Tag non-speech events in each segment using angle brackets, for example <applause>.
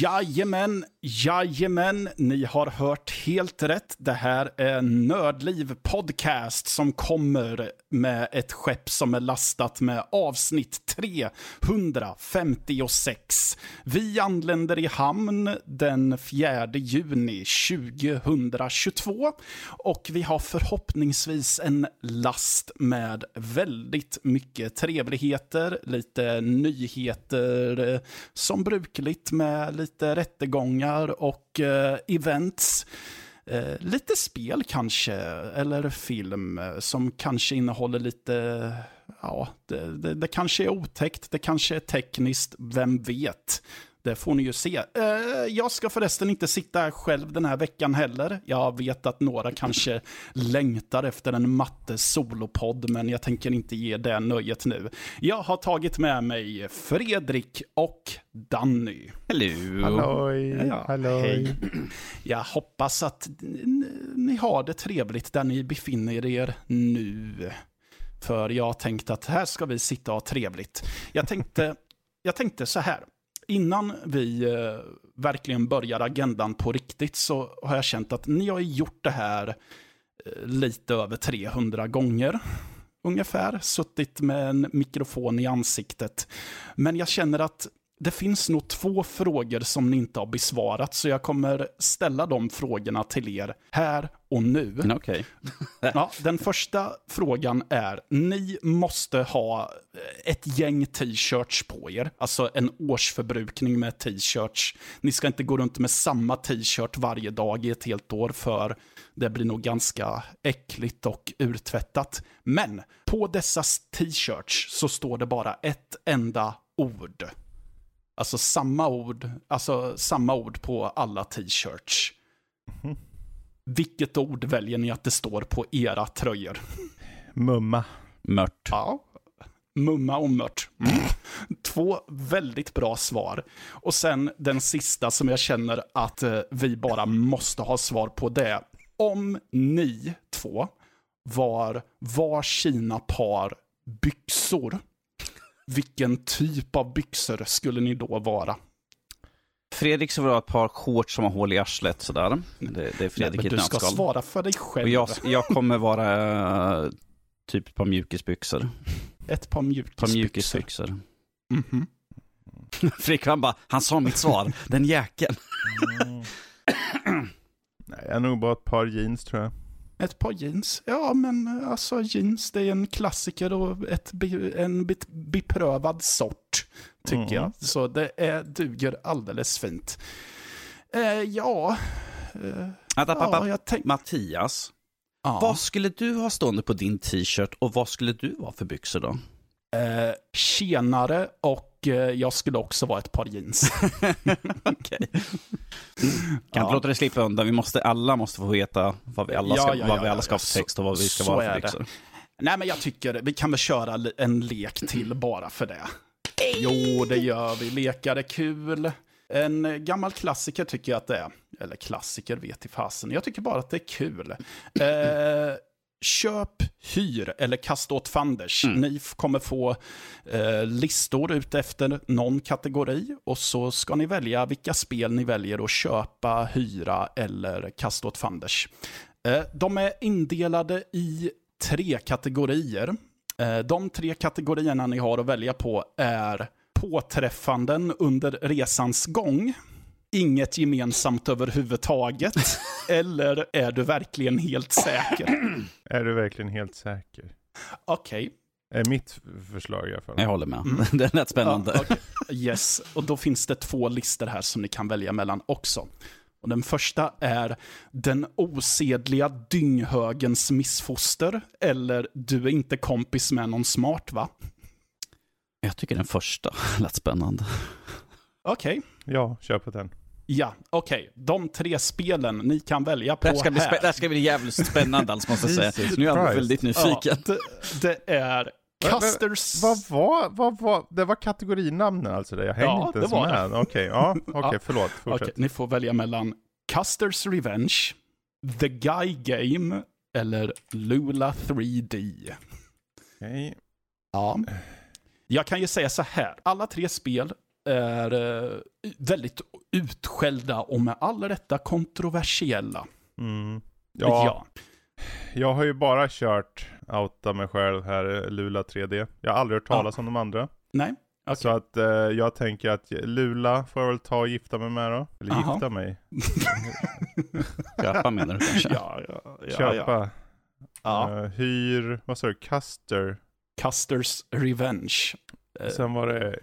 Jajamän, jajamän, ni har hört helt rätt. Det här är Nördliv Podcast som kommer med ett skepp som är lastat med avsnitt 356. Vi anländer i hamn den 4 juni 2022 och vi har förhoppningsvis en last med väldigt mycket trevligheter, lite nyheter eh, som brukligt med lite rättegångar och eh, events. Eh, lite spel kanske, eller film eh, som kanske innehåller lite, ja, det, det, det kanske är otäckt, det kanske är tekniskt, vem vet. Det får ni ju se. Eh, jag ska förresten inte sitta här själv den här veckan heller. Jag vet att några kanske längtar efter en matte solopodd, men jag tänker inte ge det nöjet nu. Jag har tagit med mig Fredrik och Danny. Hello. Halloj, Ja, halloj. hej. Jag hoppas att ni har det trevligt där ni befinner er nu. För jag tänkte att här ska vi sitta och ha trevligt. Jag tänkte, jag tänkte så här. Innan vi eh, verkligen börjar agendan på riktigt så har jag känt att ni har gjort det här eh, lite över 300 gånger. Ungefär. Suttit med en mikrofon i ansiktet. Men jag känner att det finns nog två frågor som ni inte har besvarat, så jag kommer ställa de frågorna till er här och nu. Okej. <laughs> Ja, den första frågan är, ni måste ha ett gäng t-shirts på er. Alltså en årsförbrukning med t-shirts. Ni ska inte gå runt med samma t-shirt varje dag i ett helt år, för det blir nog ganska äckligt och urtvättat. Men på dessa t-shirts så står det bara ett enda ord. Alltså samma ord, alltså samma ord på alla t-shirts. Vilket ord väljer ni att det står på era tröjor? Mumma. Mört. Ja, mumma och mört. Mm. Två väldigt bra svar. Och sen den sista som jag känner att eh, vi bara måste ha svar på det. Om ni två var varsina par byxor, vilken typ av byxor skulle ni då vara? Fredrik så var det ett par shorts som har hål i arslet sådär. Det, det är Fredrik i Men ett du ska nötskal. svara för dig själv. Och jag, jag kommer vara eh, typ ett par mjukisbyxor. Ett par Ett par mjukisbyxor. mjukisbyxor. Mhm. <laughs> Fredrik han bara, han sa mitt svar, den jäkeln. Nej, jag har nog bara ett par jeans tror jag. Ett par jeans. Ja, men eh, alltså jeans, det är en klassiker och ett en beprövad sort, tycker Mm. jag. Så det är, duger alldeles fint. Eh, ja, eh, Vänta, pappa. ja, jag tänkte... Mattias, Ja. vad skulle du ha stående på din t-shirt och vad skulle du vara för byxor då? Eh, tjenare och eh, jag skulle också vara ett par jeans. <laughs> Okej. Kan Ja. inte låta det slippa undan. Vi måste, alla måste få veta vad vi alla ska, Ja, ja, vad ja, vi alla ja, ska ha ja. för text och vad vi ska Så vara för byxor. Nej, men jag tycker vi kan väl köra en lek till bara för det. Jo, det gör vi. Lekar är kul. En gammal klassiker tycker jag att det är. Eller klassiker vet i fasen. Jag tycker bara att det är kul. Eh, köp, hyr eller kasta åt fanders. Ni f- kommer få eh, listor ut efter någon kategori och så ska ni välja vilka spel ni väljer att köpa, hyra eller kasta åt fanders. Eh, de är indelade i tre kategorier. Eh, De tre kategorierna ni har att välja på är påträffanden under resans gång, inget gemensamt överhuvudtaget, <laughs> eller är du verkligen helt säker? <clears throat> Är du verkligen helt säker? Okej. Är mitt förslag i alla fall. Jag håller med. <laughs> Det lät spännande. Ja, okej. Yes, och då finns det två listor här som ni kan välja mellan också. Och den första är den osedliga dynghögens missfoster, eller du är inte kompis med någon smart va? Jag tycker den första <laughs> lät spännande. Okej, Ja, kör på den. Ja, okej. De tre spelen ni kan välja på Det här ska bli, här. det här ska bli jävligt spännande alltså, måste jag säga. Nu är jag väldigt Ja, nyfiken. det, det är Custers... Vad var, vad var, det var kategorinamnen alltså det? Jag hängde Ja, inte ens med. Okej, ja, <laughs> okej, Ja. förlåt. Okej, Fortsätt. ni får välja mellan Custers Revenge, The Guy Game eller Lula 3D. Okej. Ja. Jag kan ju säga så här, alla tre spel är eh, väldigt utskällda och med all rätta kontroversiella. Mm. Ja, ja. jag har ju bara kört outa mig själv här, eh, Lula 3D. Jag har aldrig hört talas om de andra. Nej, okej. Så att eh, jag tänker att Lula får jag väl ta och gifta mig med då. Eller Aha. gifta mig. <laughs> Köpa menar du kanske? Ja, ja, ja, ja. Köpa. ja. Eh, hyr, vad sa du, Custer. Custers Revenge. Sen var det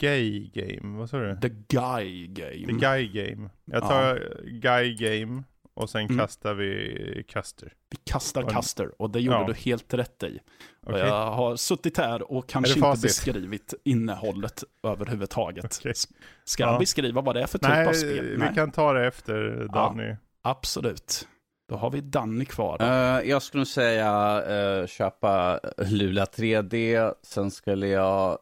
Gay Game, vad sa du? The Guy Game. The Guy Game. Jag tar Guy Game och sen Mm. kastar vi Custer. Vi kastar Custer och det gjorde Ja. du helt rätt i. Och Okej. Jag har suttit här och kanske inte beskrivit innehållet överhuvudtaget. Okej. S- Ska jag Ja. beskriva vad det är för typ av Nej, spel? vi kan ta det efter Danny. Absolut. Då har vi Danny kvar. då. Eh, jag skulle säga eh, köpa Lula 3D, sen skulle jag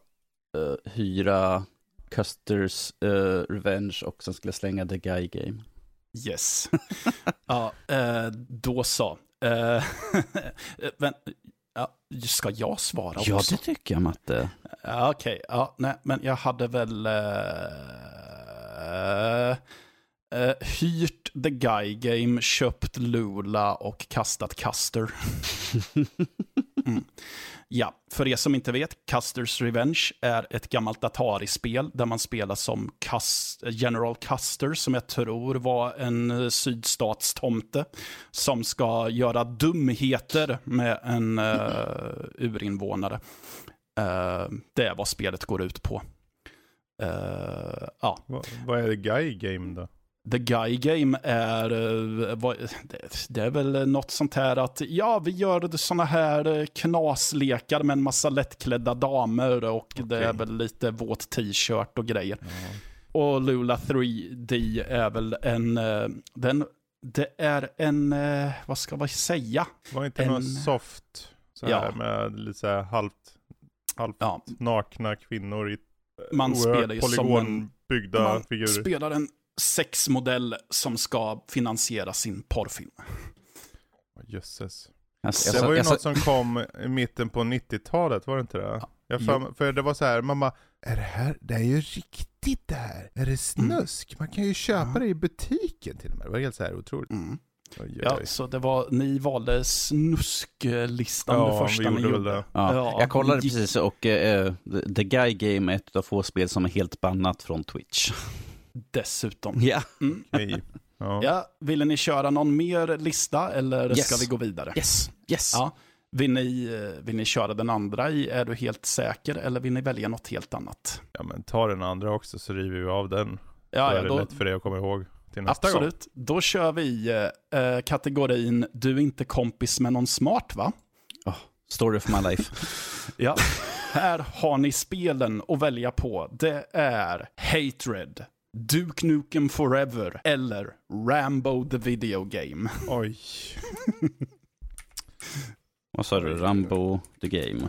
eh, hyra Custers eh, Revenge och sen skulle jag slänga The Guy Game. Yes. <laughs> ja, eh, då så. <laughs> Men, ja, ska jag svara också? Ja, det tycker jag Matte. Ja, Okej, ja, nej, men jag hade väl eh, hyrt The Guy Game, köpt Lula och kastat Custer. <laughs> Mm. Ja, för er som inte vet, Custers Revenge är ett gammalt Atari-spel där man spelar som Cust General Custer, som jag tror var en eh, sydstatstomte, som ska göra dumheter med en uh, urinvånare. Uh, det är vad spelet går ut på. Uh, ja, Vad, vad är det Guy Game då? The Guy Game är, eh, det, är väl något sånt här att, ja, vi gör såna här eh, knaslekar med en massa lättklädda damer och det är väl lite våt t-shirt och grejer. Ja. Och Lula 3D är väl en, eh, den, det är en, vad ska man säga? Var inte En- något soft så här Ja. med lite halvt, halvt Ja, nakna kvinnor i Man spelar ju som en- polygonbyggda man figurer? spelar en sexmodell som ska finansiera sin porrfilm. Jösses. Alltså, Det var ju jag, något som kom i mitten på 90-talet, var det inte det? Jag för, för det var så här, mamma, är det här, det är ju riktigt det här. Är det snusk? Man kan ju köpa Ja. det i butiken till och med. Det var helt så här otroligt. Mm. Oj, oj, Ja, så det var, ni valde snusklistan Ja, det första gjorde ni gjorde. det. ja, Ja, jag kollade precis och The- The Guy Game är ett av få spel som är helt bannat från Twitch. Dessutom. Ja. Mm. Okej. Ja. Ja, ville ni köra någon mer lista eller Yes. ska vi gå vidare? Yes, yes. Ja. Vill ni, eh, vill ni köra den andra i Är du helt säker eller vill ni välja något helt annat? ja, men ta den andra också så river vi av den. Ja, är ja det då, lätt för dig att komma ihåg till nästa gång. absolut. Då kör vi eh, kategorin Du är inte kompis med någon smart va? Story of my life. <laughs> Ja. Här har ni spelen att välja på. Det är Hatred, Duke Nukem Forever eller Rambo the Video Game. Oj. <laughs> Vad sa du? Rambo the Game.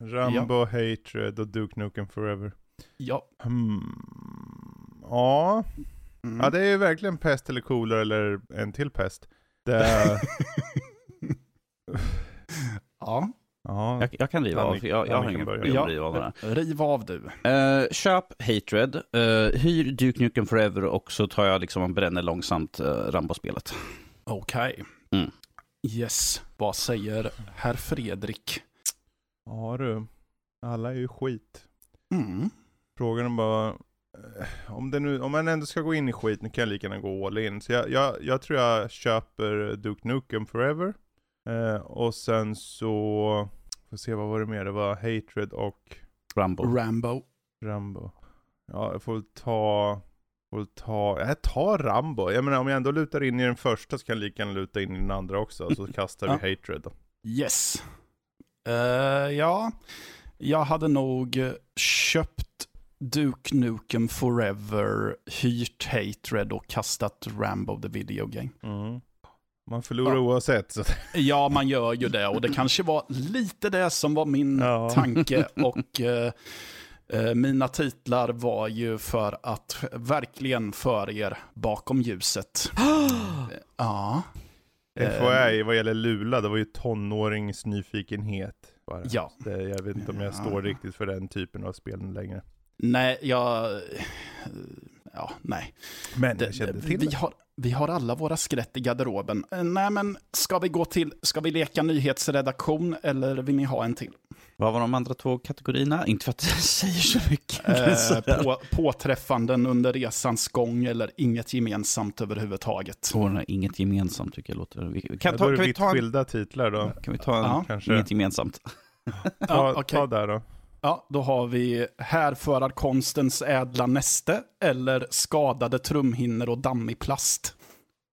Rambo, Hatred och Duke Nukem Forever. Ja. Hmm. Ja. Mm. ja, det är ju verkligen pest eller kolera eller en till pest. Det... <laughs> ja. Ja. Jag, jag kan riva av. Danny- Jag, jag har börja. problem att riva av det här. <laughs> Riv av du. Eh, köp Hatred, eh, hyr Duke Nukem Forever och så tar jag liksom och bränner långsamt uh, Rambo-spelet. Okej. Mm. Yes. Vad säger herr Fredrik? ja du. Alla är ju skit. Mm. Frågan är bara, om, det nu, om man ändå ska gå in i skit, nu kan jag lika gärna gå all in. Så jag, jag, jag tror jag köper Duke Nukem Forever. Eh, och sen så, får se vad var det mer, det var Hatred och Rambo. Rambo. Rambo. Ja, jag får väl ta, får väl ta, jag tar Rambo. Jag menar om jag ändå lutar in i den första så kan jag lika gärna luta in i den andra också. Så kastar vi Hatred då. Yes. Eh, ja, jag hade nog köpt Duke Nukem Forever, hyrt Hatred och kastat Rambo the Video Game. Mm. Man förlorar Ja. oavsett. Så. Ja, man gör ju det och det kanske var lite det som var min Ja. tanke. Och eh, eh, mina titlar var ju för att verkligen föra er bakom ljuset. <gasps> ja, FYI, vad gäller Lula, det var ju tonåringsnyfikenhet. Bara. ja. Det, jag vet inte om jag Ja. står riktigt för den typen av spel längre. Nej, jag... Ja, nej. Men Det, jag kände till vi, det. har, vi har alla våra skelett i garderoben. Eh, Nej, men ska vi gå till... Ska vi leka nyhetsredaktion eller vill ni ha en till? Vad var de andra två kategorierna? Inte för att det säger så mycket. Eh, på, påträffanden under resans gång eller inget gemensamt överhuvudtaget. Nej, inget gemensamt tycker jag låter... Vi- Kan, ta, kan, vi ta en, skilda titlar då. kan vi ta en... Ja. Kanske. Inget gemensamt. Ta, Ja, okej. ta där då. Ja, då har vi härförarkonstens ädla näste eller skadade trumhinnor och dammig plast.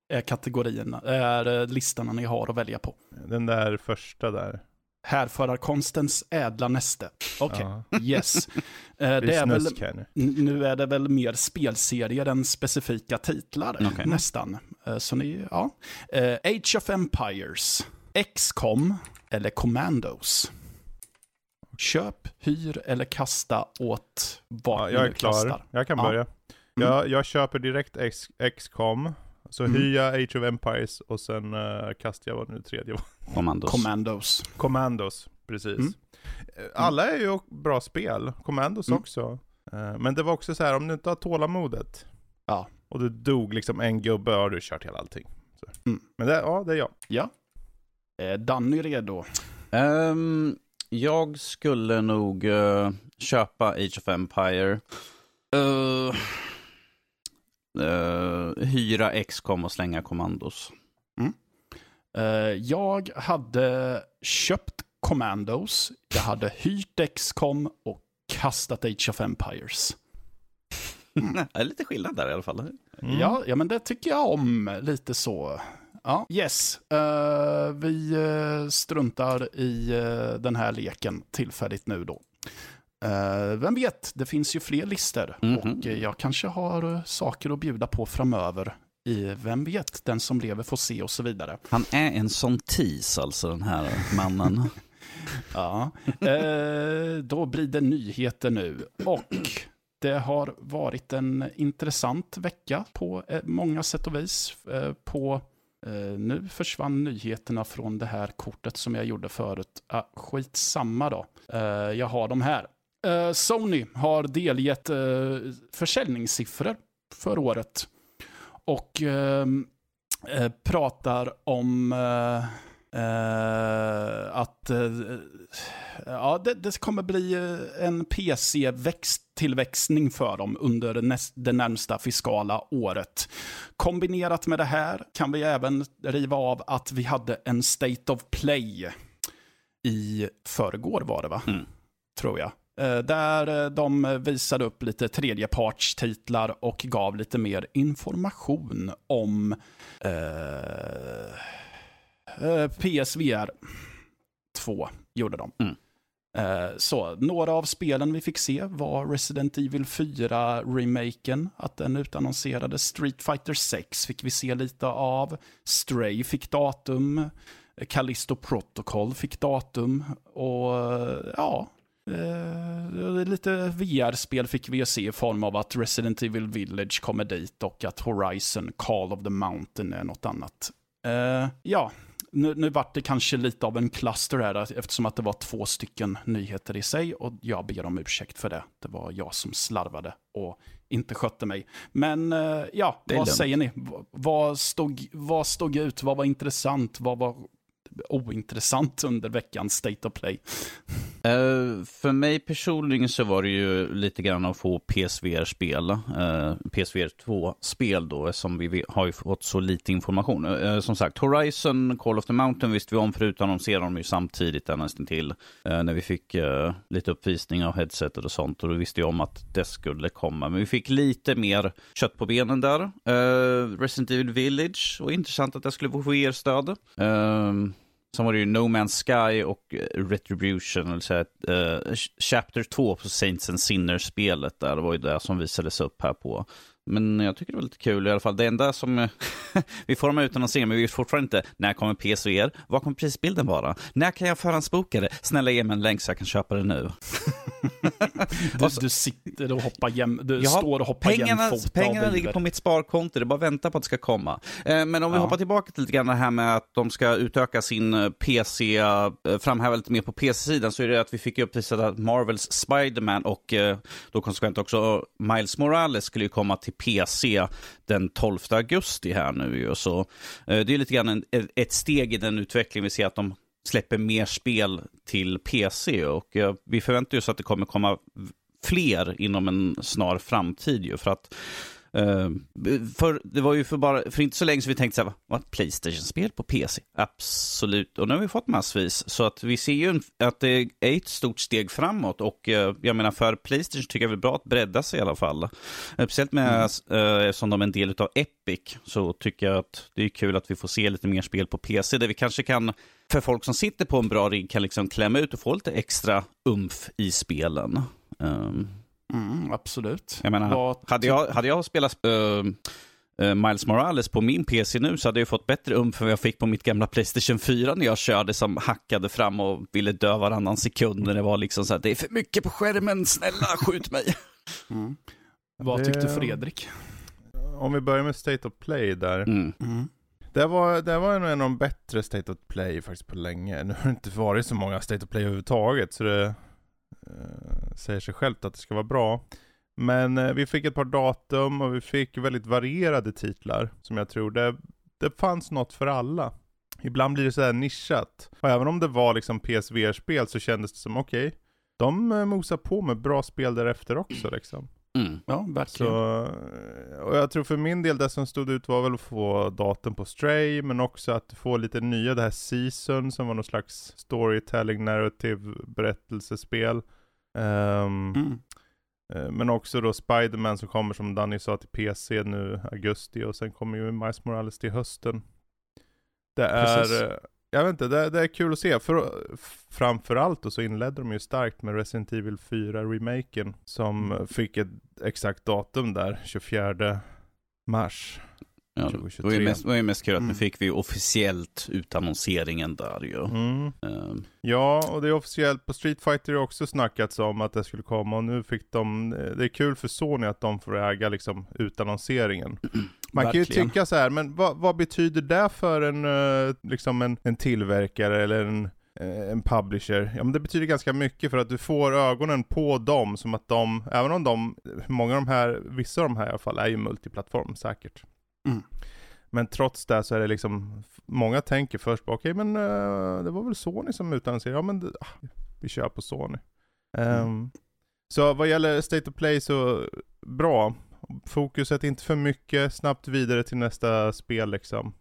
Är kategorierna, är eh, listorna ni har att välja på. Den där första där. Härförarkonstens ädla näste. Okej, Ja. yes. <laughs> Eh, Det är, väl, nu. är det väl mer spelserier än specifika titlar, Okej. nästan. Eh, Så ni, ja. Age of Empires, XCOM eller Commandos. Köp, hyr eller kasta åt vart Ja, jag är klar. kastar. Jag kan Ja. börja. Jag, jag köper direkt X, XCOM. Så Mm. hyr jag Age of Empires och sen uh, kastar jag vad nu tredje var. Commandos. Commandos. Commandos, precis. Mm. Eh, Alla är ju bra spel. Commandos Mm. också. Eh, Men det var också så här, om du inte har tålamodet. Ja. Och du dog liksom en gubbe, har du kört hela allting. Så. Mm. Men det, ja, det är jag. Ja. Danny redo. Ehm, jag skulle nog eh, köpa Age of Empire. Eh, eh, hyra XCOM och slänga Commandos. Eh, jag hade köpt Commandos, jag hade hyrt XCOM och kastat Age of Empires. <laughs> Det är lite skillnad där i alla fall. Mm. Ja, ja, men det tycker jag om lite så. Ja, yes. Eh, vi eh, struntar i eh, den här leken tillfälligt nu då. Vem vet, det finns ju fler listor Mhm. och eh, jag kanske har saker att bjuda på framöver. I, vem vet, den som lever får se och så vidare. Han är en sån tis alltså, den här mannen. <laughs> Ja, då blir det nyheter nu. Och det har varit en intressant vecka på många sätt och vis. På, Eh, nu försvann nyheterna från det här kortet som jag gjorde förut. Ah, skitsamma då. Eh, jag har dem här. Eh, Sony har delgett uh, försäljningssiffror för året. Och ehm, pratar om eh, att eh, ja, det, det kommer bli eh, en PC-tillväxtning för dem under näst, det närmsta fiskala året. Kombinerat med det här kan vi även riva av att vi hade en State of Play i förrgår var det va? Mm. Tror jag. Eh, Där de visade upp lite tredjepartstitlar och gav lite mer information om eh, PSVR 2. Gjorde de. Mm. Eh, så några av spelen vi fick se var Resident Evil 4-remaken, att den utannonserades. Street Fighter 6 fick vi se lite av. Stray fick datum. Callisto Protocol fick datum. Och eh, ja, lite VR-spel fick vi se i form av att Resident Evil Village kommer dit och att Horizon Call of the Mountain är något annat. Ja, nu, nu vart det kanske lite av en cluster här eftersom att det var två stycken nyheter i sig och jag ber om ursäkt för det. Det var jag som slarvade och inte skötte mig. Men eh, ja, vad säger ni? Vad stod, vad stod ut? Vad var intressant? Vad var ointressant under veckans State of Play? Uh, för mig personligen så var det ju lite grann att få PSVR-spel. Uh, eh, PSVR 2-spel då, som vi har ju fått så lite information. Uh, som sagt, Horizon, Call of the Mountain visste vi om, förut ser de ju samtidigt nästan till när vi fick lite uppvisning av headsetet och sånt. Och då visste jag om att det skulle komma. Men vi fick lite mer kött på benen där. Resident Evil Village, och intressant att det skulle få VR-stöd. Sen var det ju No Man's Sky och eh, Retribution, eller så här, eh, Chapter 2 på Saints and Sinners-spelet där. Det var ju det som visades upp här på. Men jag tycker det var lite kul i alla fall. Det enda som... <laughs> vi får dem utan att se, men vi vet fortfarande inte när kommer PSVR? Vad kommer prisbilden vara? När kan jag förhandsboka det? Snälla ge mig en länk så jag kan köpa det nu. <laughs> Du, du sitter och hoppar jäm, du har- står och hoppar Pengarna, jämfota pengarna ligger på mitt sparkonto, det är bara vänta på att det ska komma. Eh, men om vi Ja. hoppar tillbaka till lite grann det här med att de ska utöka sin eh, PC, eh, framhäva lite mer på PC-sidan, så är det att vi fick ju uppvisat att Marvels Spider-Man och då konsekvent också Miles Morales skulle ju komma till PC den 12 augusti här nu ju. Så det är lite grann en, ett steg i den utvecklingen vi ser att de släpper mer spel till PC och eh, vi förväntar oss att det kommer komma fler inom en snar framtid ju för att eh, för det var ju för, bara, för inte så länge sedan vi tänkte så här, vad Playstation-spel på PC? Absolut, och nu har vi fått massvis. Så att vi ser ju att det är ett stort steg framåt och eh, jag menar för Playstation tycker jag det är bra att bredda sig i alla fall. Speciellt med, eh, eftersom de är en del av Epic så tycker jag att det är kul att vi får se lite mer spel på PC där vi kanske kan, för folk som sitter på en bra rigg, kan liksom klämma ut och få lite extra umf i spelen. Um, Mm, absolut. jag menar, Vad hade jag, hade jag spelat eh, eh, Miles Morales på min PC nu så hade jag fått bättre umf än vad jag fick på mitt gamla Playstation 4 när jag körde som hackade fram och ville dö varannan sekund när det var liksom så här, det är för mycket på skärmen, snälla skjut mig. <laughs> Mm. Vad Det- tyckte Fredrik? Om vi börjar med State of Play där. Mm. Mm. Det var, det var en av de bättre State of Play faktiskt på länge. Nu har det inte varit så många State of Play överhuvudtaget så det eh, säger sig självt att det ska vara bra. Men eh, vi fick ett par datum och vi fick väldigt varierade titlar som jag tror det, det fanns något för alla. Ibland blir det sådär nischat. Och även om det var liksom PSVR-spel så kändes det som okej, de eh, mosar på med bra spel därefter också liksom. Mm. Ja, verkligen. Så, och jag tror för min del det som stod ut var väl att få datum på Stray, men också att få lite nya, det här Season som var någon slags storytelling narrative berättelsespel. Ehm, Mm. eh, Men också då Spider-Man som kommer som Danny sa till PC nu augusti och sen kommer ju Miles Morales till hösten. Det Precis. är, eh, jag vet inte, det, det är kul att se. För, framförallt och så inledde de ju starkt med Resident Evil 4-remaken som Mm. fick ett exakt datum där, 24 mars. Ja, det var 2023. ju mest, var ju mest kul att nu Mm. fick vi officiellt utannonseringen där ju. Mm. Ehm, Ja, och det är officiellt på Street Fighter har också snackats om att det skulle komma och nu fick de, det är kul för Sony att de får äga liksom utannonseringen. <clears throat> Man kan ju Verkligen. tycka så här, men vad, vad betyder det för en, eh, liksom en, en tillverkare eller en, eh, en publisher? Ja men det betyder ganska mycket för att du får ögonen på dem som att de, även om de, många av de här, vissa av de här i alla fall är ju multiplattform säkert. Mm. Men trots det så är det liksom, många tänker först på, okej men eh, det var väl Sony som utannonserade, ja men det, ah, vi kör på Sony. Ehm, så vad gäller State of Play så, bra. Fokuset inte för mycket, snabbt vidare till nästa spel liksom.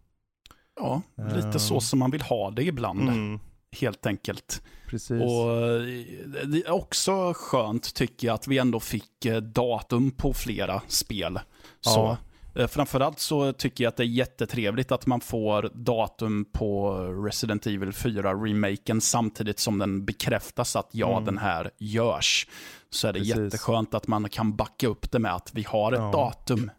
Ja, lite Ehm. så som man vill ha det ibland, Mm, helt enkelt. precis. Och eh, det är också skönt tycker jag att vi ändå fick eh, datum på flera spel. Så. Ja. Framförallt så tycker jag att det är jättetrevligt att man får datum på Resident Evil 4-remaken samtidigt som den bekräftas att ja, Mm. den här görs. Så är det Precis. jätteskönt att man kan backa upp det med att vi har ett Ja. datum.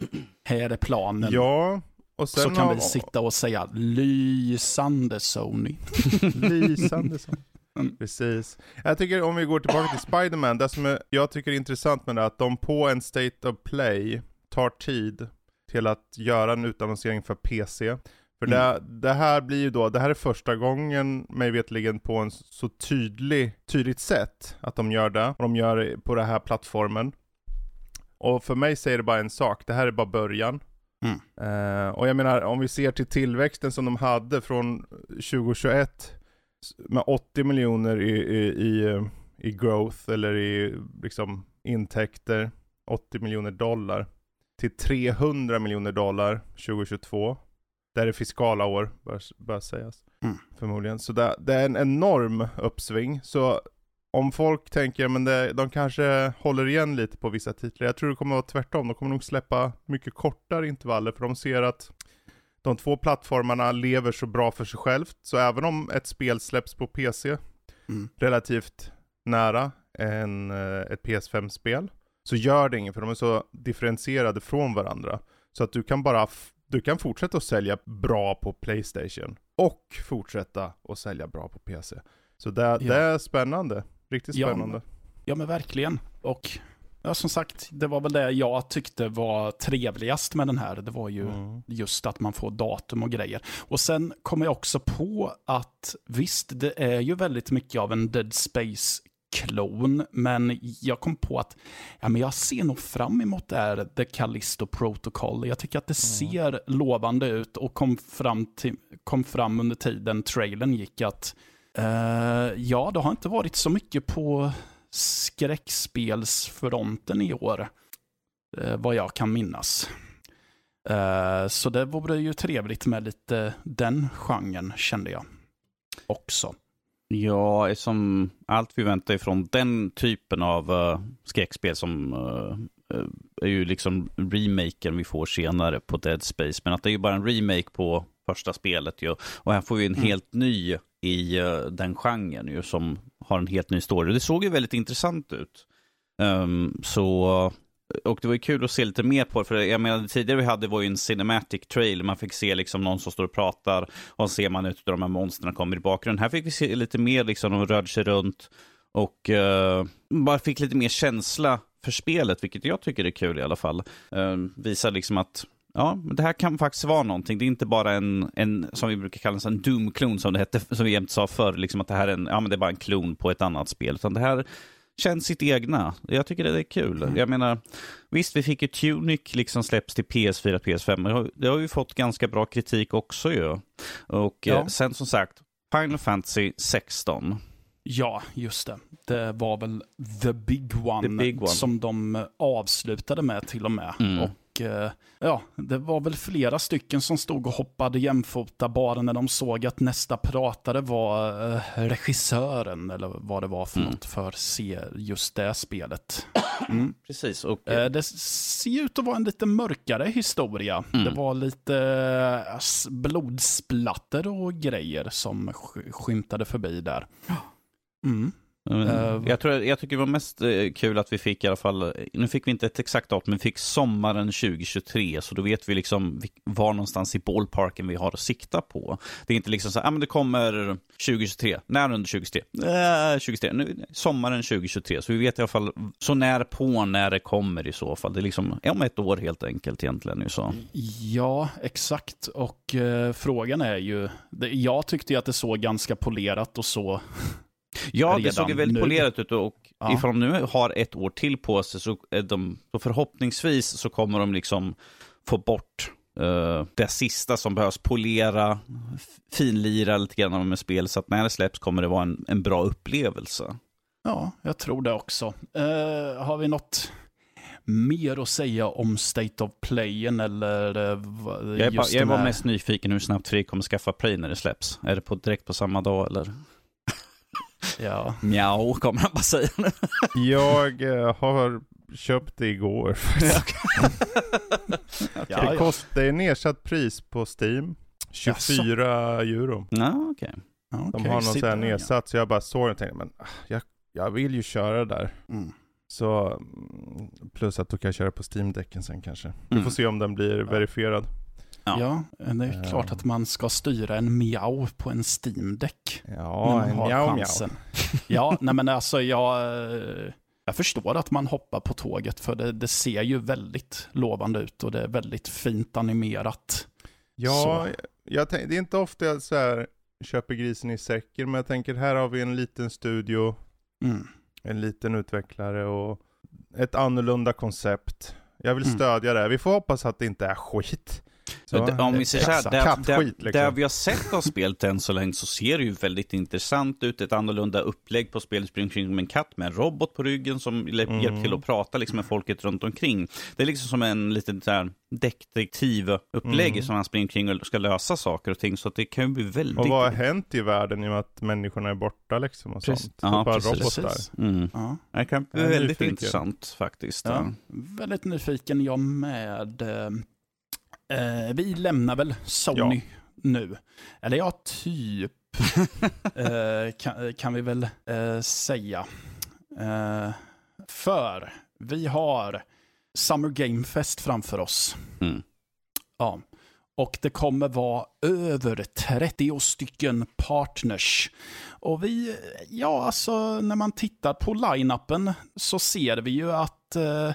Här är planen. Ja, och så kan har- vi sitta och säga lysande Sony. <laughs> Lysande så. Mm. Precis. Jag tycker om vi går tillbaka till Spider-Man, det som jag tycker är intressant med det är att de på en State of Play tar tid till att göra en utannonsering för PC. För Mm. det, det här blir ju då, det här är första gången mig vetligen på en så tydlig, tydligt sätt att de gör det. Och de gör det på den här plattformen. Och för mig säger det bara en sak, det här är bara början. Mm. Eh, och jag menar, om vi ser till tillväxten som de hade från 2021 s- med 80 miljoner i, i, i, i growth, eller i liksom intäkter, 80 miljoner dollar, till 300 miljoner dollar 2022. Det är det fiskala år, bör, bör sägas. Mm. Förmodligen. Så det, det är en enorm uppsving. Så om folk tänker, men det, de kanske håller igen lite på vissa titlar. Jag tror det kommer att vara tvärtom. De kommer nog släppa mycket kortare intervaller, för de ser att de två plattformarna lever så bra för sig självt, så även om ett spel släpps på PC Mm. relativt nära en, eh, ett PS5-spel, så gör det inget för de är så differentierade från varandra. Så att du kan bara, du kan fortsätta att sälja bra på Playstation och fortsätta att sälja bra på PC. Så det, Ja. det är spännande, riktigt Ja, spännande. Ja, men verkligen. Och ja, som sagt, det var väl det jag tyckte var trevligast med den här. Det var ju Mm. just att man får datum och grejer. Och sen kom jag också på att visst, det är ju väldigt mycket av en Dead Space-klon, men jag kom på att ja, men jag ser nog fram emot det här The Callisto Protocol. Jag tycker att det ser lovande ut och kom fram, till, kom fram under tiden trailern gick att eh, ja, det har inte varit så mycket på skräckspelsfronten i år, eh, vad jag kan minnas. Eh, så det vore ju trevligt med lite den genren, kände jag också. Ja, som allt vi väntar ifrån den typen av uh, skräckspel som uh, uh, är ju liksom remaken vi får senare på Dead Space. Men att det är ju bara en remake på första spelet ju. Och här får vi en Mm. helt ny i uh, den genren ju som har en helt ny story. Det såg ju väldigt intressant ut. Um, så, och det var ju kul att se lite mer på det, för jag menar det tidigare vi hade var ju en cinematic trail, man fick se liksom någon som står och pratar och så ser man ut de här monstren kommer i bakgrunden. Här fick vi se lite mer, liksom de rörde sig runt och uh, bara fick lite mer känsla för spelet, vilket jag tycker är kul i alla fall. Uh, visar liksom att Ja, det här kan faktiskt vara någonting. Det är inte bara en, en som vi brukar kalla en Doom-klon som det hette, som vi jämt sa förr, liksom att det här är en, ja men det är bara en klon på ett annat spel. Utan det här känns sitt egna. Jag tycker det är kul. Mm. Jag menar, visst vi fick ju Tunic liksom släpps till PS4, PS5, men det har- det har ju fått ganska bra kritik också ju. Och Ja. eh, sen som sagt, Final Fantasy 16. Ja, just det. Det var väl the big one, The big one. som de avslutade med till och med. Mm. Och eh, ja, det var väl flera stycken som stod och hoppade jämfota bara när de såg att nästa pratare var eh, regissören eller vad det var för Mm. något för se just det spelet. Mm. Precis. Och, Eh, Det ser ut att vara en lite mörkare historia. Mm. Det var lite eh, blodsplatter och grejer som sk- skymtade förbi där. Mm. Eh, Eh, jag, tror, jag tycker det var mest eh, kul att vi fick i alla fall, nu fick vi inte ett exakt datum, men vi fick sommaren 2023, så då vet vi liksom var någonstans i ballparken vi har att sikta på. Det är inte liksom så här, ah, men det kommer 2023, när under 2023? Eh, 2023, nu, sommaren 2023, så vi vet i alla fall så när på när det kommer i så fall. Det är liksom om ett år helt enkelt egentligen. Så. Ja, exakt. Och eh, frågan är ju, det, jag tyckte ju att det såg ganska polerat och så. <laughs> Ja, det såg ju väldigt nu. polerat ut och Ja. ifall de nu har ett år till på sig så, de, så förhoppningsvis så kommer de liksom få bort eh, det sista som behövs polera, finlira lite grann med spel så att när det släpps kommer det vara en, en bra upplevelse. Ja, jag tror det också. Eh, har vi något mer att säga om State of Playen eller eh, Jag är, bara, jag här- mest nyfiken hur snabbt Fredrik kommer skaffa Play när det släpps. Är det på, direkt på samma dag eller? Ja, Mjau, kommer han bara säga nu. Jag eh, har köpt det igår. ja, <laughs> det, ja. kost, det är nedsatt pris på Steam. 24 euro. Ja. Ja, De okej, har någon sån här där, ja. nedsatt, så jag bara såg och tänkte, men ah, jag, jag vill ju köra det där. Mm. Så, mm, plus att du kan köra på Steam-däcken sen kanske. Vi Mm. får se om den blir verifierad. Ja. Ja, det är klart att man ska styra en miau på en Steam-däck. Ja, en mjau. chansen. Ja, nej men alltså jag, eh, jag förstår att man hoppar på tåget för det, det ser ju väldigt lovande ut och det är väldigt fint animerat. Ja, jag tänk, det är inte ofta jag så här, köper grisen i säcken, men jag tänker här har vi en liten studio, Mm. en liten utvecklare och ett annorlunda koncept. Jag vill Mm. stödja det. här. Vi får hoppas att det inte är skit. Så, Det- Om vi säger så här, katt- där, liksom. där vi har sett av spelet än så länge så ser det ju väldigt intressant ut. Ett annorlunda upplägg på spelet springer omkring med en katt med en robot på ryggen som Mm. hjälper till att prata liksom med folket runt omkring. Det är liksom som en liten så här detektivupplägg Mm. som han springer omkring och ska lösa saker och ting. Så det kan ju bli väldigt... Och vad har hänt i världen i och med att människorna är borta liksom och Precis. sånt? Ja, det är bara precis. robotar. Mm. Ja. Det kan bli väldigt nyfiken. intressant faktiskt. Ja, Ja. väldigt nyfiken jag med. Eh, vi lämnar väl Sony nu. Eller ja, typ. <laughs> eh, kan, kan vi väl eh, säga. Eh, för vi har Summer Game Fest framför oss. Mm. Ja. Och det kommer vara över 30 stycken partners. Och vi, ja alltså när man tittar på line-upen så ser vi ju att eh,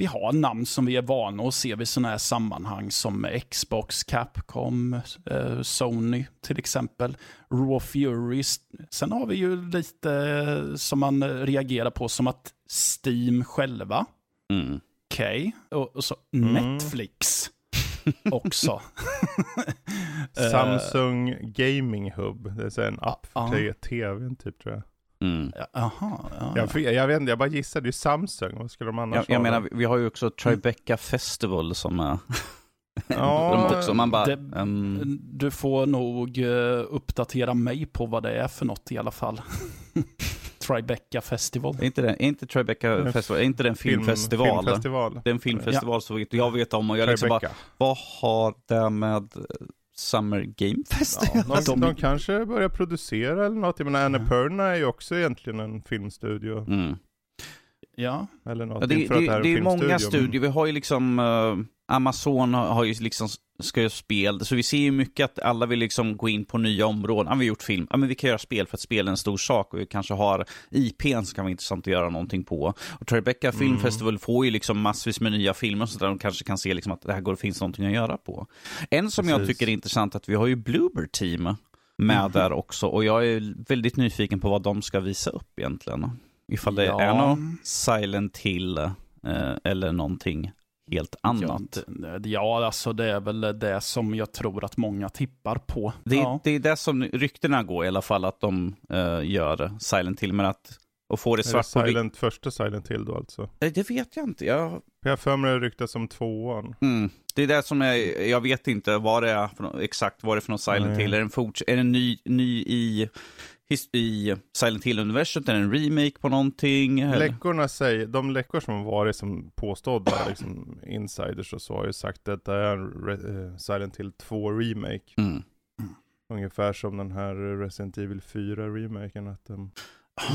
vi har namn som vi är vana att se vid sådana här sammanhang som Xbox, Capcom, eh, Sony till exempel, Raw Fury. Sen har vi ju lite eh, som man reagerar på som att Steam själva, Mm. okej, och, och så Mm. Netflix <laughs> också. Eh, Samsung Gaming Hub. Det är en app för te- tvn typ tror jag. Mm. Jaha, ja. Jag, jag, vet inte, jag bara gissade. Det är Samsung. Vad skulle de annars Jag, jag ha menar, vi har ju också Tribeca Festival som är... Ja, <laughs> de också, man bara... det- ehm, Du får nog eh, uppdatera mig på vad det är för något i alla fall. <laughs> Tribeca Festival. är inte det, är inte Tribeca Festival, är inte det en film- filmfestival? filmfestival. Det är en filmfestival så vet, jag vet om och jag liksom bara, vad har det med Summer Game Fest Ja, <laughs> de, de- de kanske börjar producera eller något. Jag menar, Annapurna är ju också egentligen en filmstudio. Mm. Ja, Eller något. Ja, det, det, är det är många studier. Vi har ju liksom eh, Amazon har har ju liksom ska göra spel, så vi ser ju mycket att alla vill liksom gå in på nya områden. Ja, vi har gjort film, ja, men vi kan göra spel för att spel är en stor sak och vi kanske har IPn som kan vara intressant att göra någonting på. Och Tribeca Film Mm. Festival får ju liksom massvis med nya filmer så där de kanske kan se liksom att det här går, finns någonting att göra på. En som jag Precis. tycker är intressant att vi har ju Bloober Team med Mhm. där också och jag är väldigt nyfiken på vad de ska visa upp egentligen. Ifall det Ja. är något Silent Hill eh, eller någonting helt annat. Ja, alltså det är väl det som jag tror att många tippar på. Det, ja. det är det som ryktena går i alla fall, att de eh, gör Silent Hill, men att och få det Är det svart på. Silent, första Silent Hill då alltså? Nej, Det vet jag inte. Jag, har för mig det ryktas om tvåan. mm, det är det som jag, jag vet inte vad det är för, exakt vad det är för något Silent Nej. Hill. Är det en, forts- är det en ny, ny i, i Silent Hill-universumet? Är det en remake på någonting? Eller? Läckorna säger, de läckor som har varit som påstådda liksom insiders och så har ju sagt att det är en eh, Silent Hill 2 remake. Mm. Ungefär som den här Resident Evil 4 remaken. Att de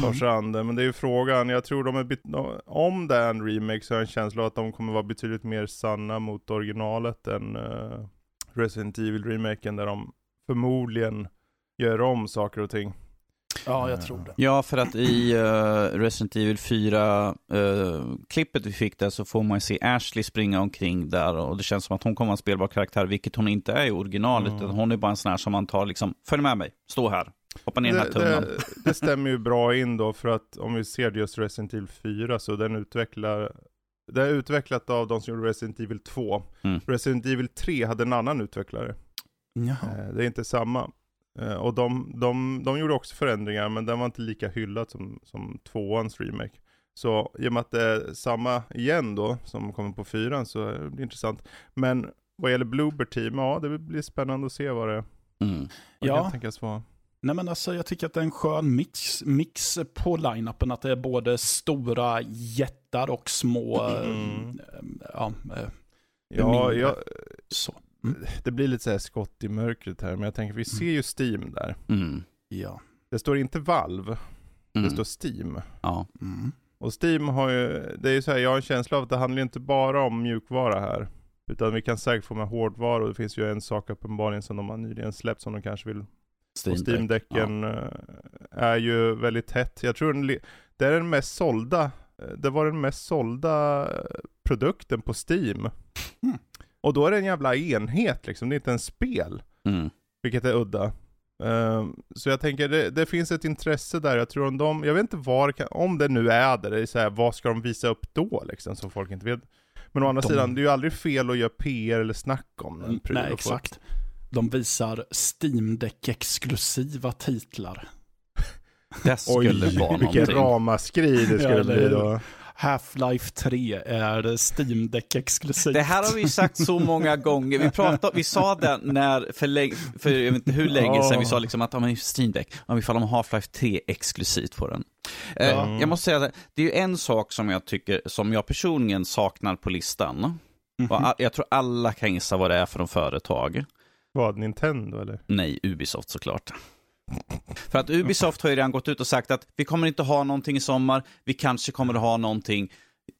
tar sig an det. Men det är ju frågan, jag tror de är, om det är en remake så har jag en känsla av att de kommer vara betydligt mer sanna mot originalet än eh, Resident Evil remaken där de förmodligen gör om saker och ting. Ja, jag tror det. Ja, för att i uh, Resident Evil 4-klippet vi fick där så får man se Ashley springa omkring där och det känns som att hon kommer vara en spelbar karaktär, vilket hon inte är i originalet. Mm. Hon är bara en sån här som man tar liksom, följ med mig, stå här, hoppa ner i den här Det, tunneln. det, <laughs> det stämmer ju bra in då för att om vi ser just Resident Evil 4 så den utvecklar det är utvecklat av de som gjorde Resident Evil 2. Mm. Resident Evil 3 hade en annan utvecklare. Jaha. Eh, Det är inte samma. Eh, Och de, de, de gjorde också förändringar men den var inte lika hyllad som, som tvåans remake. Så i och med att det är samma igen då som kommer på fyran så är det intressant. Men vad gäller Bloober Team, ja det blir spännande att se vad det Mm. vad Ja. det kan tänkas vara. Nej men alltså jag tycker att det är en skön mix, mix på line-upen. Att det är både stora jättar och små, Mm. ja, eh, Ja, mindre. jag, så. Det blir lite så här skott i mörkret här, men jag tänker vi ser ju Steam där. Mm. Ja. Det står inte Valve, det Mm. står Steam. Ja. Mm. Och Steam har ju, det är ju så här, jag har en känsla av att det handlar ju inte bara om mjukvara här. Utan vi kan säkert få med hårdvara och det finns ju en sak uppenbarligen som de har nyligen släppt som de kanske vill. Steam och. Steam-däcken eh, är ju väldigt hett. Jag tror den, det är den mest sålda, eh, det var den mest sålda eh, produkten på Steam. Mm. Och då är det en jävla enhet liksom, det är inte en spel. Ja. Mm. Vilket är udda. Ehm, så jag tänker, det, det finns ett intresse där. Jag tror om de, jag vet inte var, om det nu är det, det är så här, vad ska de visa upp då liksom, som folk inte vet. Men å andra De- sidan, det är ju aldrig fel att göra PR eller snack om en pryl Nej, exakt. De visar Steam Deck exklusiva titlar. Det skulle Oj, vara vilket någonting. ramaskri det Ja, skulle eller bli då. Half-Life 3 är Steam Deck exklusivt. Det här har vi sagt så många <laughs> gånger. Vi, pratade, vi sa det när, för, länge, för jag vet inte hur länge sedan, vi sa liksom att ja, men Steam Deck, ja, ifall de har Half-Life 3 exklusivt på den. Ja. Jag måste säga att det är ju en sak som jag tycker, som jag personligen saknar på listan. Och a- jag tror alla kan gissa vad det är för de företag. Vad, Nintendo eller? Nej, Ubisoft såklart. För att Ubisoft har ju redan gått ut och sagt att vi kommer inte ha någonting i sommar, vi kanske kommer att ha någonting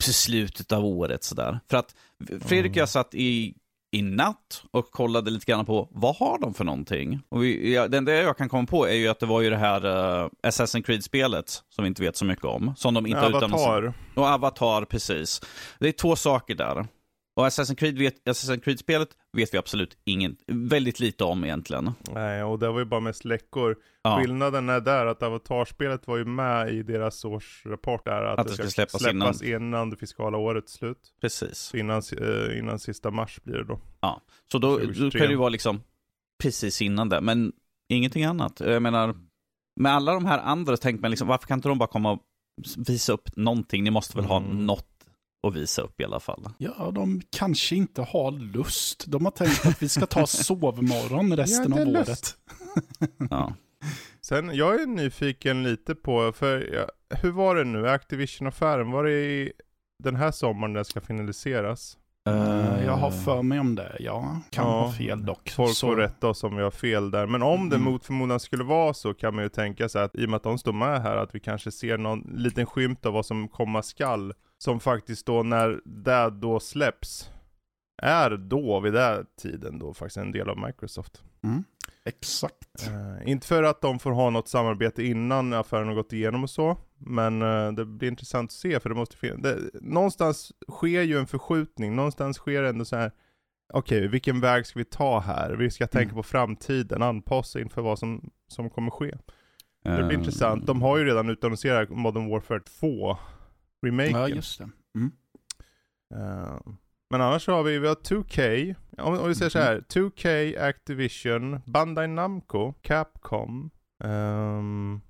på slutet av året sådär. För att Fredrik och jag satt i, i natt och kollade lite grann på vad har de för någonting? Och vi, ja, det enda jag kan komma på är ju att det var ju det här uh, Assassin's Creed-spelet som vi inte vet så mycket om. Som de inte. Avatar. Och Avatar, precis. Det är två saker där. Och Assassin's Creed vet, Assassin's Creed-spelet vet vi absolut ingen, väldigt lite om egentligen. Nej, och det var ju bara mest läckor. Ja. Skillnaden är där att Avatarspelet var ju med i deras årsrapport där. Att, Att det ska släppas släppas innan. det fiskala årets slut. Precis. Så innan, eh, innan sista mars blir det då. Ja. Så då, då 2023. kan det ju vara liksom precis innan det, men ingenting annat. Jag menar, med alla de här andra tänker man liksom, varför kan inte de bara komma och visa upp någonting? Ni måste väl ha Mm. något att visa upp i alla fall. Ja, de kanske inte har lust. De har tänkt att vi ska ta <laughs> sovmorgon resten Ja, det av lust. året. <laughs> Ja. Sen, jag är nyfiken lite på, för ja, hur var det nu? Activision-affären, var det i den här sommaren den ska finaliseras? Eh, Jag har för mig om det, ja. Kan Ja, ha fel dock. Folk Så- får rätta oss om vi har fel där. Men om det Mm. mot förmodan skulle vara så kan man ju tänka sig att i och med att de står med här att vi kanske ser någon liten skymt av vad som komma skall. Som faktiskt då när det då släpps är då vid den tiden då faktiskt en del av Microsoft. Mm. Exakt. Eh, inte för att de får ha något samarbete innan affären har gått igenom och så. Men eh, det blir intressant att se för det måste finnas. Det, någonstans sker ju en förskjutning. Någonstans sker ändå så här. Okej, vilken väg ska vi ta här? Vi ska tänka Mm. på framtiden, anpassa inför vad som, som kommer ske. Det blir Eh, intressant. De har ju redan utannonserat Modern Warfare 2 remaken. Ja, just det. Mm. Eh, men annars har vi, vi har 2K, om, om vi säger så här, 2K, Activision, Bandai Namco, Capcom, ehm,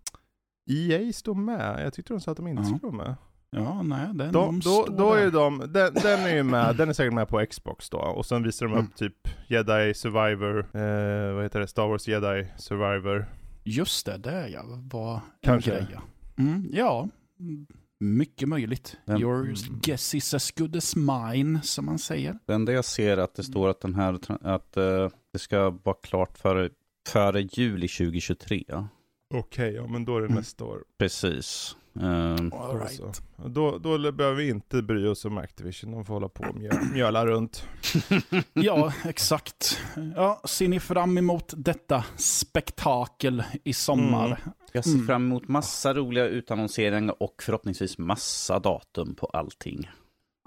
EA står med. Jag tyckte de sa att de inte Ja. skulle vara med. Ja, nej, den, De, de då, då är de, den, den är ju med, den är säkert med på Xbox då. Och sen visar de upp Mm. typ Jedi Survivor, eh, vad heter det, Star Wars Jedi Survivor. Just det, det ja, var Kanske. en grej. ja. Mm, ja, mm, mycket möjligt. Den- Your Mm. guess is as good as mine, som man säger. Det enda jag ser är att det står att den här, att eh, det ska vara klart före, före juli 2023. Okej, ja men då är det Mm. nästa år. Precis. Eh, All Då right. Då, då behöver vi inte bry oss om Activision, de får hålla på och mjö- mjöla runt. <laughs> Ja, exakt. Ja, ser ni fram emot detta spektakel i sommar? Mm. Jag ser Mm. fram emot massa roliga utannonseringar och förhoppningsvis massa datum på allting.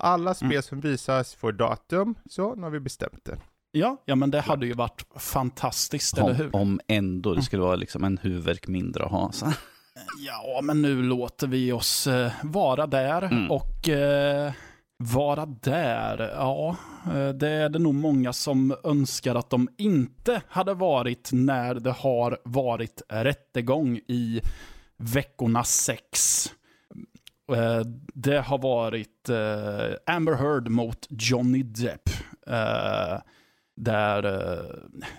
Alla Mm. spel som visas får datum, så nu har vi bestämt det. Ja, ja, men det hade ju varit fantastiskt, eller Om, hur? om ändå det skulle vara liksom en huvudvärk mindre att ha. Så. Ja, men nu låter vi oss eh, vara där Mm. och eh, vara där. Ja, eh, det är det nog många som önskar att de inte hade varit när det har varit rättegång i veckorna sex. Eh, det har varit eh, Amber Heard mot Johnny Depp. Där,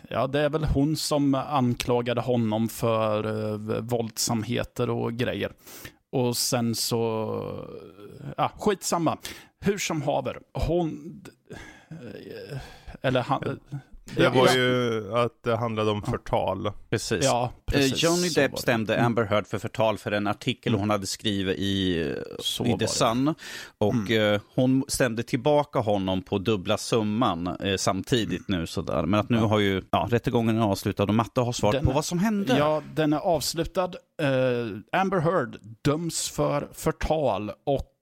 ja det är väl hon som anklagade honom för våldsamheter och grejer. Och sen så, ja skitsamma. Hur som haver, hon, eh, eller han, det var ju att det handlade om förtal. Precis. ja Eh, precis. Johnny Depp stämde Mm. Amber Heard för förtal för en artikel Mm. hon hade skrivit i, Så i The. Sun. Och Mm. eh, hon stämde tillbaka honom på dubbla summan eh, samtidigt nu sådär. Men att nu har ju ja, rättegången är avslutad och Matte har svar Den- på vad som hände. Ja, den är avslutad. Amber Heard döms för förtal och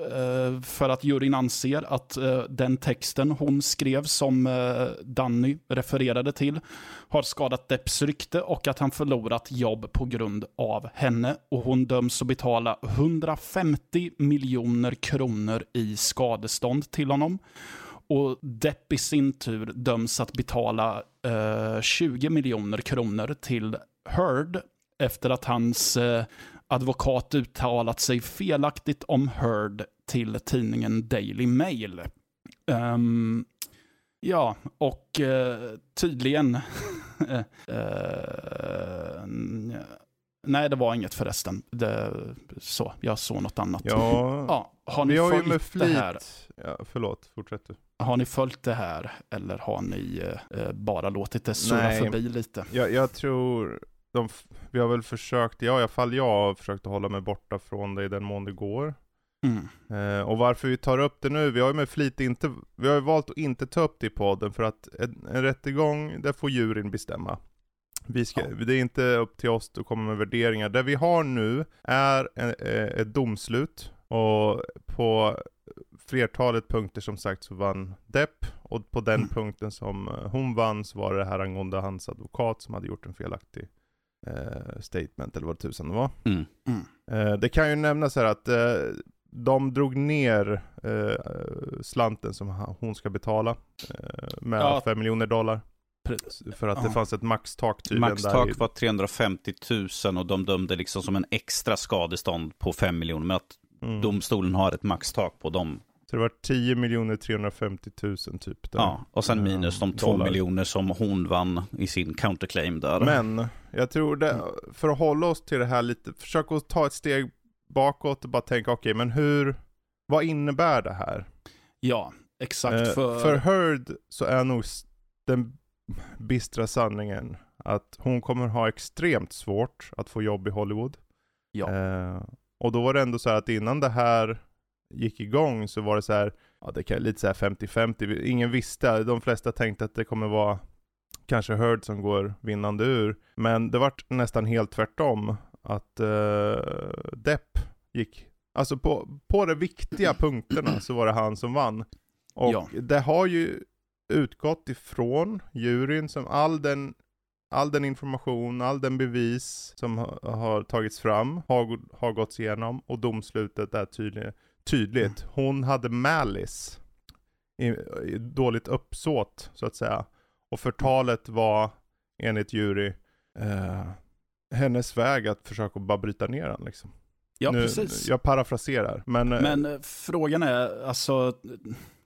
Eh, för att juryn anser att eh, den texten hon skrev som eh, Danny refererade till har skadat Depps rykte och att han förlorat jobb på grund av henne. Och hon döms att betala 150 miljoner kronor i skadestånd till honom. Och Depp i sin tur döms att betala 20 miljoner kronor till Heard efter att hans advokat uttalat sig felaktigt om Heard till tidningen Daily Mail. Ehm, ja, och eh, tydligen... <laughs> eh, nej, det var inget förresten. Det, så, jag såg något annat. Ja, <laughs> Ja, har ni följt med det flit... här? Ja, förlåt, fortsätt du. Har ni följt det här eller har ni eh, bara låtit det surra förbi lite? Jag, jag tror, de, vi har väl försökt, ja i alla fall jag har försökt att hålla mig borta från det i den mån det går. Mm. Eh, och varför vi tar upp det nu, vi har ju med flit inte, vi har ju valt att inte ta upp det i podden för att en, en rättegång, där får juryn bestämma. Vi ska, Ja. Det är inte upp till oss att komma med värderingar. Det vi har nu är en, eh, ett domslut och på flertalet punkter som sagt så vann Depp och på den Mm. punkten som eh, hon vann så var det här angående hans advokat som hade gjort en felaktig eh, statement eller vad tusan det var. Mm. Mm. Eh, det kan ju nämnas här att eh, de drog ner eh, slanten som hon ska betala eh, med Ja. 5 miljoner dollar. För att det fanns ett maxtak tydligen. Maxtak var 350 000 och de dömde liksom som en extra skadestånd på 5 miljoner. Men att mm. domstolen har ett maxtak på dem. Så det var 10 miljoner 350 000 typ. Där. Ja, och sen minus de Eh, 2 dollar. miljoner som hon vann i sin counterclaim där. Men jag tror det, för att hålla oss till det här lite, försök att ta ett steg bakåt och bara tänka okej men hur, vad innebär det här? Ja, exakt. Eh, för, för Heard så är nog den bistra sanningen att hon kommer ha extremt svårt att få jobb i Hollywood. ja. Eh, och då var det ändå så här att innan det här gick igång så var det så här, ja det kan lite så här 50-50, ingen visste, de flesta tänkte att det kommer vara kanske Heard som går vinnande ur. Men det vart nästan helt tvärtom, att eh, Depp gick, alltså på, på de viktiga <clears throat> punkterna så var det han som vann. Och Ja. det har ju utgått ifrån juryn som all den all den information, all den bevis som ha, har tagits fram har, har gåtts igenom och domslutet är tydlig, tydligt. Hon hade malice, i, i dåligt uppsåt så att säga. Och förtalet var enligt jury eh, hennes väg att försöka bara bryta ner den liksom. ja, nu, precis. Jag parafraserar, men, eh, Men eh, frågan är, alltså,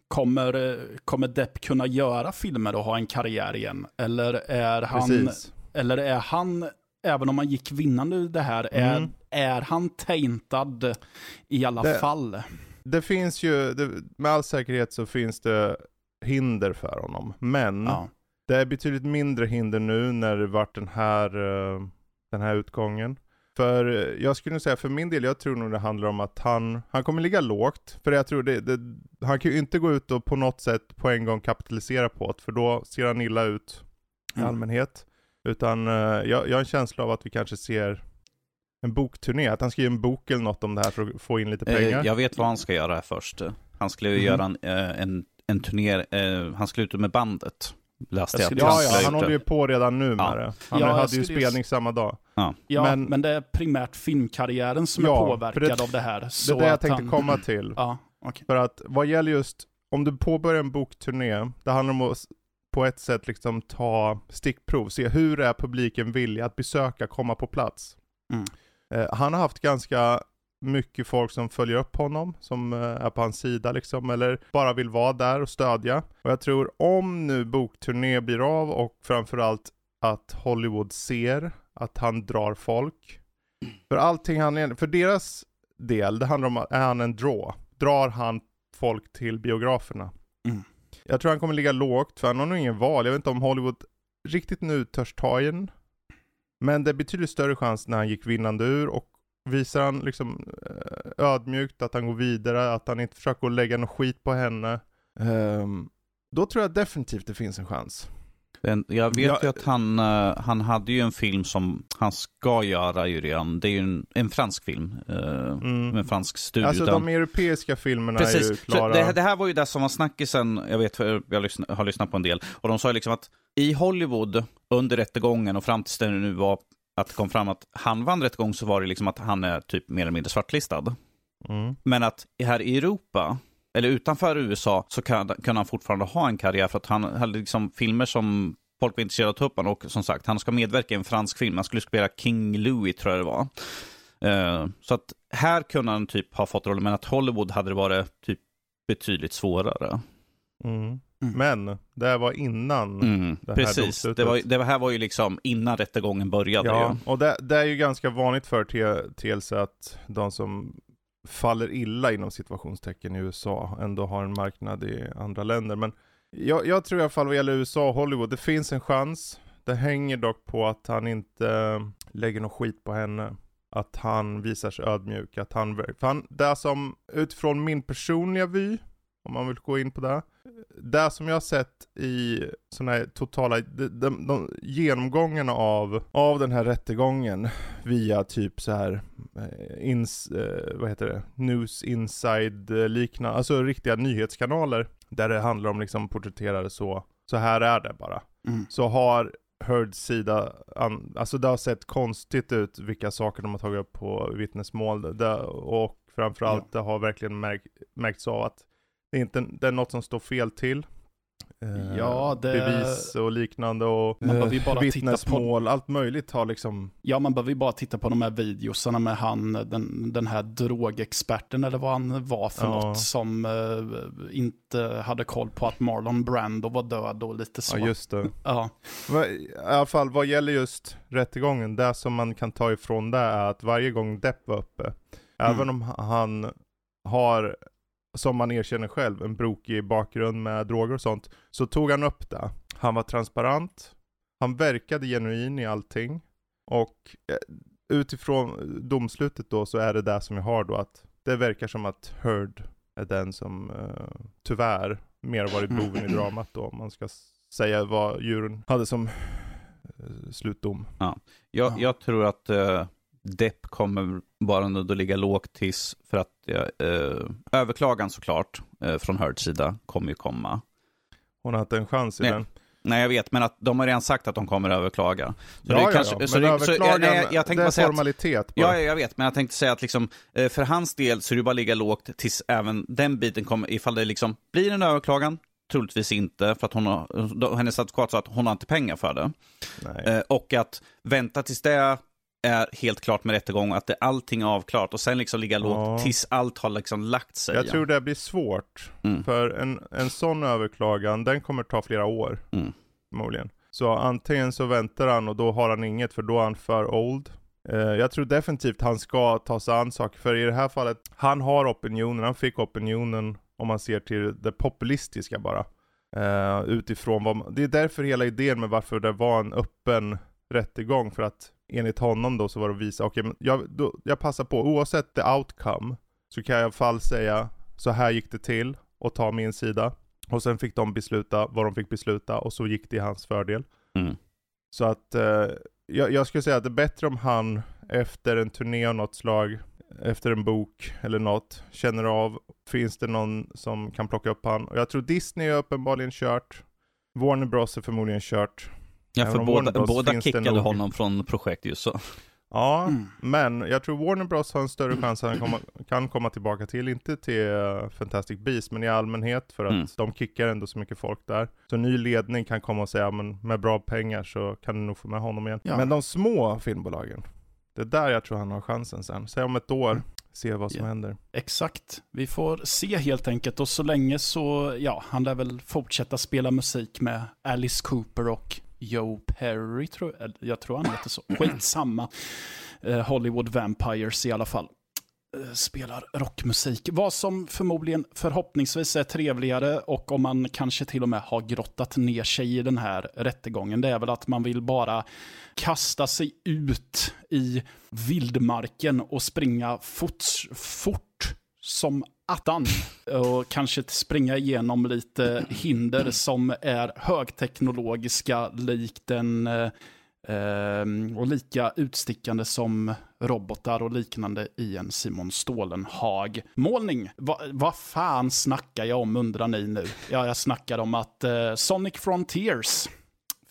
kommer, eh, kommer Depp kunna göra filmer och ha en karriär igen? Eller är han, precis. eller är han även om han gick vinnande ur det här, är, Mm. är han taintad i alla Det- fall? Det finns ju, det, med all säkerhet så finns det hinder för honom. Men Ja. det är betydligt mindre hinder nu när det vart den här, eh, den här utgången. För jag skulle säga för min del, jag tror nog det handlar om att han, han kommer ligga lågt. För jag tror det, det han kan ju inte gå ut och på något sätt på en gång kapitalisera på det, för då ser han illa ut i Mm. allmänhet. Utan eh, jag, jag har en känsla av att vi kanske ser en bokturné, att han skriver en bok eller något om det här för att få in lite pengar. Eh, jag vet vad han ska göra först. Han skulle Mhm. göra en, eh, en, en turné, han skulle ut med bandet. Läste Jag Ja, ja, ha han håller ju det. på redan nu med Ja. det. Han Ja, hade ju spelning samma dag. Ja, men, Men- det är primärt filmkarriären som Ja, är påverkad det- av det här. Det Så är det jag tänkte han, komma till. <clears throat> Ja, okej. För att vad gäller just, om du påbörjar en bokturné, det handlar om att på ett sätt liksom ta stickprov, se hur är publiken villig att besöka, komma på plats. Mm. Eh, han har haft ganska mycket folk som följer upp honom, som eh, är på hans sida liksom, eller bara vill vara där och stödja. Och jag tror om nu bokturné blir av och framförallt att Hollywood ser att han drar folk. För allting han för deras del, det handlar om, är han en draw? Drar han folk till biograferna? Mm. Jag tror han kommer ligga lågt, för han har nog ingen val. Jag vet inte om Hollywood riktigt nu törs ta in. Men det är betydligt större chans när han gick vinnande ur och visar han liksom eh, ödmjukt att han går vidare, att han inte försöker lägga något skit på henne. ehm, då tror jag definitivt det finns en chans. Den, jag vet Ja. ju att han, eh, han hade ju en film som han ska göra ju redan. Det är ju en, en fransk film. eh, Mm. Med en fransk studio. Alltså de europeiska filmerna är ju Precis, klara. det, det här var ju det som var snackisen, jag vet, för jag har lyssnat på en del, och de sa ju liksom att i Hollywood under rättegången och fram tills det nu var att det kom fram att han vann rättegång så var det liksom att han är typ mer eller mindre svartlistad. Mm. Men att här i Europa, eller utanför USA, så kan, kan han fortfarande ha en karriär för att han hade liksom filmer som folk var intresserade av att ta upp honom. och som sagt, han ska medverka i en fransk film. Han skulle spela King Louis tror jag det var. Eh, så att här kunde han typ ha fått rollen, men att Hollywood hade det varit typ betydligt svårare. Mm. Mm. Men det här var innan. Mm, Det här precis, domslutet. det, var, det här var ju liksom innan rättegången började. Ja, ju. och det, det är ju ganska vanligt för TLC att de som faller illa inom situationstecken i USA ändå har en marknad i andra länder. Men jag, jag tror i alla fall vad gäller USA och Hollywood, det finns en chans. Det hänger dock på att han inte eh, lägger någon skit på henne. Att han visar sig ödmjuk, att han, för han det som utifrån min personliga vy, om man vill gå in på det. Det som jag har sett i sådana här totala, de, de, de genomgångarna av, av den här rättegången via typ så här eh, ins, eh, vad heter det, news inside eh, liknande, alltså riktiga nyhetskanaler. Där det handlar om liksom porträtterade så, så här är det bara. Mm. Så har Heards sida, alltså det har sett konstigt ut vilka saker de har tagit upp på vittnesmål. Det, och framförallt det har verkligen märk, märkts av att det är, inte, det är något som står fel till. Eh, Ja, det- Bevis och liknande och Man behöver ju eh, bara titta vittnesmål, allt möjligt har liksom, Ja, man behöver ju bara titta på de här videosarna med han, den, den här drogexperten eller vad han var för Ja. något som eh, inte hade koll på att Marlon Brando var död och lite så. ja just det. Ja. I alla fall vad gäller just rättegången, det som man kan ta ifrån det är att varje gång Depp var uppe, även om han har, som man erkänner själv, en brokig bakgrund med droger och sånt, så tog han upp det. Han var transparent, han verkade genuin i allting, och eh, utifrån domslutet då så är det det som jag har då att det verkar som att Heard är den som eh, tyvärr mer varit <clears throat> boven i dramat då, om man ska säga vad juryn hade som eh, slutdom. Jag, Ja. jag tror att uh, Depp kommer bara att ligga lågt tills, för att uh, överklagan såklart uh, från Heards sida kommer ju komma. Hon har inte en chans i Nej. den. Nej, jag vet, men att de har redan sagt att de kommer att överklaga. Så det ja, kanske- ja, ja, så men så- överklagan, nej, jag tänkte det är att- formalitet bara. Ja, ja, jag vet, men jag tänkte säga att liksom, eh, för hans del så är det bara att ligga lågt tills även den biten kommer, ifall det liksom blir en överklagan, troligtvis inte, för att hon har, hennes advokat sa att hon har inte pengar för det. Nej. Eh, och att vänta tills det är helt klart med rättegång, att det, allting är avklarat och sen liksom ligga Ja. lågt tills allt har liksom lagt sig. Jag tror det blir svårt. Mm. För en, en sån överklagan, den kommer ta flera år. Mm. Förmodligen. Så antingen så väntar han och då har han inget för då är han för old. Eh, jag tror definitivt han ska ta sig an saker. För i det här fallet, han har opinionen, han fick opinionen om man ser till det populistiska bara. Eh, utifrån vad man, det är därför hela idén med varför det var en öppen rättegång. För att enligt honom då så var det att visa, okej men jag, då, jag passar på, oavsett the outcome, så kan jag i alla fall säga så här gick det till och ta min sida. Och sen fick de besluta vad de fick besluta och så gick det i hans fördel. Mm. Så att eh, jag, jag skulle säga att det är bättre om han efter en turné av något slag, efter en bok eller något, känner av, finns det någon som kan plocka upp han? Och jag tror Disney är uppenbarligen kört. Warner Bros är förmodligen kört. Ja, för båda, Bros båda kickade nog- honom från projekt just så. Ja, Mm. men jag tror Warner Bros har en större chans att han komma, kan komma tillbaka till, inte till uh, Fantastic Beasts, men i allmänhet för att Mm. de kickar ändå så mycket folk där. Så ny ledning kan komma och säga, men med bra pengar så kan du nog få med honom igen. Ja. Men de små filmbolagen, det är där jag tror han har chansen sen. Säg om ett år, se vad som Ja. händer. Exakt. Vi får se helt enkelt och så länge så, ja, han lär väl fortsätta spela musik med Alice Cooper och Joe Perry, tror jag. Jag tror han heter så. Skitsamma. Eh, Hollywood Vampires i alla fall. Eh, Spelar rockmusik. Vad som förmodligen förhoppningsvis är trevligare och om man kanske till och med har grottat ner sig i den här rättegången, det är väl att man vill bara kasta sig ut i vildmarken och springa fort, fort som attan. Och kanske springa igenom lite hinder som är högteknologiska likt en eh, eh, och lika utstickande som robotar och liknande i en Simon Stålenhag-målning. Va, vad fan snackar jag om undrar ni nu? Ja, jag snackar om att eh, Sonic Frontiers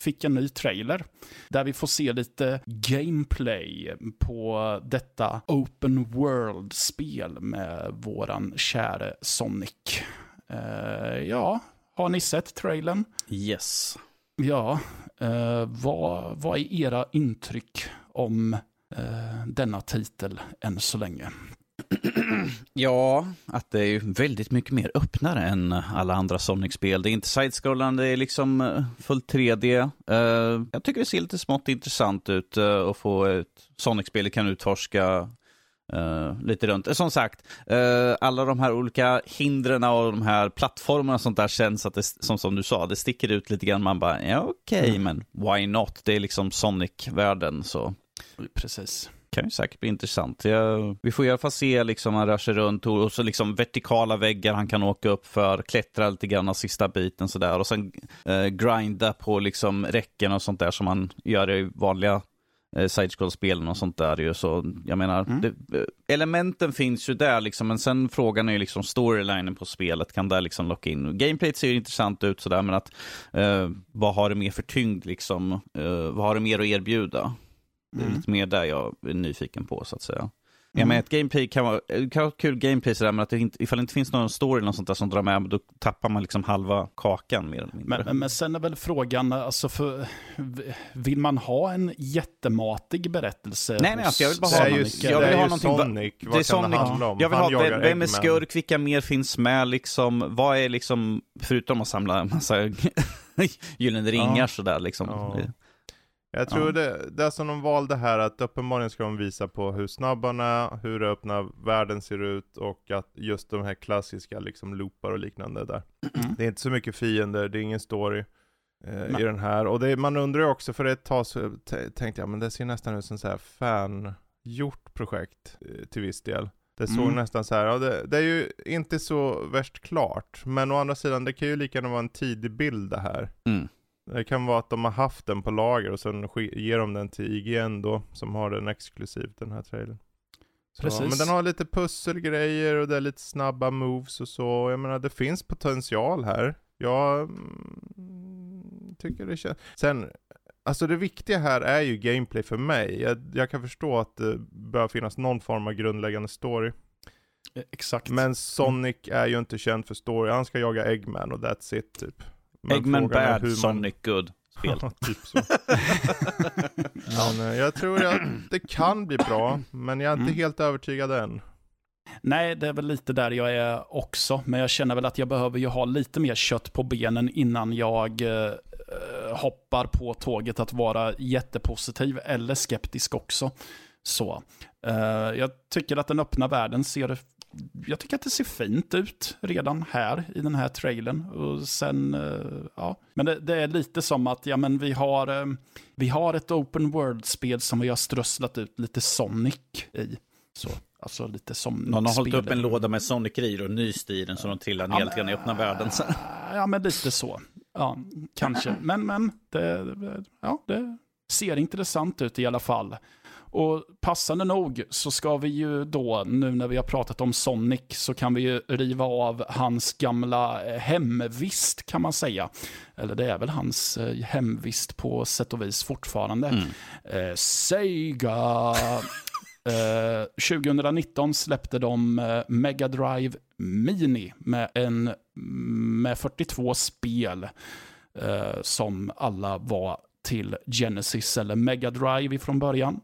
fick en ny trailer där vi får se lite gameplay på detta open world-spel med våran käre Sonic. Eh, ja, har ni sett trailern? Yes. Ja, eh, vad, vad är era intryck om eh, denna titel än så länge? <clears throat> Ja, att det är ju väldigt mycket mer öppnare än alla andra Sonic-spel. Det är inte side-scrollande, det är liksom eh, fullt 3D. Uh, jag tycker det ser lite smått intressant ut uh, att få ett Sonic-spel kan utforska Uh, lite runt. Som sagt, uh, alla de här olika hindren och de här plattformarna och sånt där känns att det, som, som du sa, det sticker ut lite grann. Man bara, ja okej, okay, mm. men why not? Det är liksom Sonic-världen så. Precis kan ju säkert bli intressant. Jag, vi får i alla fall se liksom han rör sig runt och, så liksom vertikala väggar han kan åka upp för, klättra lite grann sista biten sådär och sen eh, grinda på liksom räcken och sånt där som man gör i vanliga eh, side-scroll-spelen och sånt där ju. Så jag menar, mm. det, elementen finns ju där liksom, men sen frågan är ju liksom storylinen på spelet, kan det liksom locka in? Gameplayet ser ju intressant ut sådär, men att eh, vad har det mer för tyngd liksom? Eh, vad har det mer att erbjuda? Det är mm. lite mer där jag är nyfiken på så att säga. Mm. Jag menar, ett gameplay kan vara, kan vara kul gameplay sådär, men att det inte, ifall det inte finns någon story eller något sånt där som drar med, då tappar man liksom halva kakan mer eller mindre. Men, men sen är väl frågan, alltså för, vill man ha en jättematig berättelse? Nej, nej, alltså jag vill bara ha Sonic. Jag vill ha Sonic, vad det är kan Sonic. det handla om? Jag vill Han ha, vem, vem är skurk, vilka mer finns med liksom? Vad är liksom, förutom att samla en massa <laughs> gyllene ringar ja. sådär liksom. Ja. Jag tror ja. det, det som de valde här, att uppenbarligen ska de visa på hur snabba han är, hur öppna världen ser ut och att just de här klassiska liksom loopar och liknande där. Mm. Det är inte så mycket fiender, det är ingen story eh, i den här. Och det, man undrar ju också, för ett tag så tänkte jag, men det ser nästan ut som så här fan-gjort projekt eh, till viss del. Det såg mm. nästan så här, ja, det, det, är ju inte så värst klart, men å andra sidan, det kan ju lika gärna vara en tidig bild det här. Mm. Det kan vara att de har haft den på lager och sen ger de den till IGN då, som har den exklusivt den här trailern. Så, Precis. Men den har lite pusselgrejer och det är lite snabba moves och så. Jag menar, det finns potential här. Jag mm, tycker det känns... Sen, alltså det viktiga här är ju gameplay för mig. Jag, jag kan förstå att det bör finnas någon form av grundläggande story. Eh, exakt. Men Sonic är ju inte känd för story. Han ska jaga Eggman och that's it typ. Eggman bad, man... Sonic good. Spel. <laughs> typ så. <laughs> men, eh, jag tror att det kan bli bra, men jag är inte mm. helt övertygad än. Nej, det är väl lite där jag är också, men jag känner väl att jag behöver ju ha lite mer kött på benen innan jag eh, hoppar på tåget att vara jättepositiv eller skeptisk också. Så, eh, jag tycker att den öppna världen ser jag tycker att det ser fint ut redan här i den här trailern. Och sen, eh, ja. Men det, det, är lite som att, ja men vi har, eh, vi har ett open world-spel som vi har strösslat ut lite Sonic i. Så, alltså lite som Någon har hållit upp en låda med Sonic i och nyst i den så de trillar ner ja, i öppna världen. Ja, men lite så. Ja, kanske. Men, men, det, ja, det ser intressant ut i alla fall. Och passande nog så ska vi ju då, nu när vi har pratat om Sonic, så kan vi ju riva av hans gamla eh, hemvist kan man säga. Eller det är väl hans eh, hemvist på sätt och vis fortfarande. Mm. Eh, Sega. eh, 2019 släppte de eh, Mega Drive Mini med, en, med 42 spel eh, som alla var till Genesis eller Mega Drive från början.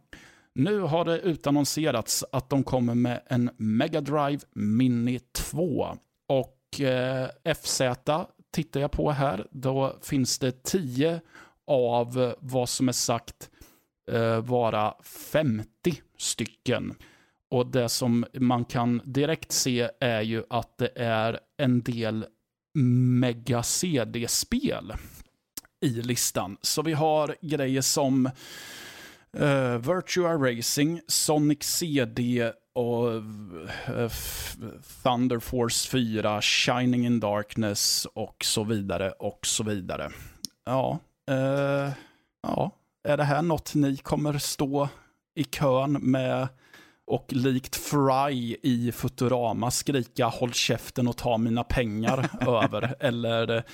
Nu har det utannonserats att de kommer med en Mega Drive Mini 2. Och eh, FZ tittar jag på här, då finns det 10 av vad som är sagt eh, vara 50 stycken. Och det som man kan direkt se är ju att det är en del Mega CD-spel i listan. Så vi har grejer som Uh, Virtua Racing, Sonic CD och uh, Thunder Force 4, Shining in Darkness och så vidare och så vidare. Ja, uh, ja, är det här något ni kommer stå i kön med och likt Fry i Futurama skrika håll käften och ta mina pengar <laughs> över? Eller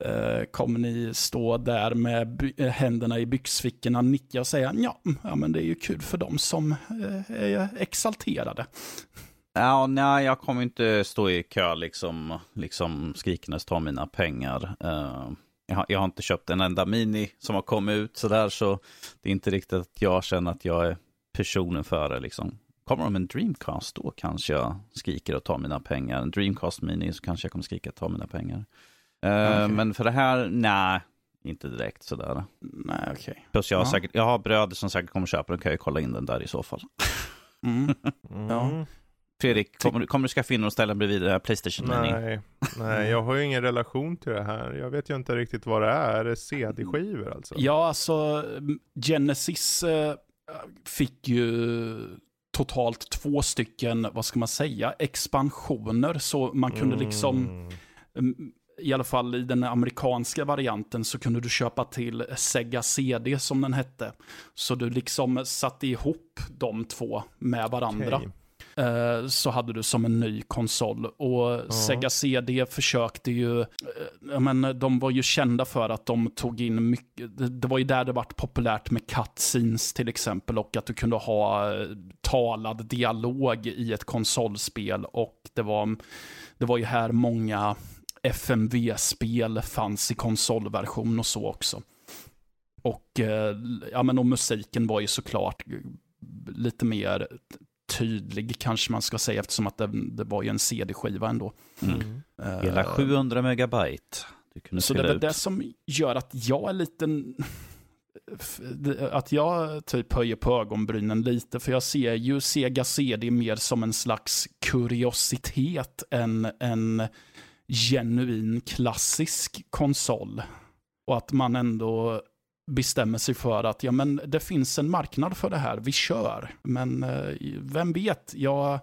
Eh, kommer ni stå där med eh, händerna i byxfickorna, nicka och säga ja, mm, ja men det är ju kul för dem som eh, är exalterade. Ja, nej, jag kommer inte stå i kö liksom, liksom skrikandes ta mina pengar. Jag, har, jag, har, inte köpt en enda mini som har kommit ut sådär, så det är inte riktigt att jag känner att jag är personen för det liksom. kommer de en Dreamcast, då kanske jag skriker och tar mina pengar. En Dreamcast Mini så kanske jag kommer skrika och ta mina pengar. Uh, okay. Men för det här, nej, inte direkt sådär. Nej, okej. Okay. Plus jag har, ja. säkert, jag har bröder som säkert kommer köpa den, kan jag kolla in den där i så fall. Mm. Mm. Ja. Fredrik, kommer, kommer du skaffa in och ställa bredvid Playstation Mini? Nej, nej, jag har ju ingen relation till det här. Jag vet ju inte riktigt vad det är. Är det CD-skivor alltså? Ja, alltså Genesis äh, fick ju totalt två stycken, vad ska man säga, expansioner. Så man kunde liksom, mm. I alla fall i den amerikanska varianten, så kunde du köpa till Sega CD som den hette. Så du liksom satte ihop de två med varandra. Okay. Eh, så hade du som en ny konsol. Och ja. Sega CD försökte ju, eh, men de var ju kända för att de tog in mycket, det, det var ju där det var populärt med cutscenes till exempel och att du kunde ha eh, talad dialog i ett konsolspel och det var, det var ju här många FMV-spel fanns i konsolversion och så också. Och, ja, men och musiken var ju såklart lite mer tydlig kanske man ska säga eftersom att det, det var ju en CD-skiva ändå. Mm. Uh, Hela 700 megabyte. så det är det som gör att jag är lite... Att jag typ höjer på ögonbrynen lite, för jag ser ju Sega CD mer som en slags kuriositet än en genuin klassisk konsol. Och att man ändå bestämmer sig för att ja, men det finns en marknad för det här, vi kör. Men eh, vem vet, jag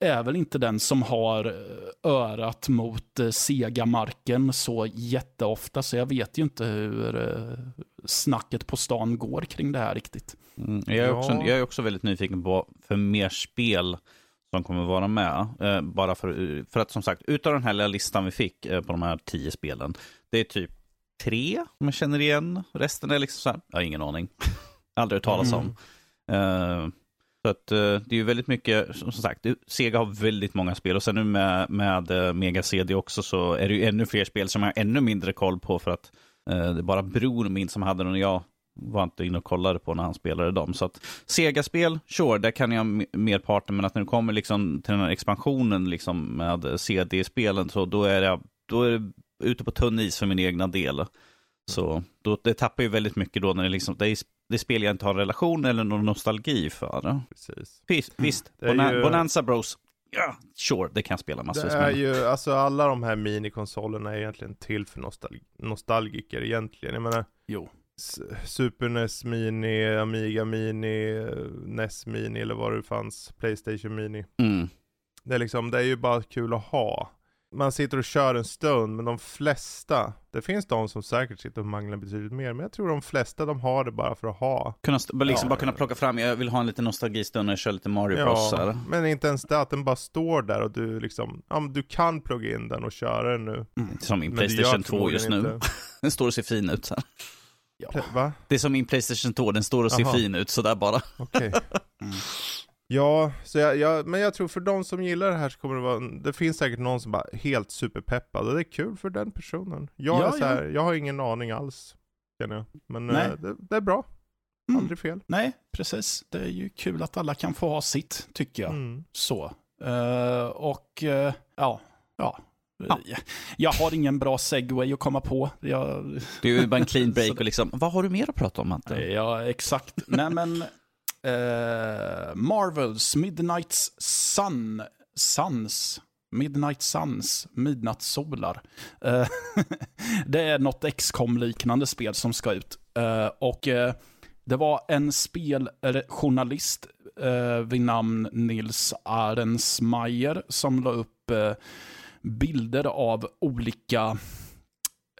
är väl inte den som har eh, örat mot eh, Sega-marken så jätteofta, så jag vet ju inte hur eh, snacket på stan går kring det här riktigt. Mm, jag, är också, jag är också väldigt nyfiken på för mer spel som kommer vara med. Eh, bara för, för att som sagt, utav den här lilla listan vi fick eh, på de här tio spelen, det är typ tre, om jag känner igen. Resten är liksom så här, jag har ingen aning. <laughs> Aldrig hört talas om. Mm. Uh, så att uh, det är ju väldigt mycket, som sagt, Sega har väldigt många spel och sen nu med, med uh, Mega CD också så är det ju ännu fler spel som jag har ännu mindre koll på för att det bara bror min som hade den och jag var inte inne och kollade på när han spelade dem. Så att Sega-spel, sure, där kan jag merparten, men att när det kommer liksom till den här expansionen liksom med CD-spelen så då är det, då är det ute på tunn is för min egna del. Så då, det tappar ju väldigt mycket då när det liksom, det är, det spel jag inte har en relation eller någon nostalgi för. Precis. Visst, visst. Bona ju... Bonanza Bros. Ja, sure, det kan jag spela. Det är ju, alltså alla de här minikonsolerna är egentligen till för nostal nostalgiker egentligen. Jag menar, jo. Super NES Mini, Amiga Mini, NES Mini eller vad det fanns, Playstation Mini. Mm. Det är liksom, det är ju bara kul att ha man sitter och kör en stund, men de flesta, det finns de som säkert sitter och manglar betydligt mer, men jag tror de flesta de har det bara för att ha. Kunna, liksom ja. bara kunna plocka fram, jag vill ha en liten nostalgistund när jag kör lite Mario Bros. Ja, men inte ens det, att den bara står där och du liksom, ja men du kan plugga in den och köra den nu. Mm. Som min Playstation 2 just nu. <laughs> den står och ser fin ut så här. Ja. Va? Det är som min Playstation 2, den står och ser Aha. fin ut sådär bara. Okej. Okay. <laughs> Mm. Ja, så jag, jag, men jag tror för de som gillar det här så kommer det vara, det finns säkert någon som bara helt superpeppad och det är kul för den personen. Jag ja, är så här, ja. jag har ingen aning alls, känner jag. Men äh, det, det, är bra. Mm. Aldrig fel. Nej, precis. Det är ju kul att alla kan få ha sitt, tycker jag. Mm. Så. Uh, och uh, ja, ja. Ja. Jag har ingen bra segway att komma på. Jag... Det är ju bara en clean <laughs> break och liksom, vad har du mer att prata om Matte? Ja, exakt. Nej men, Uh, Marvels Midnight Sun, Suns, Midnight Suns, Midnattssolar. Uh, <laughs> det är något XCOM liknande spel som ska ut. Uh, och det var en speljournalist vid namn Nils Arensmeier som la upp bilder av olika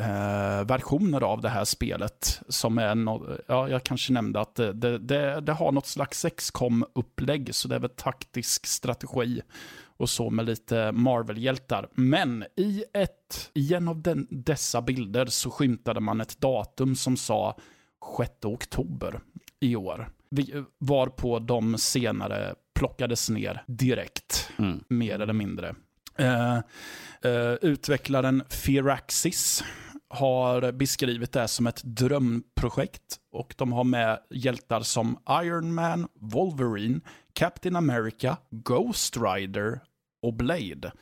eh, versioner av det här spelet. Som är no ja, jag kanske nämnde att det, det, det har något slags XCOM-upplägg, så det är väl taktisk strategi och så med lite Marvel-hjältar. Men i, ett, i en av den, dessa bilder så skymtade man ett datum som sa 6 oktober i år. Varpå de senare plockades ner direkt, mm. mer eller mindre. Uh, uh, utvecklaren Firaxis har beskrivit det som ett drömprojekt och de har med hjältar som Iron Man, Wolverine, Captain America, Ghost Rider och Blade.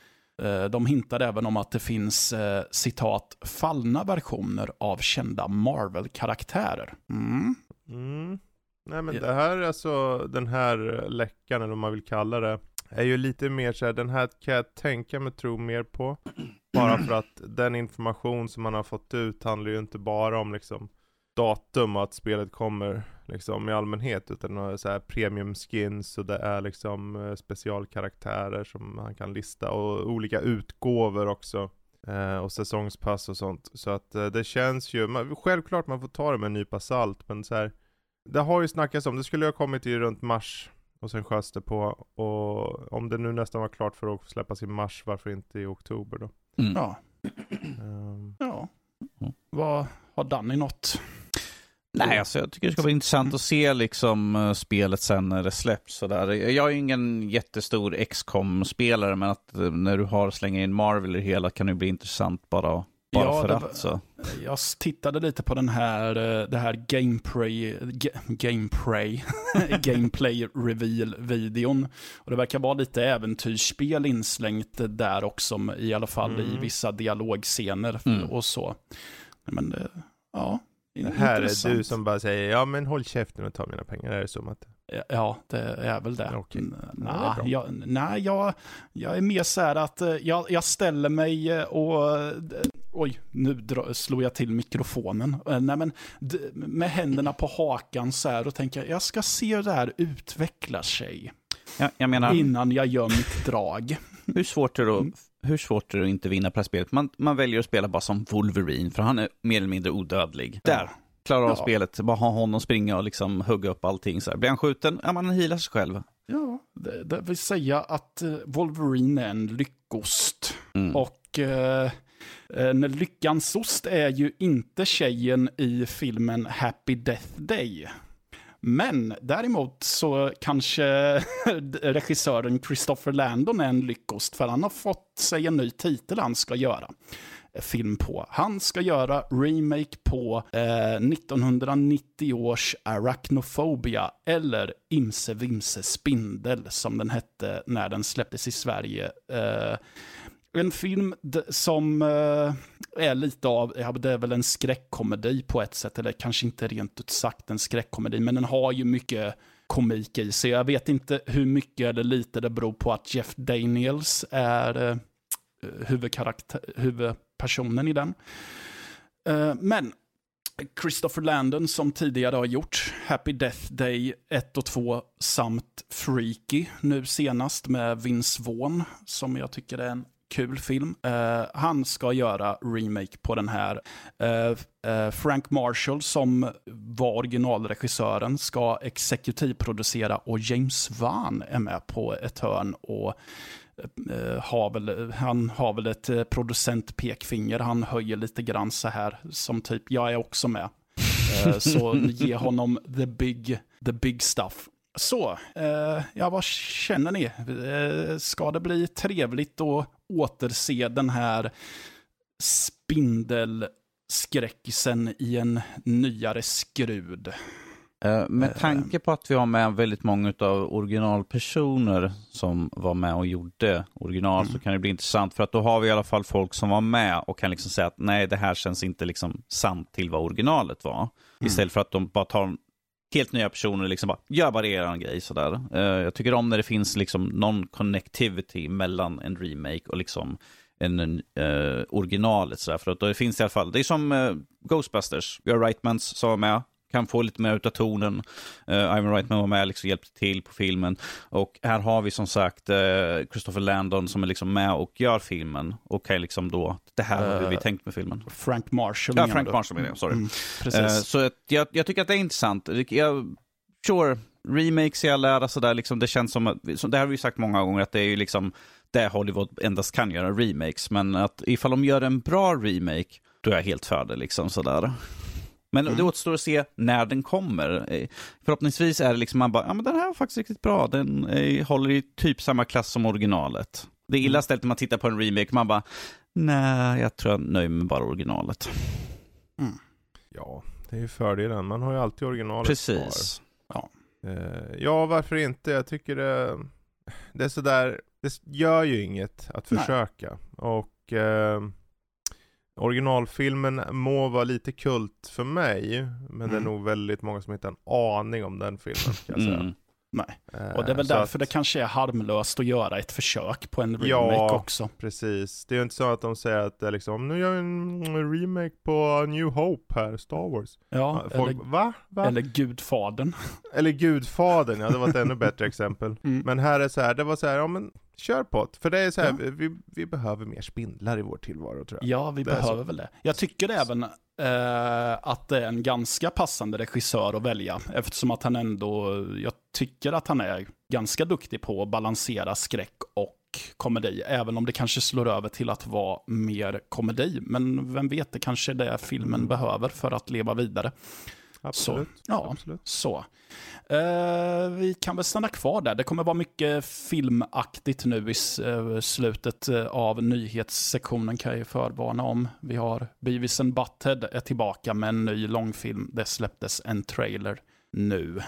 Eh, de hintar även om att det finns eh, citat fallna versioner av kända Marvel-karaktärer. Mm. Mm. Nej men det här, alltså den här läckan eller vad man vill kalla det, är ju lite mer så här, den här kan jag tänka mig tro mer på. Bara för att den information som man har fått ut handlar ju inte bara om liksom datum och att spelet kommer liksom i allmänhet utan det är så här premium skins och det är liksom eh, specialkaraktärer som man kan lista och olika utgåvor också. Eh, och säsongspass och sånt. Så att eh, det känns ju, man, självklart man får ta det med en nypa salt men så här, det har ju snackats om, det skulle ha kommit i runt mars och sen sköts det på och om det nu nästan var klart för att släppas i mars, varför inte i oktober då? Mm. Ja, Ehm, ja. Mm. Vad har Danny något? Nej, alltså jag tycker det ska vara intressant att se liksom eh, spelet sen när det släpps. Sådär. Jag är ju ingen jättestor XCOM-spelare, men att eh, när du har slänga in Marvel i det hela kan det bli intressant bara, bara Ja, för att. var- Så. Jag tittade lite på den här, eh, det här gameplay, ga- gameplay, <laughs> gameplay reveal-videon. Och det verkar vara lite äventyrsspel inslängt där också, i alla fall i Mm. vissa dialogscener Mm. och så. Men det, ja, det här är du som bara säger ja men håll käften och ta mina pengar, är det så att Ja, det är väl det. Ja, det är Nej, bra. jag, nej jag, jag är mer så här att eh, jag, jag ställer mig eh, och... eh, Oj, nu dra, slår jag till mikrofonen. Nej, men med händerna på hakan så här och tänker jag ska se hur det här utvecklar sig Ja, jag menar, innan jag gör mitt drag. hur svårt är det att, Mm. hur svårt är det inte vinna på det här spelet? Man, man väljer att spela bara som Wolverine, för han är mer eller mindre odödlig. Där, klarar av Ja. spelet, bara ha honom springa och liksom hugga upp allting. Så här. Blir han skjuten, ja man healar sig själv. Ja, det, det vill säga att eh, Wolverine är en lyckost. Mm. Och eh, eh, när lyckans ost är ju inte tjejen i filmen Happy Death Day. Men däremot så kanske <laughs> regissören Christopher Landon är en lyckost för han har fått sig en ny titel han ska göra film på. Han ska göra remake på eh, 1990 års Arachnophobia eller Imse Vimse Spindel som den hette när den släpptes i Sverige. Eh, en film som eh, är lite av, ja, det är väl en skräckkomedi på ett sätt, eller kanske inte rent ut sagt en skräckkomedi, men den har ju mycket komik i sig. Jag vet inte hur mycket eller lite det beror på att Jeff Daniels är eh, huvudkaraktär, personen i den. Eh, men Christopher Landon som tidigare har gjort Happy Death Day 1 och 2 samt Freaky nu senast med Vince Vaughn som jag tycker är en kul film. Uh, han ska göra remake på den här. Uh, uh, Frank Marshall som var originalregissören ska exekutivproducera och James Wan är med på ett hörn och har väl, han har väl ett eh, producentpekfinger. Han höjer lite grann så här som typ, jag är också med. Eh, så <laughs> ge honom the big, the big stuff. Så, eh, ja vad känner ni? Eh, ska det bli trevligt att återse den här spindelskräckisen i en nyare skrud? Eh, Med tanke på att vi har med väldigt många av originalpersoner som var med och gjorde original så kan det bli intressant för att då har vi i alla fall folk som var med och kan liksom säga att nej, det här känns inte liksom sant till vad originalet var. Istället för att de bara tar helt nya personer och liksom bara gör bara er grej sådär. Eh, jag tycker om när det finns liksom någon connectivity mellan en remake och liksom en, en eh, originalet sådär. För att då finns det i alla fall, det är som eh, Ghostbusters, har Rightmans som var med, kan få lite mer utav tonen. Uh, Ivan Reitman var med och liksom hjälpte till på filmen. Och här har vi som sagt eh, Christopher Landon som är liksom med och gör filmen. Och kan liksom då, det här har vi Eh, tänkt med filmen. Frank Marshall Ja, Frank? Marshall menar jag, sorry. Mm, precis. Eh, så jag, jag tycker att det är intressant. Jag, sure, remakes i all ära, sådär, liksom, det känns som, att, det här har vi sagt många gånger, att det är ju liksom det Hollywood endast kan göra, remakes. Men att ifall de gör en bra remake, då är jag helt för det. Liksom, sådär. Men Mm. det återstår att se när den kommer. Eh, Förhoppningsvis är det liksom man bara, ja men den här var faktiskt riktigt bra. Den eh, håller i typ samma klass som originalet. Det är illa ställt när man tittar på en remake, man bara, nej, jag tror jag nöjer mig med bara originalet. Ja, det är ju fördelen. Man har ju alltid originalet Precis. kvar. Eh, ja, varför inte? Jag tycker det, det är sådär, det gör ju inget att Nej. försöka. Och eh, originalfilmen må vara lite kult för mig, men det är Mm. nog väldigt många som inte har en aning om den filmen kan jag säga. Mm. Nej. Eh, Och det är väl så därför att- det kanske är harmlöst att göra ett försök på en remake Ja. också. Precis, det är ju inte så att de säger att det är liksom, nu gör vi en remake på New Hope här, Star Wars. Ja, Folk, eller, va? va? eller Gudfadern. Eller Gudfadern, ja det var ett ännu bättre exempel. <laughs> Mm. Men här är så här, det var så här, ja men kör på. För det är så här, Ja. vi, vi behöver mer spindlar i vår tillvaro tror jag. Ja, vi Det behöver väl det. Jag tycker även eh, att det är en ganska passande regissör att välja, eftersom att han ändå, jag tycker att han är ganska duktig på att balansera skräck och komedi, även om det kanske slår över till att vara mer komedi. Men vem vet, det kanske är det filmen behöver för att leva vidare. Absolut. Ja. Absolut. Så. Eh, vi kan väl stanna kvar där. Det kommer vara mycket filmaktigt nu i eh, slutet eh, av nyhetssektionen kan jag ju förvarna om. Vi har Beavis and Butthead är tillbaka med en ny långfilm. Det släpptes en trailer nu.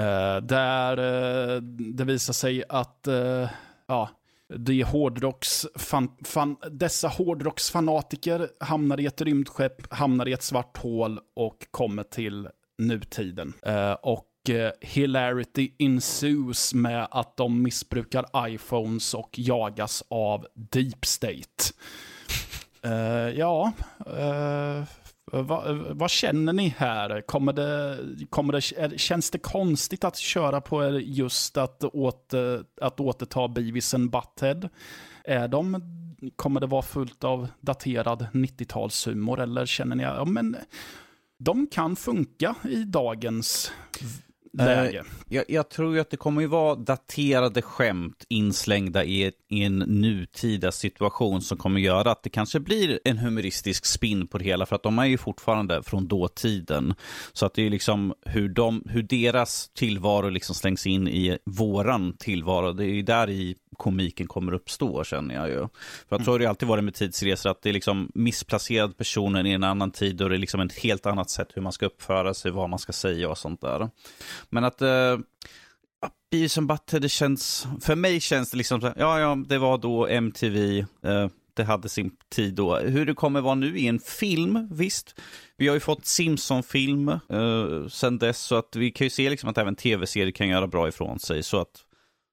Eh, där eh, det visar sig att eh, ja, de hårdrocks fan, fan, dessa hårdrocksfanatiker hamnar i ett rymdskepp, hamnar i ett svart hål och kommer till nutiden. Eh, och eh, hilarity ensues med att de missbrukar iPhones och jagas av Deep State. Eh, ja, eh, vad, vad känner ni här? Kommer det, kommer det, är- känns det konstigt att köra på just att, åter, att återta Beavis and Butthead? Är de, kommer det vara fullt av daterad 90-talshumor eller känner ni, ja men de kan funka i dagens läge. Jag, jag tror att det kommer ju vara daterade skämt inslängda i, i en nutida situation som kommer göra att det kanske blir en humoristisk spin på det hela, för att de är ju fortfarande från dåtiden. Så att det är liksom hur, de, hur deras tillvaro liksom slängs in i våran tillvaro, det är ju där i komiken kommer uppstå, känner jag ju. För att så har det ju alltid varit med tidsresor, att det är liksom missplacerad personen i en annan tid och det är liksom ett helt annat sätt hur man ska uppföra sig, vad man ska säga och sånt där. Men att eh, Beavis and Butthead, det känns, för mig känns det liksom så här, ja, ja, det var då MTV, eh, det hade sin tid då. Hur det kommer vara nu i en film, visst. Vi har ju fått Simpson-film eh, sen dess, så att vi kan ju se liksom att även tv-serier kan göra bra ifrån sig, så att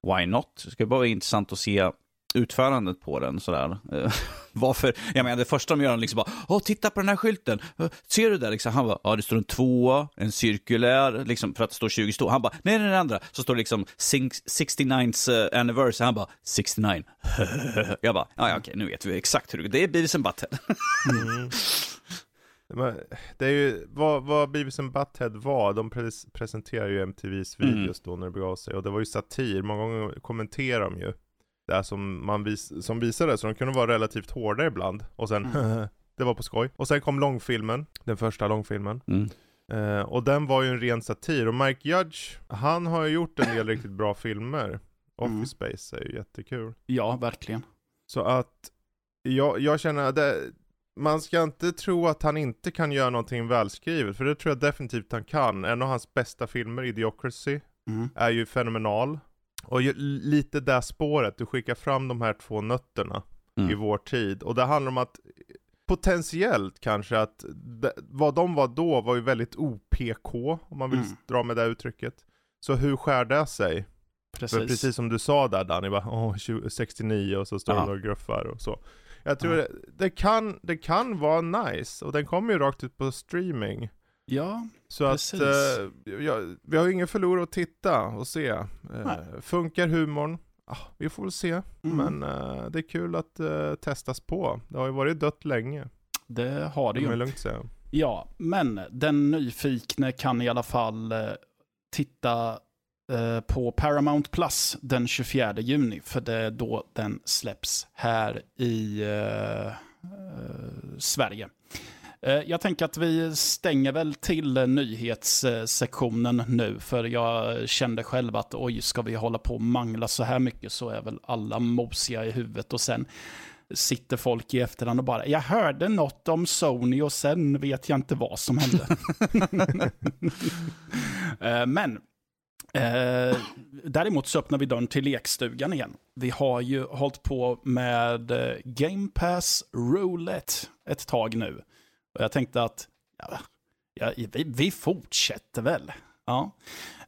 why not? Det ska bara vara intressant att se utförandet på den sådär. Eh, <laughs> Varför? Jag menar det första de gör är liksom bara, åh titta på den här skylten, Eh, ser du där liksom? Han bara, ja det står en tvåa, en cirkulär, liksom för att det står 20 stå. Han bara, nej den andra, så står det liksom six- 69th eh, anniversary, han bara, 69. <laughs> Jag bara, ja okej nu vet vi exakt hur det går, det är Beavis and Butthead. <laughs> Men det är ju, vad, vad Beavis and Butthead var, de pres- presenterar ju MTVs Mm. videos då när det begav sig. Och det var ju satir, många gånger kommenterar de ju det här som, man vis, som visade, så de kunde vara relativt hårda ibland. Och sen, <laughs> det var på skoj. Och sen kom långfilmen, den första långfilmen. Mm. Eh, och den var ju en ren satir. Och Mike Judge, han har ju gjort en del riktigt bra filmer. Office Mm. Space är ju jättekul. Ja, verkligen. Så att, jag, jag känner att det, man ska inte tro att han inte kan göra någonting välskrivet, för det tror jag definitivt han kan. En av hans bästa filmer, Idiocracy, Mm. är ju fenomenal. Och ju, lite det spåret, du skickar fram de här två nötterna i Mm. vår tid. Och det handlar om att potentiellt kanske att det, vad de var då var ju väldigt OPK, om man vill Mm. dra med det uttrycket. Så hur skär det sig? Precis. För precis som du sa där Danny, bara, 20, 69 och så står Ja. de och gruffar och så. Jag tror Ja. det, det, kan, det kan vara nice, och den kommer ju rakt ut på streaming. Ja, Så Precis. att, eh, ja, vi har ju ingen förlora att titta och se. Eh, Nej. funkar humorn? Ah, vi får väl se. Mm. Men eh, det är kul att eh, testas på. Det har ju varit dött länge, det har det det ju. kan man lugnt säga. Ja, men den nyfikne kan i alla fall eh, titta eh, på Paramount Plus den 24 juni, för det är då den släpps här i eh, eh, Sverige. Eh, Jag tänker att vi stänger väl till nyhetssektionen nu, för jag kände själv att oj, ska vi hålla på och mangla så här mycket så är väl alla mosiga i huvudet och sen sitter folk i efterhand och bara, jag hörde något om Sony och sen vet jag inte vad som hände. <laughs> Eh, Men Eh, däremot så öppnar vi dörren till lekstugan igen. Vi har ju hållit på med eh, Game Pass Roulette ett tag nu. Och jag tänkte att ja, ja, vi, vi fortsätter väl. Ja.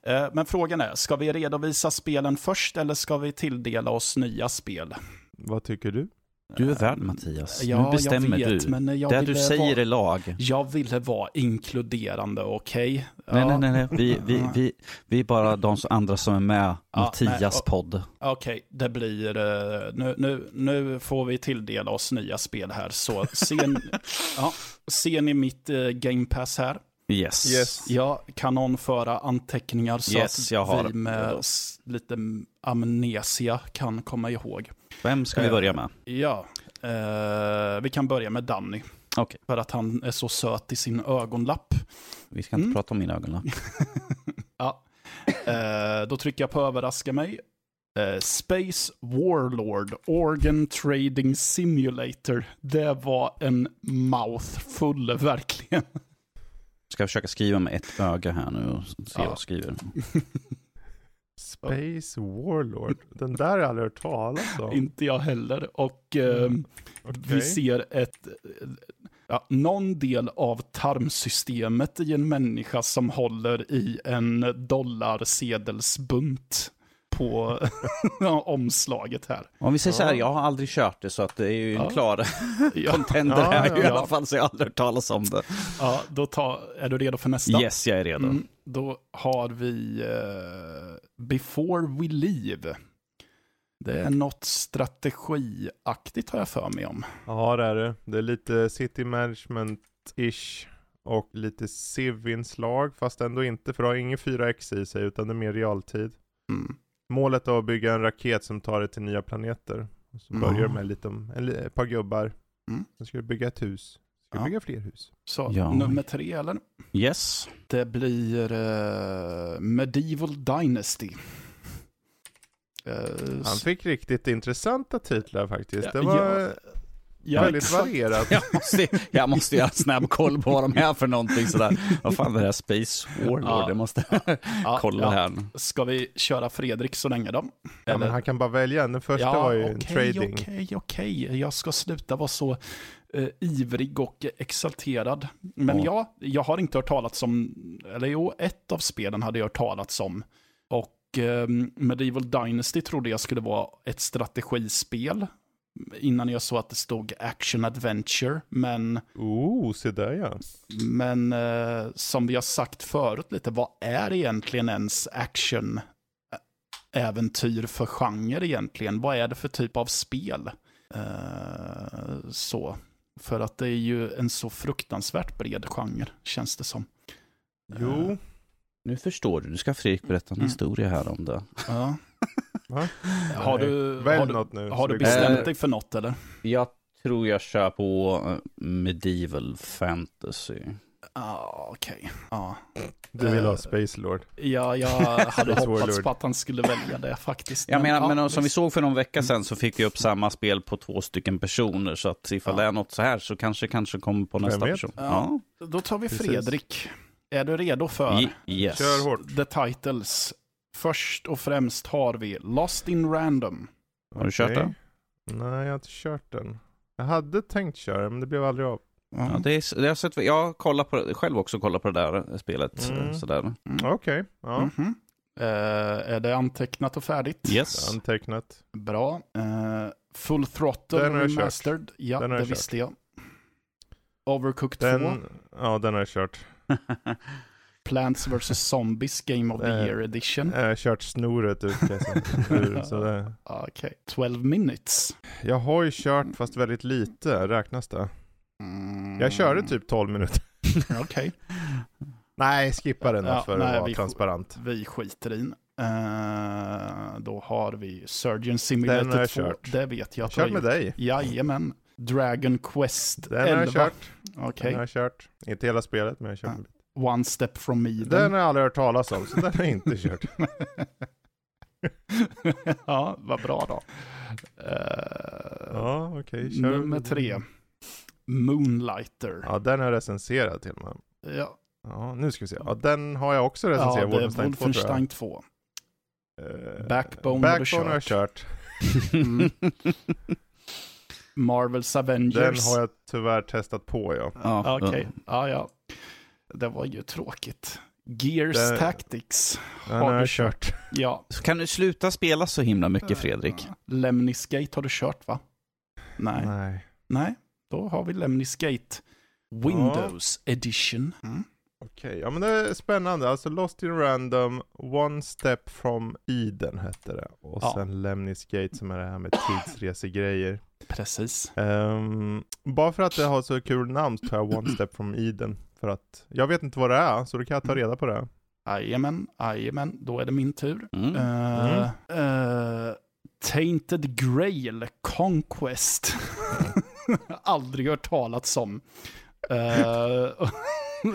Eh, men frågan är, ska vi redovisa spelen först eller ska vi tilldela oss nya spel? Vad tycker du? Du är värd Mattias. Ja, nu bestämmer jag vet, du. men jag det ville du säger vara- är lag. Jag ville vara inkluderande, okej? Nej, Ja. nej, nej, nej. Vi, vi, vi, vi är bara de andra som är med. Ja, Mattias nej, och- podd. Okej, det blir... eh, Nu, nu, nu får vi tilldela oss nya spel här. Så ser, ni- <laughs> ja, ser ni mitt eh, Game Pass här? Yes. Yes. Jag kan någon föra anteckningar så Yes, att jag har vi med lite amnesia kan komma ihåg. Vem ska vi Eh, börja med? Ja, eh, vi kan börja med Danny. Okej. För att han är så söt i sin ögonlapp. Vi ska inte Mm. prata om mina ögon. <laughs> Ja. Eh, då trycker jag på överraska mig. Eh, Space Warlord Organ Trading Simulator. Det var en mouthful <laughs> verkligen. Ska jag försöka skriva med ett öga här nu och se Ja. vad jag skriver. <laughs> Space Warlord. Den där har jag aldrig hört talas om. Inte jag heller. Och eh, Okej. vi ser ett, ja, någon del av tarmsystemet i en människa som håller i en dollarsedelsbunt på <laughs> omslaget här. Om vi säger så här, Ja. jag har aldrig kört det så att det är ju en Ja. klar Ja, <laughs> contender Ja, här i ja. alla fall, så jag har aldrig hört talas om det. ja då tar, är du redo för nästa? Yes, jag är redo. Mm, då har vi eh, Before We Leave. Det är något strategiaktigt har jag för mig om. Ja det är det. Det är lite city management-ish. Och lite civ-inslag fast ändå inte för det har ingen 4X i sig utan det är mer realtid. Mm. Målet är att bygga en raket som tar dig till nya planeter. Och så Mm. börjar med lite, om- en, ett par gubbar. Mm. Sen ska du bygga ett hus. Ska Ja. bygga fler hus? Så, Ja. nummer tre eller? Yes. Det blir eh, Medieval Dynasty. Eh, Han fick riktigt intressanta titlar faktiskt. Ja, Det var ja, väldigt exakt. varierat. <laughs> Jag måste, jag måste göra snabb koll på vad de är för någonting sådär. Vad fan är det här Space Warlord? Ja. Jag måste Ja, <laughs> kolla ja. här. Ska vi köra Fredrik så länge då? Ja, men han kan bara välja. Den första Ja, var ju en okej, trading. Okej, okej. Jag ska sluta vara så eh, ivrig och exalterad. Men Ja. ja, jag har inte hört talas om, eller jo, ett av spelen hade jag hört talas om. Och eh, Medieval Dynasty trodde jag skulle vara ett strategispel. Innan jag såg att det stod Action Adventure. Men, Oh, se där ja. men eh, som vi har sagt förut lite, vad är egentligen ens action äventyr för genre egentligen? Vad är det för typ av spel? Eh, så. För att det är ju en så fruktansvärt bred genre, känns det som. Jo. Nu förstår du. Nu ska Fredrik berätta en Mm. historia här om det. Ja. Va? Har du, Välj har du, något nu. har du bestämt Eh, dig för något eller? Jag tror jag kör på eh, medieval fantasy. Ja, okej. Ja. Du vill ha eh, Space Lord. ja, jag <laughs> hade hoppats på att han skulle välja det faktiskt. Jag menar, ja, men som vi såg för någon vecka sedan så fick vi upp samma spel på två stycken personer. Så att ifall Ja. det är något så här så kanske kanske kommer på nästa person. Ja. Då tar vi Precis. Fredrik. Är du redo för Ye- Yes. Kör hårt. the titles? Först och främst har vi Lost in Random. Har du kört Okej. den? Nej, jag har inte kört den. Jag hade tänkt köra men det blev aldrig av. Ja, det är, det har sett, jag kollar på, själv också kollat på det där spelet. Mm. eh, Sådär. Mm. Okej, ja. Mhm. Eh, är det antecknat och färdigt? Yes. Antecknat. Bra. Eh, full Throttle Den har jag kört. Remastered. Ja, Den har det jag kört. visste jag. Overcooked 2. Den, ja den har jag kört. <laughs> Plants vs. Zombies Game of the Eh, Year Edition. Jag har kört snoret ut ur, så <laughs> det. Okej, 12 minutes. Jag har ju kört fast väldigt lite, räknas det? Mm. Jag körde typ 12 minuter. <laughs> Okej, Nej, skippa den Ja, för nej, att vara vi- transparent. vi skiter in. Eh, då har vi Surgeon Den har Simulator jag 2. kört. Det vet jag att har kört med dig. Jajamän. Dragon Quest Den har 11. jag kört. Okej. Den har jag kört. Inte hela spelet, men jag har kört. One Step from Eden. Den har jag aldrig hört talas om, så den har jag inte kört. <laughs> ja, vad bra då. Eh, Ja, okej. kör. nummer tre. Moonlighter. Ja, den har jag recenserat till och med. Ja, Ja, nu ska vi se. Ja, den har jag också ja recenserat. det är Wolfenstein 2 tror jag. Wolfenstein 2. Eh, Backbone Backbone har jag kört. <laughs> Mm. <laughs> Marvels Avengers. Den har jag tyvärr testat på, ja. Ja, Okej, ja ja. Det var ju tråkigt. Gears Det- Tactics. Har har du jag kört. Ja. Så kan du sluta spela så himla mycket Fredrik? Lemnis Gate har du kört va? Nej. Nej. Nej, då har vi Lemnis Gate. Windows Edition. Mm. Okej, ja men det är spännande. Alltså Lost in Random, One Step from Eden hette det. Och Ja. sen Lemnis Gate som är det här med tidsresegrejer. Precis. Ehm, bara för att det har så kul namn så tar jag One Step from Eden. För att jag vet inte vad det är, så då kan jag ta reda på det. Jajamän, jajamän, då är det min tur. Mm. Eh, eh, Tainted Grail Conquest. <laughs> Aldrig hört talats om. Eh,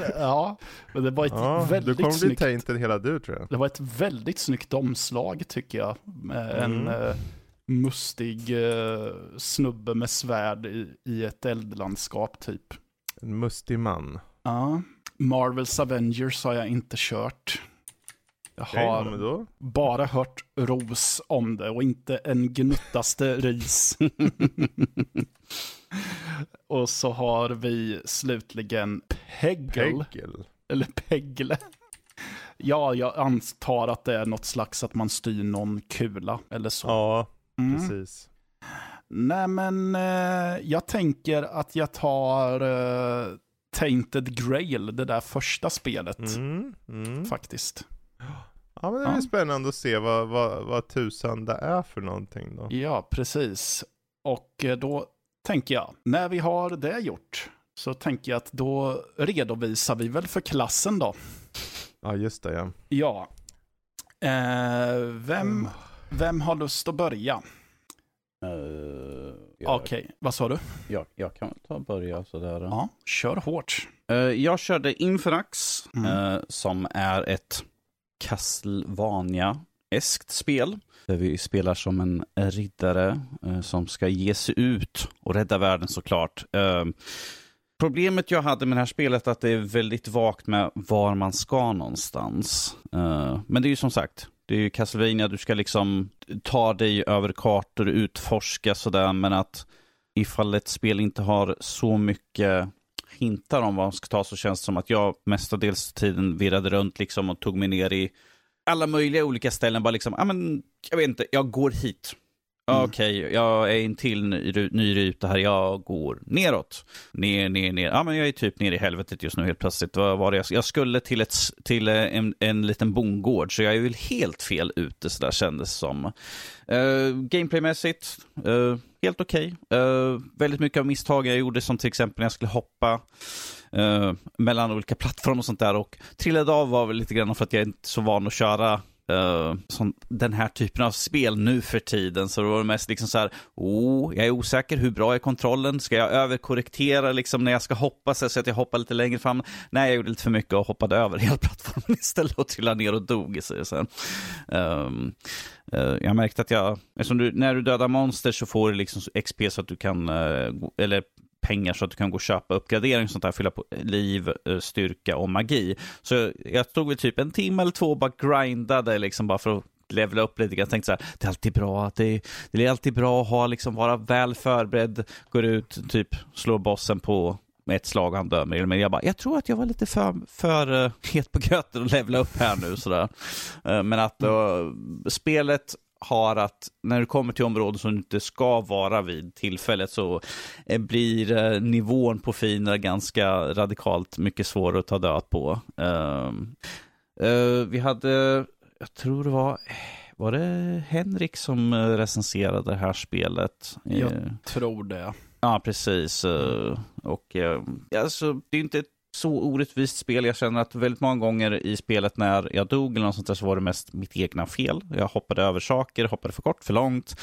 <laughs> ja, men det var ett Ja, du väldigt kommer bli snyggt. tainted hela du tror jag. Det var ett väldigt snyggt omslag tycker jag. Med Mm. En eh, mustig eh, snubbe med svärd i, i ett eldlandskap typ. En mustig man. Ja. Marvels Avengers har jag inte kört. Jag har då. bara hört ros om det och inte en gnuttaste ris. <laughs> och så har vi slutligen Peggle, Peggle. eller Pegle. Ja, jag antar att det är något slags att man styr någon kula eller så. Ja, Mm. precis. Nej, men eh, jag tänker att jag tar eh, Tainted Grail, det där första spelet, Mm, mm. faktiskt. Ja men det Ja. blir spännande att se vad, vad, vad tusan det är för någonting då. Ja, precis. Och eh, då tänker jag, när vi har det gjort, så tänker jag att då redovisar vi väl för klassen då. Ja just det ja. Ja. Eh, vem, Mm. vem har lust att börja? Eh, Okej, vad sa du? jag, jag kan ta och börja sådär. Ja, kör hårt. Eh, jag körde Infrax, Mm. eh, som är ett Castlevania-eskt spel. Där vi spelar som en riddare eh, som ska ge sig ut och rädda världen såklart. Problemet jag hade med det här spelet är att det är väldigt vagt med var man ska någonstans. Men det är ju som sagt, det är ju Castlevania, du ska liksom ta dig över kartor, utforska sådär, men att ifall ett spel inte har så mycket hintar om vad man ska ta så känns det som att jag mestadels tiden virrade runt liksom och tog mig ner i alla möjliga olika ställen. Bara liksom, ja men, jag vet inte, jag går hit. Mm. Okej, jag är en till ny, ny ruta här, jag går neråt. Ner, ner, ner. Ja, men jag är typ nere i helvetet just nu helt plötsligt. Vad var det? jag- skulle till, ett, till eh, en, en liten bondgård, så jag är väl helt fel ute, så där kändes som. Uh, Gameplaymässigt, eh, helt okej. Eh, väldigt mycket av misstag jag gjorde, som till exempel när jag skulle hoppa mellan olika plattformar och sånt där. Och trillade av var väl lite grann för att jag inte är så van att köra uh, sån, den här typen av spel nu för tiden. Så det var mest liksom så här, oh, jag är osäker, hur bra är kontrollen? Ska jag överkorrektera liksom när jag ska hoppa så att jag hoppar lite längre fram? Nej, jag gjorde lite för mycket och hoppade över <laughs> hela plattformen istället och trillade ner och dog. Så sen. Um, uh, jag märkte att jag, eftersom du, när du dödar monster så får du liksom XP så att du kan, uh, eller pengar så att du kan gå och köpa uppgradering och sånt där, fylla på liv, eh, styrka och magi. Så jag tog väl typ en timme eller två och bara grindade liksom bara för att levla upp lite. Jag tänkte så här, det är alltid bra att det, det är alltid bra att ha, liksom, vara väl förberedd, går ut, typ slår bossen på med ett slag och han dör Men. Jag bara, jag tror att jag var lite för, för uh, het på gröten och levla upp här nu sådär. Eh, men att uh, spelet har att när du kommer till områden som du inte ska vara vid tillfället så eh, blir eh, nivån på fiender ganska radikalt mycket svårare att ta död på. Ehm, eh, vi hade, jag tror det var, var det Henrik som recenserade det här spelet? Jag tror det. Ja, precis. Och alltså, det är inte ett så orättvist spel. Jag känner att väldigt många gånger i spelet när jag dog eller något sånt där så var det mest mitt egna fel. Jag hoppade över saker, hoppade för kort, för långt.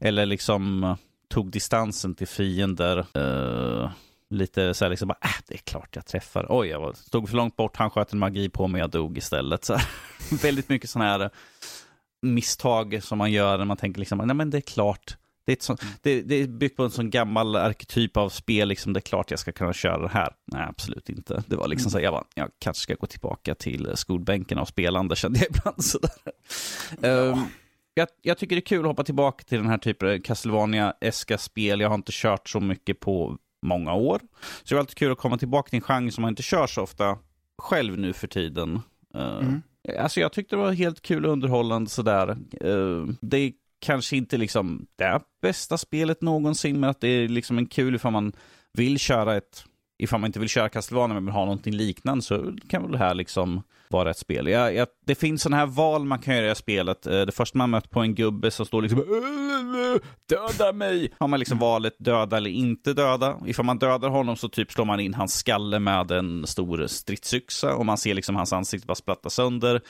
Eller liksom eh, tog distansen till fiender. Uh, lite så här liksom, bara, äh, det är klart jag träffar. Oj, jag var, stod för långt bort, han sköt en magi på mig, jag dog istället. Så <laughs> väldigt mycket sådana här eh, misstag som man gör när man tänker liksom, nej men det är klart. Det är, sånt, det, det är byggt på en sån gammal arketyp av spel, liksom, det är klart jag ska kunna köra det här. Nej, absolut inte. Det var liksom så, jag, bara, jag kanske ska gå tillbaka till skolbänken och spelande, kände jag ibland. <laughs> Sådär. Ja. Um, jag, jag, tycker det är kul att hoppa tillbaka till den här typen av Castlevania-eska spel. Jag har inte kört så mycket på många år. Så det är alltid kul att komma tillbaka till en genre som man inte kör så ofta själv nu för tiden. Uh, mm. Alltså jag tyckte det var helt kul och underhållande sådär. Uh, det är kanske inte liksom det bästa spelet någonsin, men att det är liksom en kul ifall man vill köra ett ifall man inte vill köra Castlevania men vill ha någonting liknande så kan väl det här liksom vara ett spel. Jag, jag, det finns sådana här val man kan göra i spelet. Eh, det första man möter på en gubbe som står liksom äh, döda mig. Har man liksom valet döda eller inte döda. Ifall man dödar honom så typ slår man in hans skalle med en stor stridsyxa och man ser liksom hans ansikte bara splatta sönder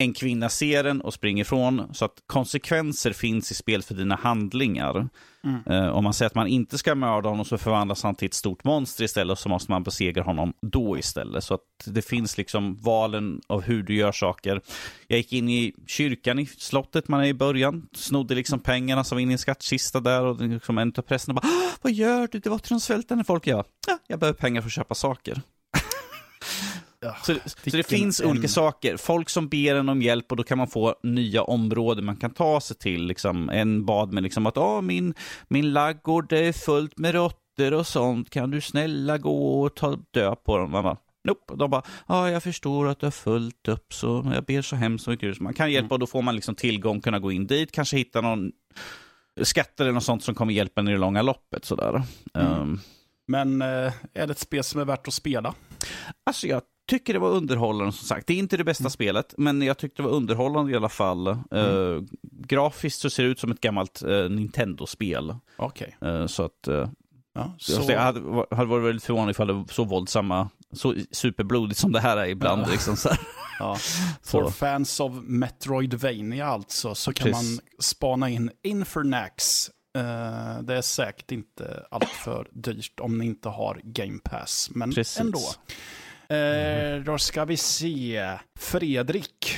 en kvinna ser den och springer ifrån. Så att konsekvenser finns i spel för dina handlingar. Mm. Uh, om man säger att man inte ska mörda honom så förvandlas han till ett stort monster istället så måste man besegra honom då istället. Så att det finns liksom valen av hur du gör saker. Jag gick in i kyrkan i slottet man är i början, snodde liksom pengarna som var inne i en skattkista där och liksom en av prästerna bara Vad gör du? Det var till de svältande folk. Jag, ja, jag behöver pengar för att köpa saker. Så, så, det finns olika saker. Folk som ber en om hjälp och då kan man få nya områden man kan ta sig till. Liksom, en bad med liksom att ah, min, min laggård är fullt med råttor och sånt. Kan du snälla gå och ta död på dem? Man bara, Nope. De bara, ja, ah, jag förstår att du har fullt upp, så jag ber så hemskt mycket. Så man kan hjälpa och då får man liksom tillgång, kunna gå in dit, kanske hitta någon skatter eller något sånt som kommer hjälpa en i det långa loppet. Sådär. Mm. Um, Men eh, är det ett spel som är värt att spela? Alltså jag tycker det var underhållande som sagt. Det är inte det bästa mm. spelet, men jag tyckte det var underhållande i alla fall. Mm. Uh, grafiskt så ser det ut som ett gammalt uh, Nintendo-spel. Okej. Okay. Uh, så att... Ja, så... Jag hade, hade varit väldigt förvånad ifall det var så våldsamma, så superblodigt som det här är ibland. Ja. Liksom, så ja. <laughs> För fans av Metroidvania alltså, så kan Precis. man spana in Infernax. Uh, det är säkert inte allt för dyrt om ni inte har Game Pass, men Precis. ändå. Eh, då ska vi se. Fredrik.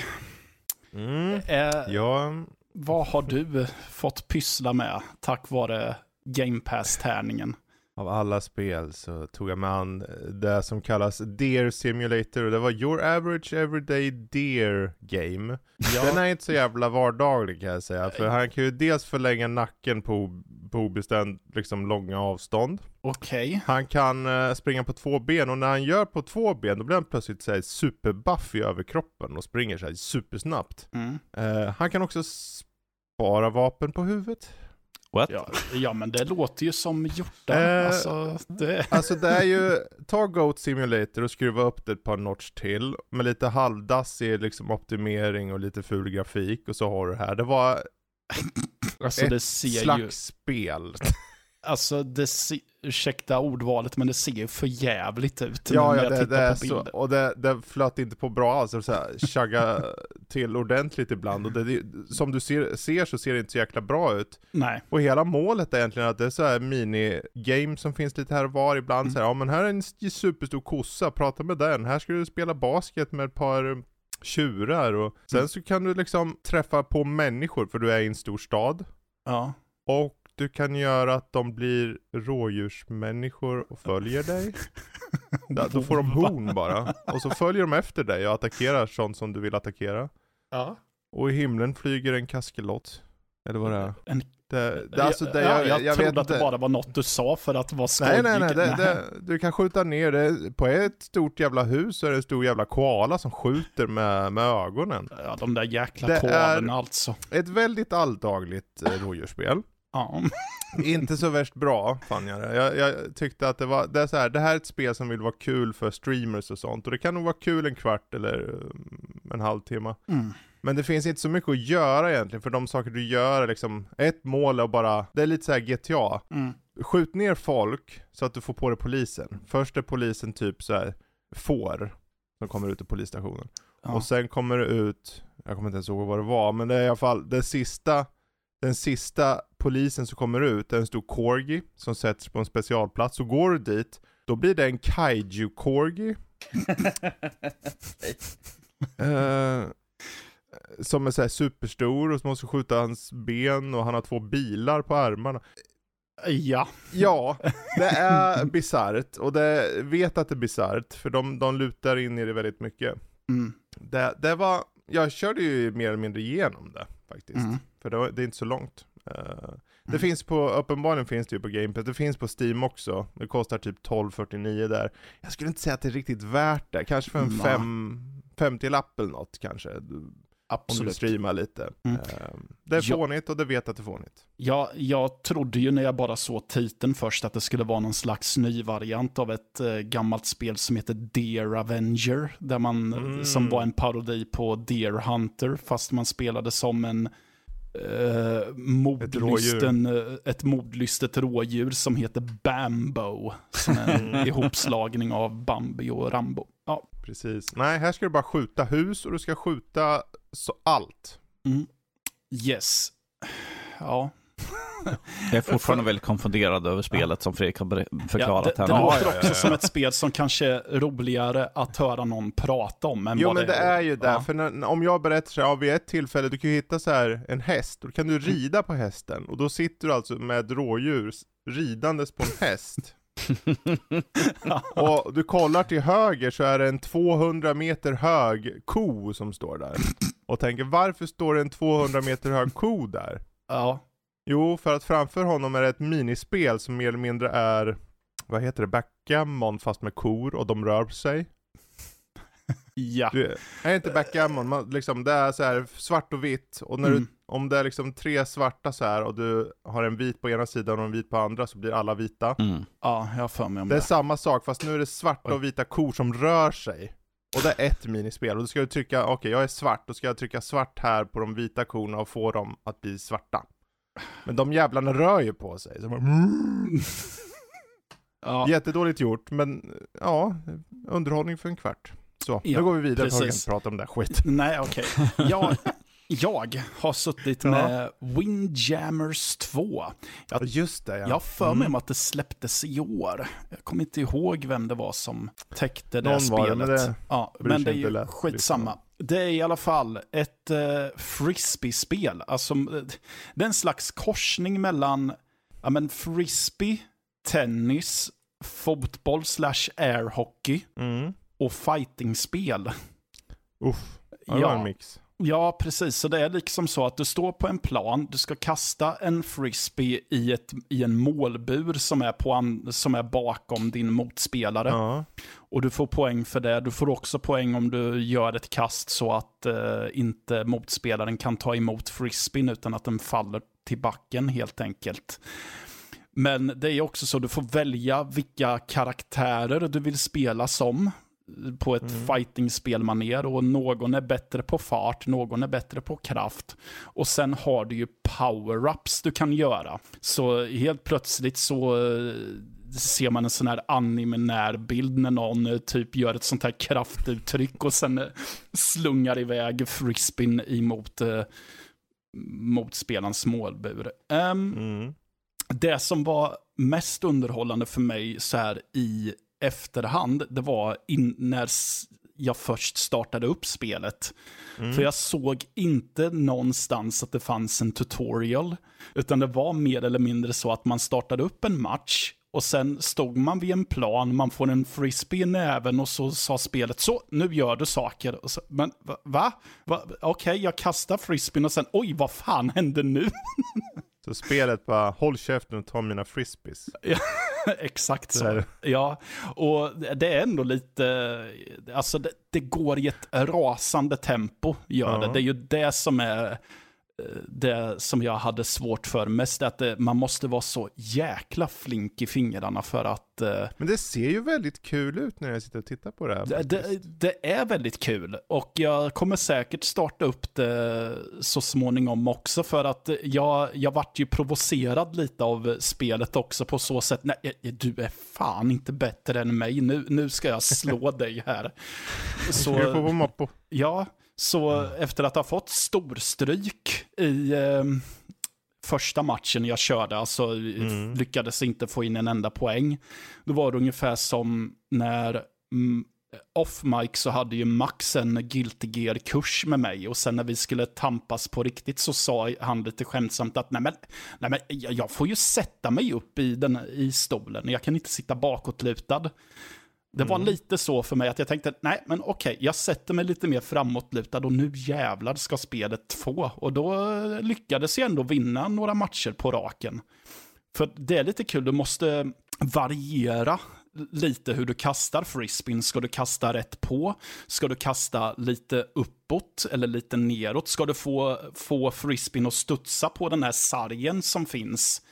Mm. Eh, ja. Vad har du fått pyssla med tack vare Game Pass-tärningen? Av alla spel så tog jag mig an det som kallas Deer Simulator och det var Your Average Everyday Deer Game. Ja. Den är inte så jävla vardaglig kan jag säga, för han kan ju dels förlänga nacken på, på obestämt liksom långa avstånd. Okej. Okay. Han kan uh, springa på två ben och när han gör på två ben då blir han plötsligt såhär superbuff i överkroppen och springer såhär supersnabbt. Mm. Uh, han kan också spara vapen på huvudet. What? Ja, ja, men det låter ju som hjortar. Eh, alltså, det... alltså det är ju, ta Goat Simulator och skruva upp det ett par notch till. Med lite halvdassig liksom optimering och lite ful grafik och så har du det här. Det var alltså, ett det slags ju... spel. Alltså det, <laughs> ursäkta ordvalet, men det ser för jävligt ut ja, när ja, jag det, tittar det på bilder. Så, och det, det flöt inte på bra alls, så här, chagga till ordentligt ibland. Och det, som du ser, ser så ser det inte så jäkla bra ut. Nej. Och hela målet är egentligen att det är så här minigame som finns lite här och var. Ibland mm. så här, ja men här är en superstor kossa, prata med den. Här ska du spela basket med ett par tjurar och sen mm. så kan du liksom träffa på människor för du är i en stor stad. Ja. Och du kan göra att de blir rådjursmänniskor och följer dig. <laughs> Ja, då får de horn bara. Och så följer de efter dig och attackerar sånt som du vill attackera. Ja. Och i himlen flyger en kaskelot. Eller vad det är. En... Det, det, alltså det, jag, jag, jag trodde att det bara var något du sa för att vara skojig. Nej, nej, nej. Det, du kan skjuta ner det. På ett stort jävla hus så är det en stor jävla koala som skjuter med, med ögonen. Ja, de där jäkla koalorna alltså. ett väldigt alldagligt eh, rådjursspel. Ja. inte så värst bra fann jag det. Jag, jag, tyckte att det var, det är så här, det här är ett spel som vill vara kul för streamers och sånt. Och det kan nog vara kul en kvart eller mm, en halvtimme. Mm. Men det finns inte så mycket att göra egentligen, för de saker du gör är liksom, ett mål är bara, det är lite såhär GTA. Mm. Skjut ner folk så att du får på dig polisen. Först är polisen typ så här får, som kommer ut ur polisstationen. Ja. Och sen kommer det ut, jag kommer inte ens ihåg vad det var, men det är i alla fall det sista den sista polisen som kommer ut är en stor corgi som sätts på en specialplats. Så går du dit, då blir det en kaiju corgi. <laughs> Som är så superstor och som måste skjuta hans ben och han har två bilar på armarna. Ja. Ja, <laughs> det är bisarrt och det vet att det är bisarrt för de, de lutar in i det väldigt mycket. Mm. Det, det var, jag körde ju mer eller mindre igenom det faktiskt. Mm. För det, var, det är inte så långt. Eh, det Mm. finns på, uppenbarligen finns det ju på Game Pass, det finns på Steam också. Det kostar typ 12,49 där. Jag skulle inte säga att det är riktigt värt det, kanske för en Nej. fem, 50-lapp eller något kanske. Om du Absolut. streamar lite. Mm. Eh, det är fånigt och det vet att det är fånigt. Ja, jag trodde ju när jag bara såg titeln först att det skulle vara någon slags ny variant av ett eh, gammalt spel som heter Deer Avenger. Där man, Mm. Som var en parodi på Deer Hunter, fast man spelade som en eh, mordlysten, eh, ett mordlystet rådjur som heter Bambo. Som är en Mm. <laughs> ihopslagning av Bambi och Rambo. Ja. Precis. Nej, här ska du bara skjuta hus och du ska skjuta så allt. Mm. Yes. Ja, Jag är fortfarande väldigt konfunderad över spelet som Fredrik har ber- Ja, förklarat det, här. det låter ja, ja, också ja. som ett spel som kanske är roligare att höra någon prata om än Jo vad men det är ju det, Ja. för när, om jag berättar så här, ja, vid ett tillfälle, du kan ju hitta så här en häst, och då kan du rida på hästen, och då sitter du alltså med rådjur ridandes på en häst. <laughs> och du kollar till höger så är det en 200 meter hög ko som står där. Och tänker, varför står det en 200 meter hög ko där? Ja, Jo, för att framför honom är det ett minispel som mer eller mindre är, vad heter det, backgammon fast med kor och de rör sig. Ja. Du, är inte backgammon, man, liksom, det är så här svart och vitt och när Mm. du, om det är liksom tre svarta så här och du har en vit på ena sidan och en vit på andra så blir alla vita. Mm. ja, jag har för mig om Det är det. samma sak fast nu är det svarta och vita kor som rör sig. Och det är ett minispel och då ska du trycka, okej jag är svart, då ska jag trycka svart här på de vita korna och få dem att bli svarta. Men de jävlarna rör ju på sig. Så bara, <laughs> Ja, Jättedåligt gjort, men ja, underhållning för en kvart. Så, Ja, nu går vi vidare, precis. inte prata om det här skit. <laughs> nej, okej. Jag, jag har suttit Ja. med Windjammers 2. Jag, Just det ja. jag har för mig Mm. om att det släpptes i år. Jag kommer inte ihåg vem det var som täckte det Någon var spelet. det, men det ja, men det är ju lätt, skitsamma. liksom. Det är i alla fall ett uh, frisbee-spel. Alltså, eh, det är en slags korsning mellan ja, men frisbee, tennis, fotboll slash airhockey Mm. Och fightingspel. Uff, ja, det var en mix. Ja, precis. Så det är liksom så att du står på en plan, du ska kasta en frisbee i, ett, i en målbur som är, på an, som är bakom din motspelare. Ja. Och du får poäng för det. Du får också poäng om du gör ett kast så att eh, inte motspelaren kan ta emot frisbeen utan att den faller till backen helt enkelt. Men det är också så du får välja vilka karaktärer du vill spela som på ett Mm. fightingspelmaner och någon är bättre på fart, någon är bättre på kraft. Och sen har du ju power-ups du kan göra. Så helt plötsligt så eh, ser man en sån här anime-närbild när någon eh, typ gör ett sånt här kraftuttryck och sen eh, slungar iväg frisbeen emot eh, mot spelarens målbur. Ehm, Mm. det som var mest underhållande för mig så här i efterhand, det var när jag först startade upp spelet. Mm. För jag såg inte någonstans att det fanns en tutorial, utan det var mer eller mindre så att man startade upp en match och sen stod man vid en plan, man får en frisbee i näven och så sa spelet så, nu gör du saker. Så, men va? va? Okej, jag kastar frisbeen och sen, oj, vad fan hände nu? <laughs> Så spelet bara, håll käften och ta mina frisbees. <laughs> Exakt Det så. Ja, och det är ändå lite, alltså det, det går i ett rasande tempo, gör Ja. det. Det är ju det som är det som jag hade svårt för mest, att det, man måste vara så jäkla flink i fingrarna för att eh, Men det ser ju väldigt kul ut när jag sitter och tittar på det här. det, det, är väldigt kul och jag kommer säkert starta upp det så småningom också för att jag, jag vart ju provocerad lite av spelet också på så sätt. Nej, du är fan inte bättre än mig. Nu, nu ska jag slå <laughs> dig här. Ska du få Så, på moppo? ja, så efter att ha fått storstryk i eh, första matchen jag körde, alltså mm. lyckades inte få in en enda poäng. Då var det ungefär som när mm, off-mic så hade ju Max en Guilty Gear-kurs med mig och sen när vi skulle tampas på riktigt så sa han lite skämtsamt att nej men, nej men jag får ju sätta mig upp i, den, i stolen, jag kan inte sitta bakåtlutad. Det var mm. lite så för mig att jag tänkte, nej men okej, jag sätter mig lite mer framåtlutad och nu jävlar ska spelet två. Och då lyckades jag ändå vinna några matcher på raken. För det är lite kul, du måste variera lite hur du kastar frisbeen. Ska du kasta rätt på? Ska du kasta lite uppåt eller lite neråt? Ska du få, få frisbeen att studsa på den här sargen som finns?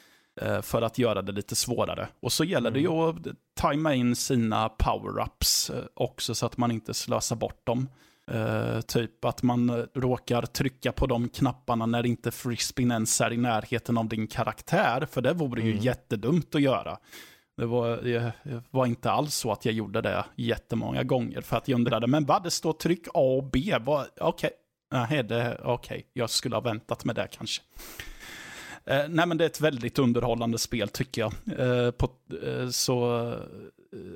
Eh, för att göra det lite svårare. Och så gäller mm. det ju att tajma in sina power-ups eh, också så att man inte slösar bort dem. Uh, typ att man råkar trycka på de knapparna när inte frisbeen ens är i närheten av din karaktär. För det vore ju mm. jättedumt att göra. Det var, det var, inte alls så att jag gjorde det jättemånga gånger. För att jag undrade, men vad, det står tryck A och B. Okej, okay. okej, okay. jag skulle ha väntat med det kanske. Eh, nej men det är ett väldigt underhållande spel tycker jag. Eh, på, eh, så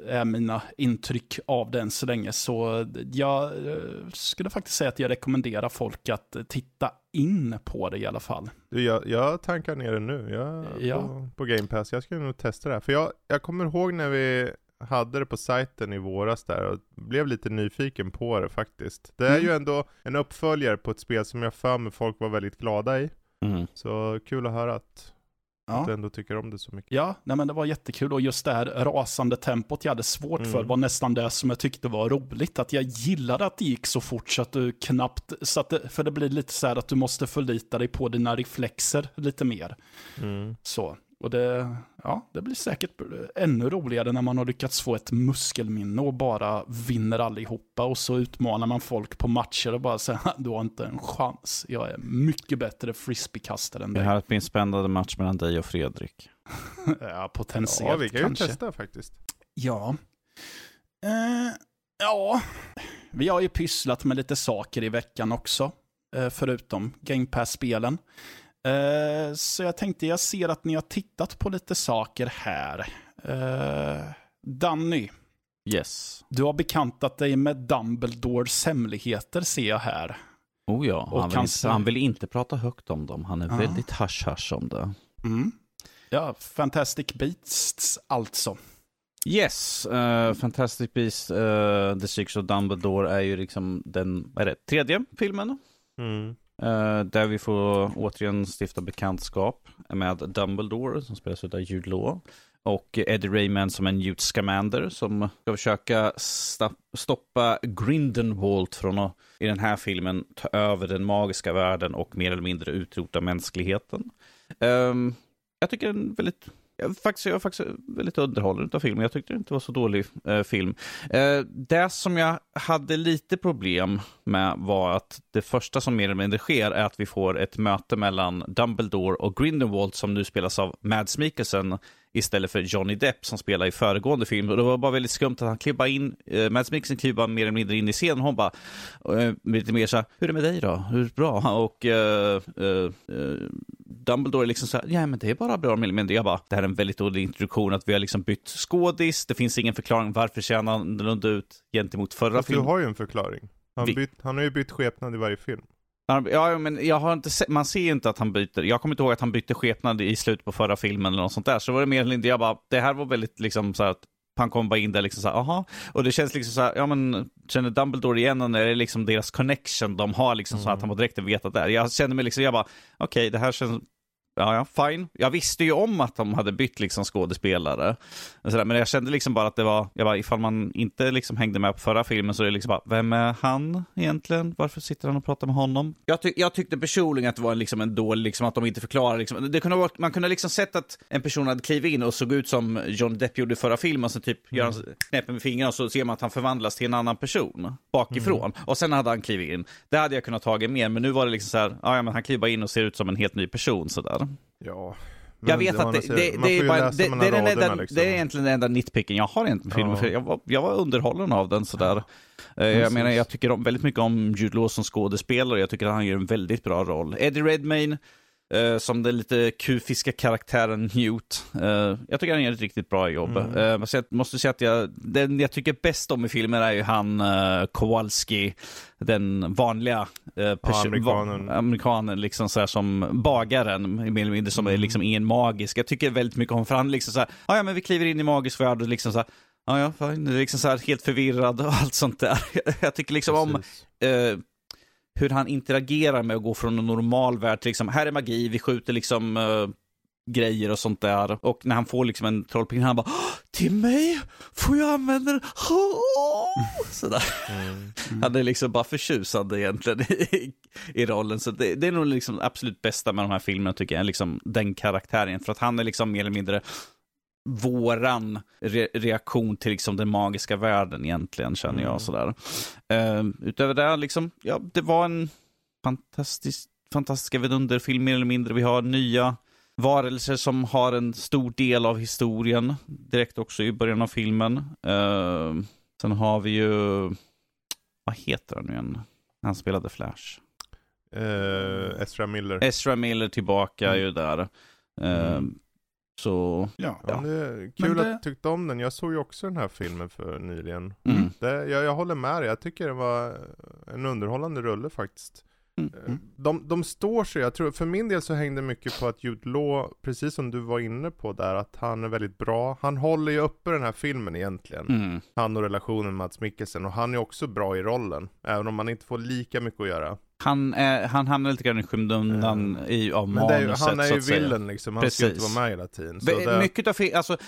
eh, är mina intryck av den så länge. Så jag eh, skulle faktiskt säga att jag rekommenderar folk att titta in på det i alla fall. Du, jag, jag tankar ner det nu jag, ja. på, på Game Pass. Jag ska nog testa det här. För jag, jag kommer ihåg när vi hade det på sajten i våras där och blev lite nyfiken på det faktiskt. Det är mm. ju ändå en uppföljare på ett spel som jag för mig folk var väldigt glada i. Mm. Så kul att höra att, ja. att du ändå tycker om det så mycket. Ja, nej men det var jättekul och just det här rasande tempot jag hade svårt mm. för var nästan det som jag tyckte var roligt. Att jag gillade att det gick så fort så att du knappt, så att det, för det blir lite så här att du måste förlita dig på dina reflexer lite mer. Mm. Så. Och det, ja, det blir säkert ännu roligare när man har lyckats få ett muskelminne och bara vinner allihopa. Och så utmanar man folk på matcher och bara säger du har inte en chans. Jag är mycket bättre frisbeekastare än dig. Det här blir en spännande match mellan dig och Fredrik. <laughs> ja, potentiellt Ja, vi kan ju kanske. testa faktiskt. Ja. Uh, ja, vi har ju pysslat med lite saker i veckan också. Uh, förutom Game Pass-spelen. Uh, så jag tänkte, jag ser att ni har tittat på lite saker här. Uh, Danny. Yes. Du har bekantat dig med Dumbledores hemligheter ser jag här. Oh ja, han vill, kanske... inte, han vill, inte, prata högt om dem. Han är uh. väldigt hush-hush om det. Mm. Ja, Fantastic Beasts alltså. Yes, uh, Fantastic Beasts, uh, The Six of Dumbledore är ju liksom den, vad är det, tredje filmen? Mm. Uh, där vi får återigen stifta bekantskap med Dumbledore som spelas av Jude Law. Och Eddie Rayman som en Newt Scamander som ska försöka stoppa Grindelwald från att i den här filmen ta över den magiska världen och mer eller mindre utrota mänskligheten. Um, jag tycker den väldigt jag, faktiskt, jag var faktiskt väldigt underhållen av filmen. Jag tyckte det inte var så dålig eh, film. Eh, det som jag hade lite problem med var att det första som mer eller mindre sker är att vi får ett möte mellan Dumbledore och Grindelwald som nu spelas av Mads Mikkelsen istället för Johnny Depp som spelar i föregående film. Och det var bara väldigt skumt att han klev in, eh, Mads Mikkelsen klev bara mer eller mindre in i scenen hon bara, eh, lite mer så här, hur är det med dig då? Hur är det bra? <laughs> Och eh, eh, eh Dumbledore är liksom så här, ja men det är bara bra, men jag bara, det här är en väldigt dålig introduktion, att vi har liksom bytt skådis, det finns ingen förklaring varför ser han annorlunda ut gentemot förra filmen. du har ju en förklaring. Han, bytt, han har ju bytt skepnad i varje film. Ja, men jag har inte sett, man ser ju inte att han byter. Jag kommer inte ihåg att han bytte skepnad i slutet på förra filmen eller något sånt där. Så var det mer eller mindre, jag bara, det här var väldigt liksom så här att han kommer bara in där liksom så här, aha. Och det känns liksom så här, ja men, känner Dumbledore igen honom? Är det liksom deras connection de har liksom mm. så att han var direkt vet att det är. Jag känner mig liksom, jag bara, okej, okay, det här känns Ja, ja, fine. Jag visste ju om att de hade bytt liksom skådespelare. Men jag kände liksom bara att det var, jag bara, ifall man inte liksom hängde med på förra filmen så är det liksom bara, vem är han egentligen? Varför sitter han och pratar med honom? Jag, tyck, jag tyckte personligen att det var liksom en dålig, liksom att de inte förklarar liksom. Det kunde varit, man kunde liksom sett att en person hade klivit in och såg ut som John Depp gjorde i förra filmen, så typ mm. gör han knäpper med fingrarna och så ser man att han förvandlas till en annan person bakifrån. Mm. Och sen hade han klivit in. Det hade jag kunnat tagit med, men nu var det liksom så här, ja men han kliver in och ser ut som en helt ny person sådär. Ja. Jag vet att det, det, det, är bara, det, det, är den enda, liksom. det är egentligen den enda nitpicken jag har egentligen filmen, ja. för jag var, jag var underhållen av den sådär. Ja. Jag menar, jag tycker om, väldigt mycket om Jude Law som skådespelare, jag tycker att han gör en väldigt bra roll. Eddie Redmayne, Eh, som den lite kufiska karaktären Newt. Eh, jag tycker han gör ett riktigt bra jobb. Mm. Eh, så jag måste säga att jag, den jag tycker bäst om i filmen är ju han uh, Kowalski, den vanliga uh, Ja, amerikanen. amerikanen liksom så här, som bagaren, mer eller mindre, som är Mm. liksom ingen magisk. Jag tycker väldigt mycket om, för han liksom så här, "Ah, ja men vi kliver in i magisk värld och liksom så här, ja ja, fine. Är liksom så här helt förvirrad och <laughs> allt sånt där. <laughs> jag tycker liksom om Precis. eh, hur han interagerar med att gå från en normal värld till liksom, här är magi, vi skjuter liksom eh, grejer och sånt där. Och när han får liksom en trollpinne, han bara, "Åh, till mig? Får jag använda den? Åh!" Sådär. Mm. Han är liksom bara förtjusande egentligen i, i rollen. Så det, det är nog liksom absolut bästa med de här filmerna tycker jag, liksom den karaktären. För att han är liksom mer eller mindre våran re reaktion till liksom den magiska världen egentligen, känner jag. Mm. Sådär. Uh, utöver det, liksom, ja, det var en fantastisk, fantastiska vidunderfilm mer eller mindre. Vi har nya varelser som har en stor del av historien, direkt också i början av filmen. Eh, sen har vi ju, vad heter han nu igen? Han spelade Flash. Eh, Ezra Miller. Ezra Miller tillbaka är ju där. Eh, Mm. Så, Ja. Ja, det är kul Men det- att du tyckte om den. Jag såg ju också den här filmen för nyligen. mm. Det, jag, jag håller med dig. Jag tycker det var en underhållande rulle faktiskt. Mm. Eh, De, de står sig, jag tror, för min del så hängde mycket på att Jude Law, precis som du var inne på där, att han är väldigt bra. Han håller ju uppe den här filmen egentligen. Mm. Han och relationen med Mats Mikkelsen, och han är också bra i rollen. Även om man inte får lika mycket att göra. Han, är, han hamnar lite grann i skymundan i, av Men det är, ju- manuset, han är ju villen liksom, han ska ju inte Precis. vara med hela tiden. Så det, Mycket av alltså, eh,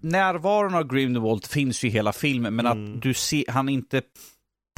närvaron av Grindelwald finns ju i hela filmen, men Mm. att du ser, han är inte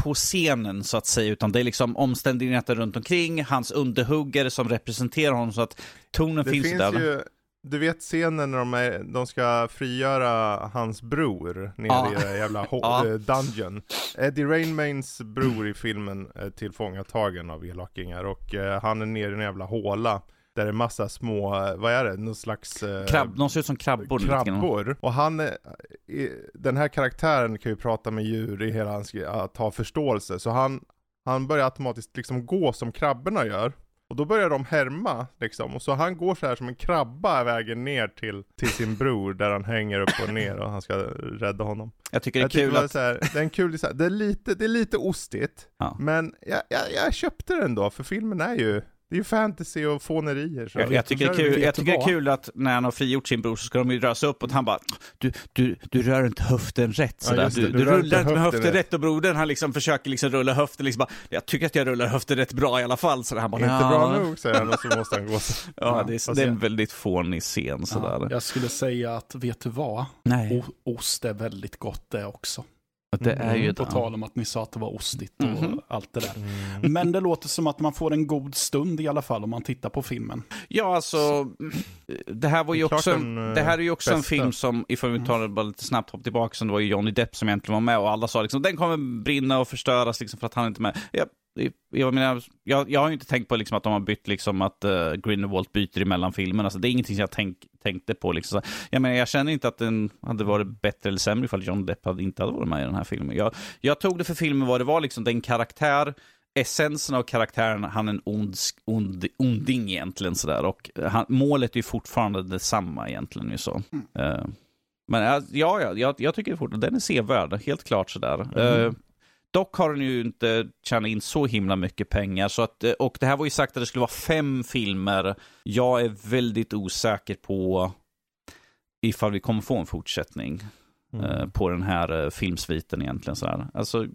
på scenen så att säga, utan det är liksom omständigheter runt omkring, hans underhuggare som representerar honom, så att tonen det finns, finns där. ju, du vet scenen när de, är, de ska frigöra hans bror nere Ja. i det jävla <laughs> Ja. eh, dungeon. Eddie Rainmains bror i filmen är tillfångatagen av elakingar och eh, han är nere i en jävla håla. Där det är massa små, eh, vad är det, någon slags... eh, Krabb, de ser ut som krabbor. krabbor. Och han, i- den här karaktären kan ju prata med djur i hela hans, att ha förståelse. Så han, han börjar automatiskt liksom gå som krabborna gör. Och då börjar de härma liksom. Och så han går så här som en krabba vägen ner till, till sin bror där han hänger upp och ner och han ska rädda honom. Jag tycker det är Jag kul det, att... så här, det är en kul. Det är lite, det är lite ostigt. Ja. Men jag, jag, jag köpte den då, för filmen är ju, det är ju fantasy och fånerier. Så. Jag, jag, tycker det är kul, jag tycker det är kul att när han har frigjort sin bror så ska de ju röra sig upp och han bara du, du, du rör inte höften rätt Ja, sådär. det, du, du du, rullar inte inte med höften höften rätt. rätt och brodern han liksom försöker liksom rulla höften liksom bara, jag tycker att jag rullar höften rätt bra i alla fall. Så han bara, Inte "Ja." bra nog säger han och så måste han gå <laughs> så. Ja, det är, det är en väldigt fånig scen sådär. Ja, jag skulle säga att, vet du vad? Nej, O- ost är väldigt gott det också. Det är ju På det. tal om att ni sa att det var ostigt och Mhm. allt det där. Mm. Men det låter som att man får en god stund i alla fall om man tittar på filmen. Ja, alltså, det här var ju också, en, eh, det här är ju också en film som, ifall vi tar det bara lite snabbt hopp tillbaka, som det var ju Johnny Depp som egentligen var med och alla sa liksom den kommer brinna och förstöras liksom för att han inte är med. Jag, jag, menar, jag, jag har ju inte tänkt på liksom att de har bytt, liksom att uh, Grindelwald byter emellan filmerna, alltså, det är ingenting som jag tänk, tänkte på. Liksom. Jag, menar, jag känner inte att den hade varit bättre eller sämre ifall Johnny Depp hade inte hade varit med i den här filmen. Jag, jag tog det för filmen vad det var, liksom den karaktär, essensen av karaktären, han är en ond, ond, onding egentligen sådär. Och han, målet är ju fortfarande detsamma egentligen ju så. Eh, men eh, ja, ja jag, jag tycker fortfarande den är sevärd, helt klart sådär. Eh, dock har den ju inte tjänat in så himla mycket pengar. Så att, eh, och det här var ju sagt att det skulle vara fem filmer. Jag är väldigt osäker på ifall vi kommer få en fortsättning eh, på den här eh, filmsviten egentligen. Sådär. Alltså,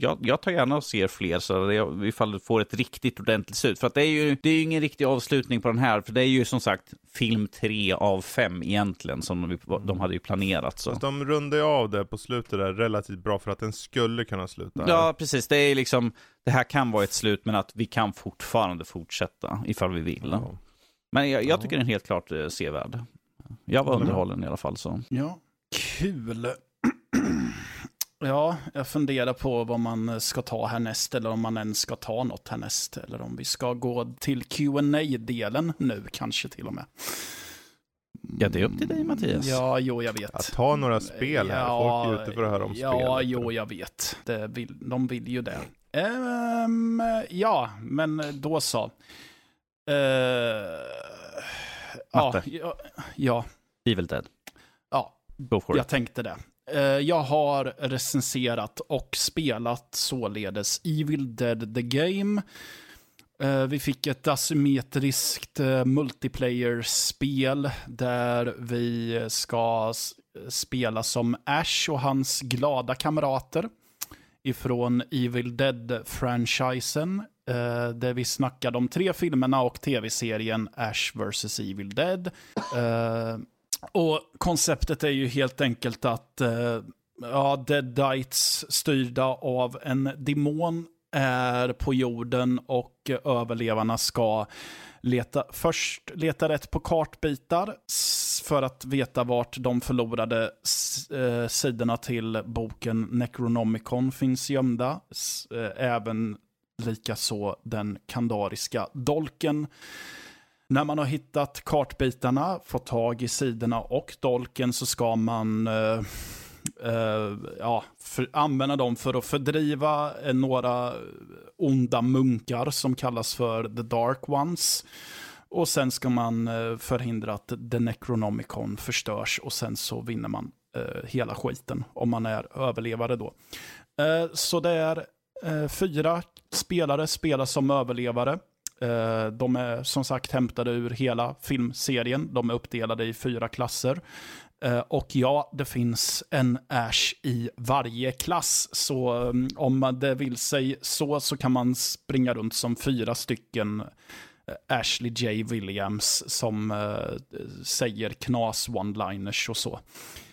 jag, jag tar gärna och ser fler så det, ifall du får ett riktigt ordentligt slut. För att det är ju det är ju ingen riktig avslutning på den här. För det är ju som sagt film tre av fem egentligen som de, de hade ju planerat. Så. Fast de rundade av det på slutet där relativt bra för att den skulle kunna sluta. Ja, precis. Det är liksom, det här kan vara ett slut, men att vi kan fortfarande fortsätta ifall vi vill. Ja. Men jag, jag Ja. tycker den är helt klart eh, sevärd. Jag var underhållen i alla fall. så. Ja. Kul. <clears throat> Ja, jag funderar på vad man ska ta härnäst eller om man ens ska ta något härnäst. Eller om vi ska gå till qa delen nu kanske till och med. Ja, det är upp till dig, Mattias. Ja, jo, jag vet. Att ta några spel här, folk är ute för att höra om ja, spel. Ja, jo, jag vet. Det vill, de vill ju det. Ehm, ja, men då så. Eh, ja, Matte. ja, ja, Evil Dead. ja, Go for it. jag tänkte det. Eh, jag har recenserat och spelat således Evil Dead The Game. Eh, vi fick ett asymmetriskt eh, multiplayer-spel där vi ska spela som Ash och hans glada kamrater ifrån Evil Dead-franchisen. Där vi snackade om tre filmerna och tv-serien Ash vs. Evil Dead. Och konceptet är ju helt enkelt att eh, ja, Deadites styrda av en demon är på jorden och överlevarna ska leta, först leta rätt på kartbitar för att veta vart de förlorade eh, sidorna till boken Necronomicon finns gömda. Eh, även likaså den kandariska dolken. När man har hittat kartbitarna, fått tag i sidorna och dolken så ska man eh, eh, ja, för, använda dem för att fördriva eh, några eh, onda munkar som kallas för The Dark Ones. Och sen ska man eh, förhindra att The Necronomicon förstörs och sen så vinner man eh, hela skiten om man är överlevare då. Eh, så det är eh, fyra spelare spelar som överlevare. Eh, De är som sagt hämtade ur hela filmserien. De är uppdelade i fyra klasser. Eh, Och ja, det finns en Ash i varje klass. Så mm, om man det vill sig så, så kan man springa runt som fyra stycken eh, Ashley J. Williams som eh, säger knas one-liners och så.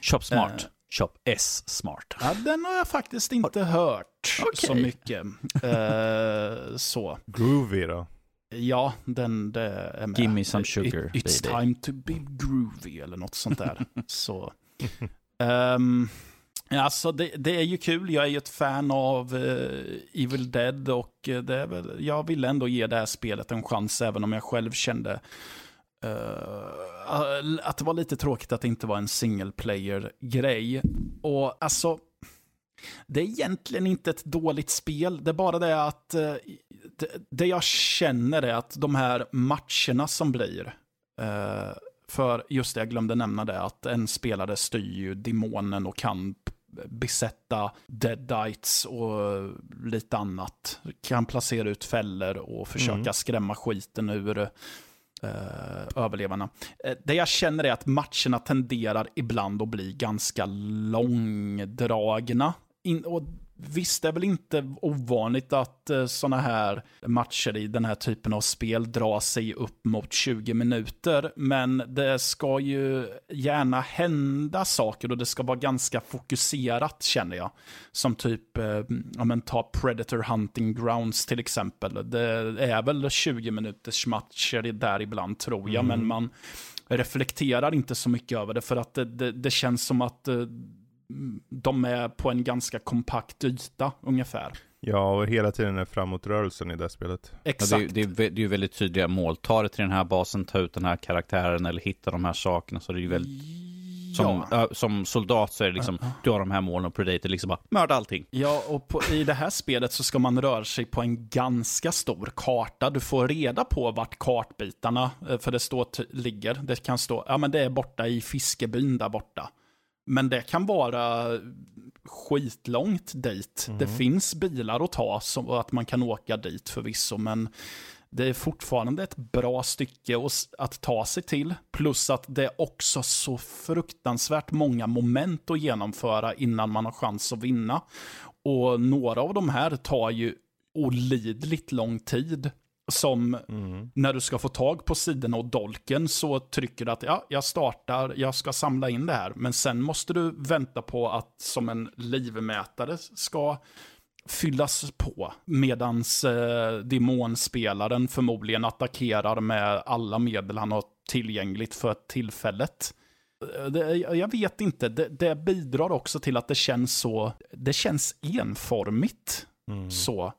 Shop smart. Eh. Shop S smart. Ja, den har jag faktiskt inte hört så Okej. mycket. Eh, så. Groovy då. Ja, den det är med. Give me some sugar, It, it's baby. time to be groovy eller något sånt där. <laughs> så. Um, alltså det, det är ju kul. Jag är ju ett fan av eh, Evil Dead och eh, det är väl, jag ville ändå ge det här spelet en chans även om jag själv kände eh, att det var lite tråkigt att det inte var en single player-grej. Och alltså, det är egentligen inte ett dåligt spel. Det är bara det att eh, det, det jag känner är att de här matcherna som blir, eh, för just det, jag glömde nämna det, att en spelare styr ju demonen och kan besätta deadites och lite annat. Kan placera ut fällor och försöka Mm. skrämma skiten ur eh, överlevarna. Eh, det jag känner är att matcherna tenderar ibland att bli ganska långdragna. In, och visst, det är väl inte ovanligt att eh, sådana här matcher i den här typen av spel drar sig upp mot 20 minuter. Men det ska ju gärna hända saker och det ska vara ganska fokuserat känner jag. Som typ, eh, ja men ta Predator Hunting Grounds till exempel. Det är väl 20 minuters matcher där ibland tror jag, men man reflekterar inte så mycket över det för att det, det, det känns som att eh, de är på en ganska kompakt yta ungefär. Ja, och hela tiden är framåtrörelsen i det spelet. Ja, det, Exakt. är- det, är det är ju väldigt tydliga mål. Ta det till den här basen, ta ut den här karaktären eller hitta de här sakerna. Så det är ju väldigt, som, ja. ö, som soldat så är det liksom, du har de här målen och Predator liksom bara, mörda allting. Ja, och på, i det här spelet så ska man röra sig på en ganska stor karta. Du får reda på vart kartbitarna, eh, för det står, ligger. Det kan stå, ja men det är borta i fiskebyn där borta. Men det kan vara skitlångt dit. Det finns bilar att ta så att man kan åka dit förvisso, men det är fortfarande ett bra stycke att ta sig till. Plus att det är också så fruktansvärt många moment att genomföra innan man har chans att vinna. Och några av de här tar ju olidligt lång tid. Som när du ska få tag på sidorna och dolken så trycker du att ja, jag startar, jag ska samla in det här. Men sen måste du vänta på att som en livmätare ska fyllas på. Medans eh, demonspelaren förmodligen attackerar med alla medel han har tillgängligt för tillfället. Eh, Det, jag vet inte, det, det bidrar också till att det känns så, det känns enformigt. Så.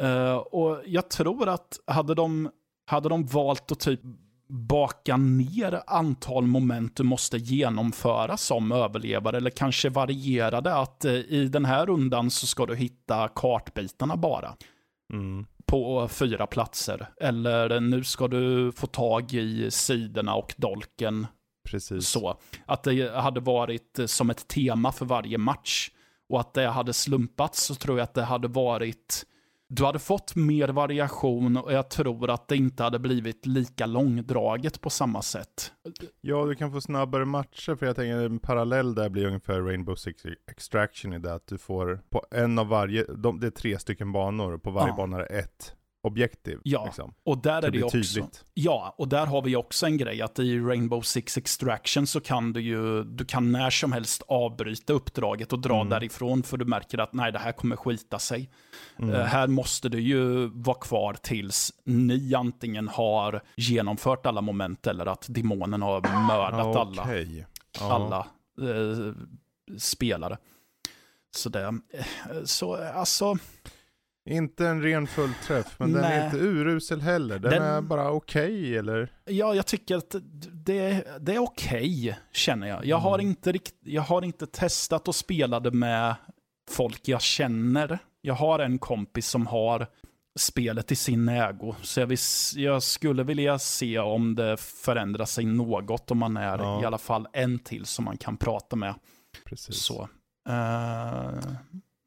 Eh, och jag tror att hade de, hade de valt att typ baka ner antal moment du måste genomföra som överlevare, eller kanske variera det att eh, i den här rundan så ska du hitta kartbitarna bara. Mm. på fyra platser. Eller nu ska du få tag i sidorna och dolken Precis. så. Att det hade varit eh, som ett tema för varje match. Och att det hade slumpats så tror jag att det hade varit... Du hade fått mer variation och jag tror att det inte hade blivit lika långdraget på samma sätt. Ja, du kan få snabbare matcher, för jag tänker en parallell där blir ungefär Rainbow Six Extraction i det att du får på en av varje, de, det är tre stycken banor, och på varje Ja. bana är det ett objektiv. Ja, Liksom. Och där är Det också... tydligt. Ja, och där har vi också en grej att i Rainbow Six Extraction så kan du ju, du kan när som helst avbryta uppdraget och dra Mm. därifrån för du märker att nej, det här kommer skita sig. Mm. Eh, här måste du ju vara kvar tills ni antingen har genomfört alla moment eller att demonen har mördat alla, Okej. Ja. alla eh, spelare. Så det, eh, så alltså, Inte en ren fullträff, men den är inte urusel heller. Den, Den- är bara okej, eller? Ja, jag tycker att det, det är okej, känner jag. Jag, har Mm. inte rikt, jag har inte testat och spelade med folk jag känner. Jag har en kompis som har spelet i sin ägo. Så jag, vis, jag skulle vilja se om det förändrar sig något, om man är Ja. i alla fall en till som man kan prata med. Precis. Så. Eh,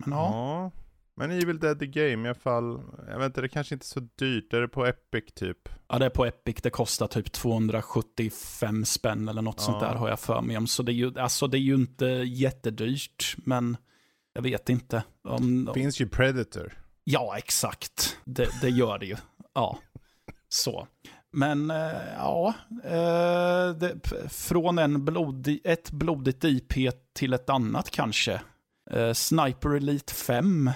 men ja. Ja. Men Evil Dead the Game i alla fall, jag vet inte, det kanske inte är så dyrt. Är det på Epic typ? ja, det är på Epic. Det kostar typ 275 spänn eller något sånt Ja. där har jag för mig om. Så det är ju, alltså, det är ju inte jättedyrt, men jag vet inte. Om, Det finns ju Predator. Ja, exakt. Det, det gör det ju. Ja, så. Men eh, ja, eh, det, från en blodig, ett blodigt IP till ett annat kanske. Eh, Sniper Elite 5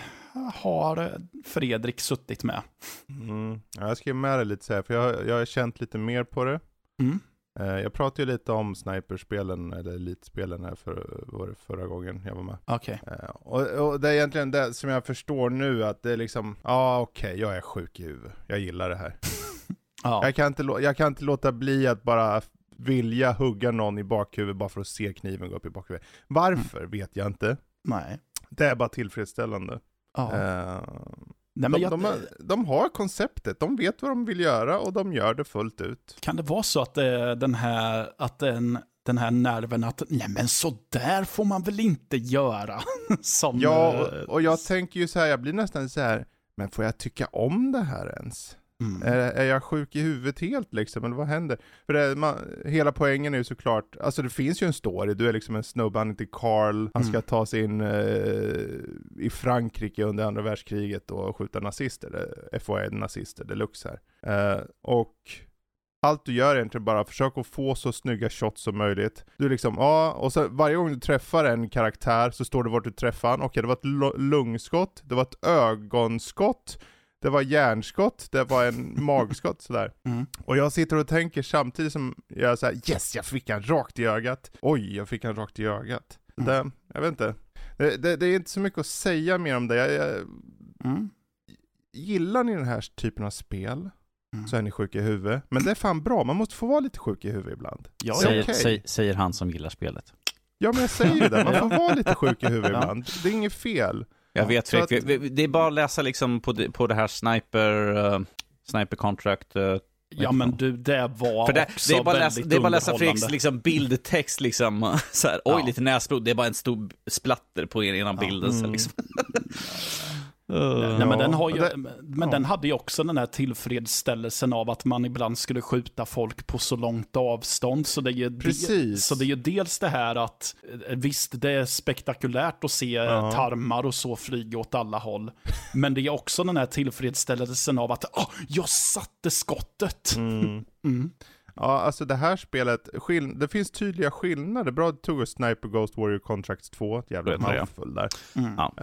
har Fredrik suttit med. Mm. Ja, jag skrev med det lite så här, för jag, jag har känt lite mer på det. Mm. Eh, jag pratade ju lite om sniperspelen, eller elitspelen här för, var det förra gången jag var med. Okej. Eh, och, och det är egentligen det som jag förstår nu, att det är liksom, ja ah, okej, jag är sjuk i huvudet. Jag gillar det här. <laughs> Ja. Jag, kan inte, jag kan inte låta bli att bara vilja hugga någon i bakhuvudet bara för att se kniven gå upp i bakhuvudet. Varför vet jag inte. Nej. Det är bara tillfredsställande. Ja. Eh, Nej, de, jag, de, har, de har konceptet, de vet vad de vill göra och de gör det fullt ut. Kan det vara så att är den här, att den, den här nerven att, nej men så där får man väl inte göra. <laughs> Som, Ja, eh, och, och jag tänker ju så här, jag blir nästan så här, men får jag tycka om det här ens? Mm. Är, är jag sjuk i huvudet helt liksom, eller vad händer? För det, man, hela poängen är ju såklart, alltså det finns ju en story, du är liksom en snubbe, han heter Carl, han ska Mm. ta sig in eh, i Frankrike under andra världskriget och skjuta nazister, eh, FOI-nazister deluxe här. Eh, och allt du gör är egentligen bara försök att få så snygga shots som möjligt. Du liksom, ja, och så varje gång du träffar en karaktär så står det vart du träffar han. Okej, det var ett lungskott, det var ett ögonskott, det var hjärnskott, det var en <laughs> magskott sådär. Mm. Och jag sitter och tänker samtidigt som jag säger yes, jag fick han rakt i ögat. Oj, jag fick han rakt i ögat. Mm. Det, jag vet inte. Det, det, det är inte så mycket att säga mer om det. Jag, jag, Mm. gillar ni den här typen av spel Mm. så är ni sjuka i huvudet. Men det är fan bra, man måste få vara lite sjuk i huvudet ibland. Ja, Säger, okej. säg, säger han som gillar spelet. Ja men jag säger ju det, man får <laughs> vara lite sjuk i huvudet ibland. Det är inget fel. Jag Ja, vet Fredrik, att- det är bara att läsa liksom på det, på det här sniper, uh, sniper contract. eh, Ja men du, det var för det, också det är bara läsa, det är bara att läsa. Fredriks liksom bildtext liksom. <laughs> Så här, oj, Ja. lite näsblod. Det är bara en stor splatter på ena Ja. bilden. Så Mm. <laughs> liksom. Nej, men den, har ju, det- men ja. den hade ju också den här tillfredsställelsen av att man ibland skulle skjuta folk på så långt avstånd. Så det är ju, de- Precis. så det är ju dels det här att, eh, visst det är spektakulärt att se Ja. tarmar och så flyga åt alla håll. <laughs> Men det är också den här tillfredsställelsen av att, åh, jag satte skottet. Mm. <laughs> Mm. Ja, alltså det här spelet, skill- det finns tydliga skillnader. Bra att du tog Sniper Ghost Warrior Contracts 2, jävla Vet du det? mouthful där. Mm. Ja.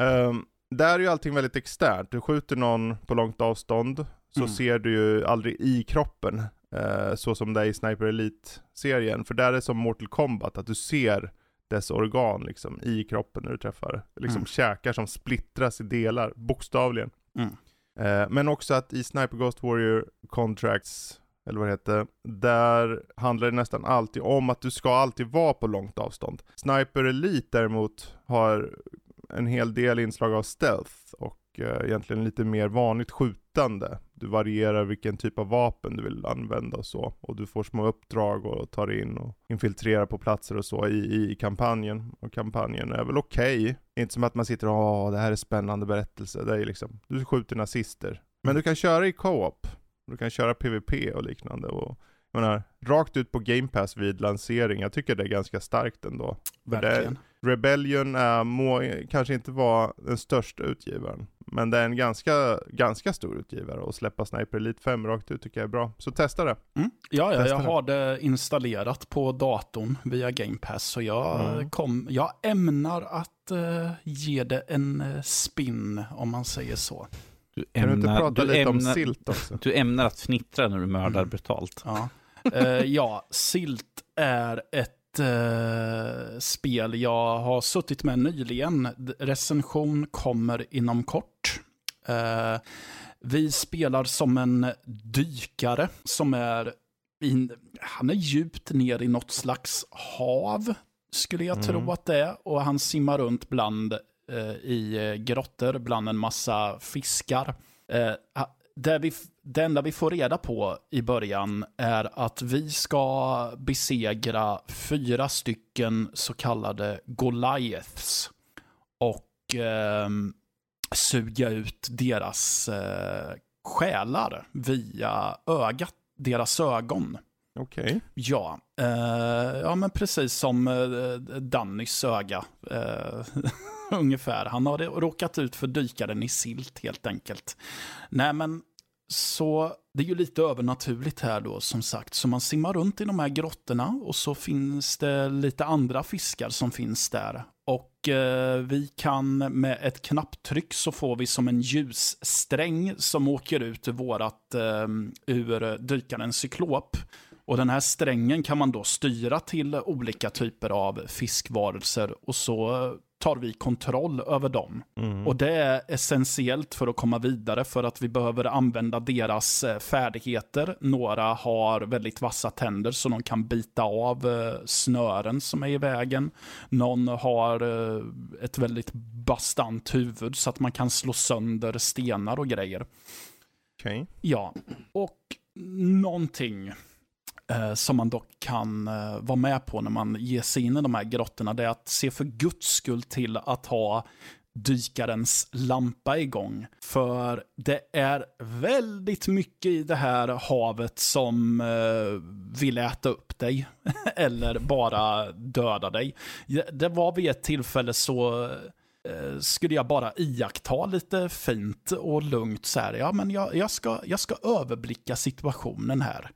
Där är ju allting väldigt externt. Du skjuter någon på långt avstånd, så Mm. ser du ju aldrig i kroppen, eh, så som det är i Sniper Elite-serien. För där är det som Mortal Kombat, att du ser dess organ liksom i kroppen när du träffar. Liksom Mm. käkar som splittras i delar, bokstavligen. Mm. Eh, men också att i Sniper Ghost Warrior Contracts, eller vad det heter, där handlar det nästan alltid om att du ska alltid vara på långt avstånd. Sniper Elite däremot har en hel del inslag av stealth och eh, egentligen lite mer vanligt skjutande. Du varierar vilken typ av vapen du vill använda och så. Och du får små uppdrag och tar in och infiltrerar på platser och så i, i kampanjen. Och kampanjen är väl okej. Okay. Inte som att man sitter och åh det här är spännande berättelse. Det är liksom, du skjuter nazister. Men du kan köra i co-op. Du kan köra PVP och liknande. Och jag menar, rakt ut på Game Pass vid lansering. Jag tycker det är ganska starkt ändå. Verkligen. Det, Rebellion är, må kanske inte vara den största utgivaren. Men det är en ganska, ganska stor utgivare och släppa Sniper Elite 5 rakt ut tycker jag är bra. Så testa det. Mm. Ja, ja jag har det installerat på datorn via Game Pass. Så jag, mm. kom, jag ämnar att uh, ge det en uh, spin, om man säger så. Du ämnar, kan du inte prata du lite ämnar, om silt också? Du ämnar att fnittra när du mördar mm. brutalt. Ja. uh, ja, silt är ett uh, spel jag har suttit med nyligen. Recension kommer inom kort. Uh, vi spelar som en dykare som är in, han är djupt ner i något slags hav, skulle jag mm. tro att det är. Och han simmar runt bland uh, i grottor, bland en massa fiskar. det, vi, det enda vi får reda på i början är att vi ska besegra fyra stycken så kallade Goliaths. Och eh, suga ut deras eh, själar via ögat, deras ögon. Okej. Okay. Ja, eh, ja, men precis som eh, Dannys öga. Eh, <laughs> ungefär. Han har råkat ut för dykaren i silt helt enkelt. Nej, men så det är ju lite övernaturligt här då som sagt. Så man simmar runt i de här grottorna och så finns det lite andra fiskar som finns där. Och eh, vi kan med ett knapptryck så får vi som en ljussträng som åker ut ur vårat, eh, ur dykarens cyklop. Och den här strängen kan man då styra till olika typer av fiskvarelser och så tar vi kontroll över dem. Mm. Och det är essentiellt för att komma vidare för att vi behöver använda deras eh, färdigheter. Några har väldigt vassa tänder så de kan bita av eh, snören som är i vägen. Någon har eh, ett väldigt bastant huvud så att man kan slå sönder stenar och grejer. Okay. Ja, och någonting eh, som man dock kan eh, vara med på när man ger sig in i de här grottorna, det är att se för guds skull till att ha dykarens lampa igång. För det är väldigt mycket i det här havet som eh, vill äta upp dig. <laughs> Eller bara döda dig. Det var vid ett tillfälle så eh, skulle jag bara iaktta lite fint och lugnt så här. Ja, men jag, jag, ska, jag ska överblicka situationen här.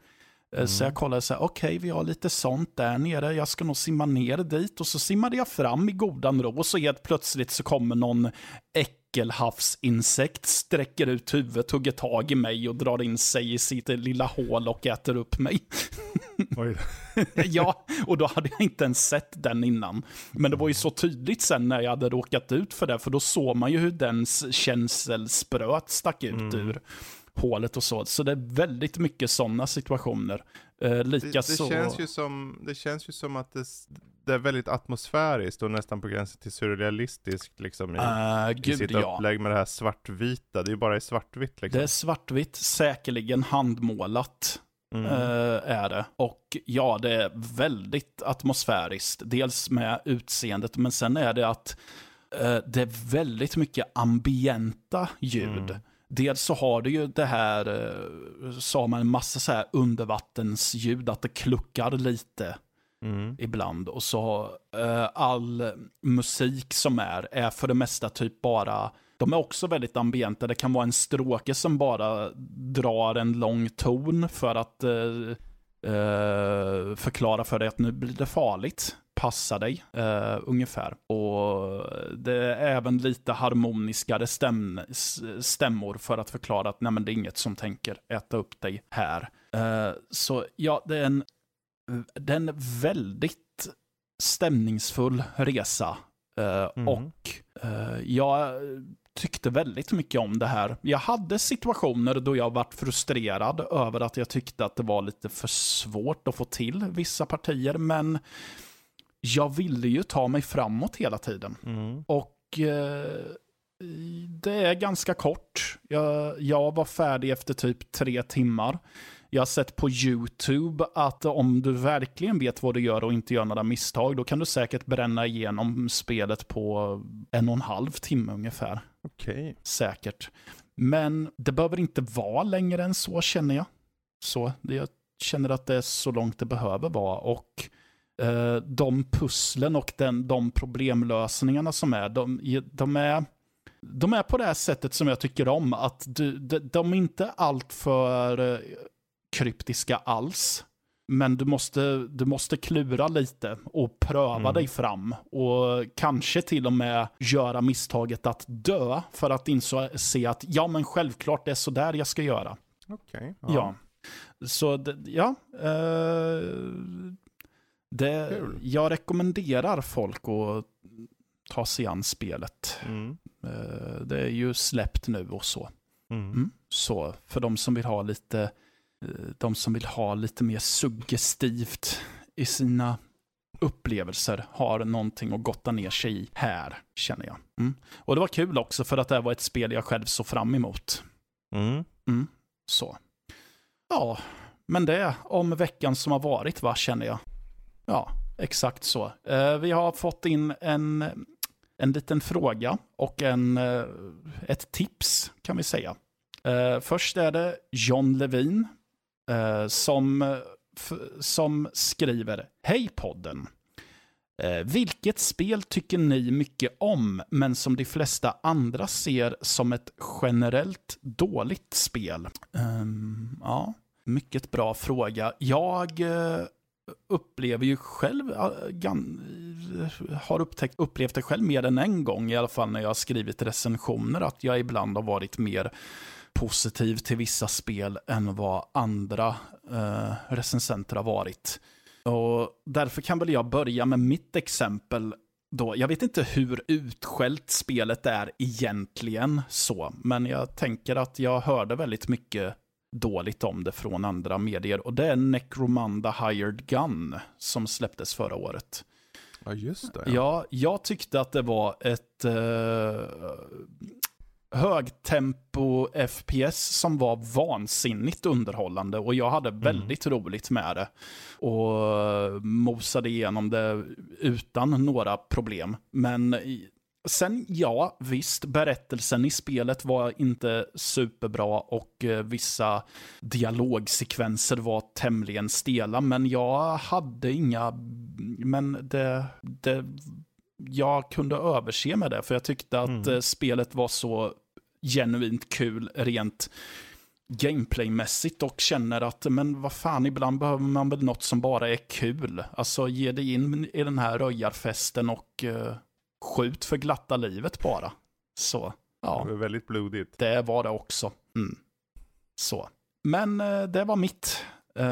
Mm. Så jag kollade så här, okej okay, vi har lite sånt där nere, jag ska nog simma ner dit. Och så simmade jag fram i godan ro och så helt plötsligt så kommer någon äckelhavsinsekt, sträcker ut huvudet, hugger tag i mig och drar in sig i sitt lilla hål och äter upp mig. <laughs> ja, och då hade jag inte ens sett den innan. Men det var ju så tydligt sen när jag hade råkat ut för det, för då såg man ju hur dens känselspröt stack ut mm. ur hålet och så. Så det är väldigt mycket sådana situationer. Eh, Likaså... Det, det, känns ju som, det känns ju som att det, det, är väldigt atmosfäriskt och nästan på gränsen till surrealistiskt liksom i, uh, gud, i sitt upplägg med det här svartvita. Det är ju bara i svartvitt liksom. Det är svartvitt, säkerligen handmålat. Mm. Uh, är det. Och ja, det är väldigt atmosfäriskt. Dels med utseendet, men sen är det att uh, det är väldigt mycket ambienta ljud. Mm. Dels så har du ju det här, eh, har man en massa så här undervattensljud, att det kluckar lite mm. ibland. Och så uh, all musik som är, är för det mesta typ bara, de är också väldigt ambienta. Det kan vara en stråke som bara drar en lång ton för att uh, uh, förklara för dig att nu blir det farligt passa dig, uh, ungefär. Och det är även lite harmoniskare stäm stämmor för att förklara att nej, men det är inget som tänker äta upp dig här. Uh, så ja, det är, en, det är en väldigt stämningsfull resa. Uh, mm. Och jag tyckte väldigt mycket om det här. Jag hade situationer då jag varit frustrerad över att jag tyckte att det var lite för svårt att få till vissa partier, men jag ville ju ta mig framåt hela tiden. Mm. Och eh, det är ganska kort. Jag, jag var färdig efter typ tre timmar. Jag har sett på YouTube att om du verkligen vet vad du gör och inte gör några misstag, då kan du säkert bränna igenom spelet på en och en halv timme ungefär. Okej. Säkert. Men det behöver inte vara längre än så känner jag. Så, jag känner att det är så långt det behöver vara. Och eh, de pusslen och den, de problemlösningarna som är, de, de är de är på det här sättet som jag tycker om. Att du, de, de är inte allt för eh, kryptiska alls. Men du måste, du måste klura lite och pröva mm. dig fram. Och kanske till och med göra misstaget att dö för att inse att ja, men självklart det är så där jag ska göra. Okej. Okay, ja. ja. Så ja. Eh, det, jag rekommenderar folk att ta sig an spelet. Mm. Eh, det är ju släppt nu och så. Mm. Mm. Så för de som vill ha lite, eh, de som vill ha lite mer suggestivt i sina upplevelser har någonting att gotta ner sig i här, känner jag. Mm. Och det var kul också för att det var ett spel jag själv såg fram emot. Mm. Mm. Så. Ja, men det om veckan som har varit, va, känner jag. Ja, exakt så. Eh, vi har fått in en en liten fråga och en, eh, ett tips kan vi säga. Eh, först är det John Levin eh, som, som skriver Hej podden! Eh, vilket spel tycker ni mycket om, men som de flesta andra ser som ett generellt dåligt spel? Um, ja, mycket bra fråga. Jag eh, upplever ju själv, har upptäckt, upplevt det själv mer än en gång, i alla fall när jag har skrivit recensioner, att jag ibland har varit mer positiv till vissa spel än vad andra eh, recensenter har varit. Och därför kan väl jag börja med mitt exempel då. Jag vet inte hur utskällt spelet är egentligen så, men jag tänker att jag hörde väldigt mycket dåligt om det från andra medier. Och det är Necromanda Hired Gun som släpptes förra året. Ja, just det. Ja, ja jag tyckte att det var ett eh, högtempo FPS som var vansinnigt underhållande och jag hade mm. väldigt mm. roligt med det. Och mosade igenom det utan några problem. Men Sen ja, visst, berättelsen i spelet var inte superbra och eh, vissa dialogsekvenser var tämligen stela, men jag hade inga, men det, det jag kunde överse med det, för jag tyckte att mm. Eh, spelet var så genuint kul rent gameplaymässigt och känner att, men vad fan, ibland behöver man väl något som bara är kul. Alltså ge dig in i den här röjarfesten och uh, skjut för glatta livet bara. Så, ja. Det var väldigt blodigt. Det var det också. Mm. Så. Men eh, det var mitt. Uh,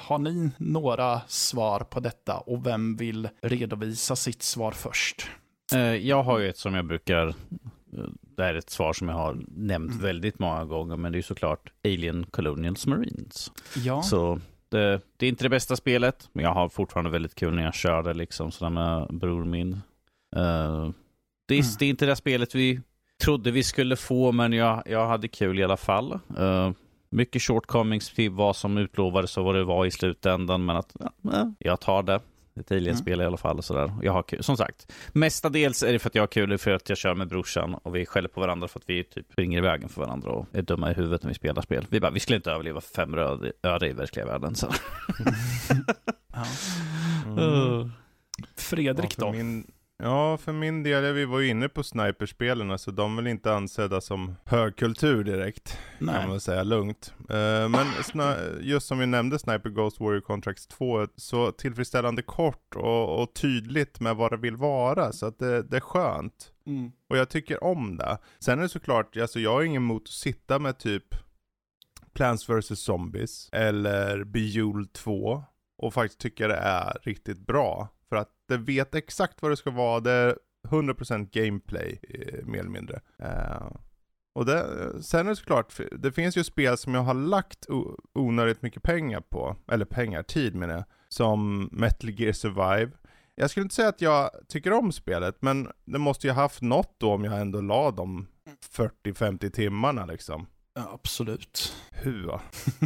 har ni några svar på detta och vem vill redovisa sitt svar först? Uh, jag har ju ett som jag brukar, det är ett svar som jag har nämnt mm. väldigt många gånger, men det är såklart Alien Colonials Marines. Ja. Så det, det, är inte det bästa spelet, men jag har fortfarande väldigt kul när jag kör det liksom sådär med bror min. Uh, det, är, mm. det är inte det spelet vi trodde vi skulle få, men jag, jag hade kul i alla fall. Uh, mycket shortcomings till vad som utlovades och vad det var i slutändan, men att ja, jag tar det. Ett alien-spel mm. i alla fall. Och sådär. Jag har kul. Som sagt, mestadels är det för att jag har kul, för att jag kör med brorsan och vi skäller på varandra för att vi typ springer i vägen för varandra och är dumma i huvudet när vi spelar spel. Vi bara, vi skulle inte överleva fem öre i verkliga världen. Så. <laughs> ja. <laughs> mm. Fredrik ja, då? Min, Ja, för min del, vi var ju inne på sniperspelen, så alltså de är väl inte ansedda som högkultur direkt, Nej. kan man säga lugnt. Uh, men just som vi nämnde Sniper Ghost Warrior Contracts 2, så tillfredsställande kort och, och tydligt med vad det vill vara, så att det, det är skönt. Mm. Och jag tycker om det. Sen är det såklart, alltså jag har ingen emot att sitta med typ Plants vs Zombies, eller Bejeweled 2, och faktiskt tycka det är riktigt bra. Det vet exakt vad det ska vara, det är 100% gameplay eh, mer eller mindre. Uh, och det, sen är det såklart, det finns ju spel som jag har lagt onödigt mycket pengar på, eller pengar, tid menar jag, som Metal Gear Survive. jag skulle inte säga att jag tycker om spelet, men det måste ju haft något då om jag ändå la de 40-50 timmarna liksom. Ja, absolut. Hua. <laughs>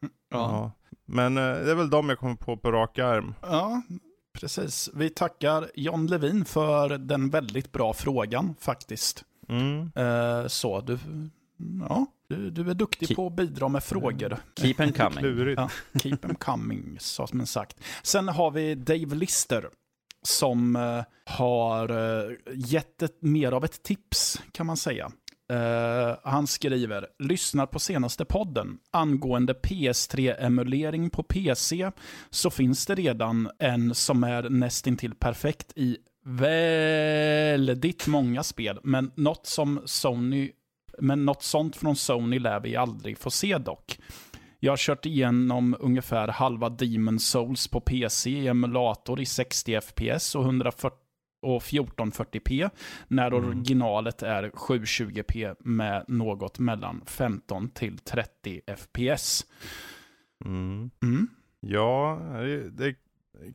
ja. Ja. Men eh, det är väl de jag kommer på på rak arm. ja, precis. Vi tackar John Levin för den väldigt bra frågan faktiskt. Mm. Eh, så, du, ja, du, du är duktig Ki- på att bidra med frågor. Keep them coming. Ja, keep them coming, så som sagt. Sen har vi Dave Lister som eh, har uh, gett ett, mer av ett tips, kan man säga. Uh, han skriver, lyssnar på senaste podden angående PS3-emulering på PC så finns det redan en som är nästintill perfekt i väldigt många spel, men något som Sony men något sånt från Sony lär vi aldrig få se dock. Jag har kört igenom ungefär halva Demon Souls på PC i emulator i 60 FPS och 140 och 1440p när Mm. originalet är 720p med något mellan 15 till 30 FPS. Mm. Mm. Ja, det är,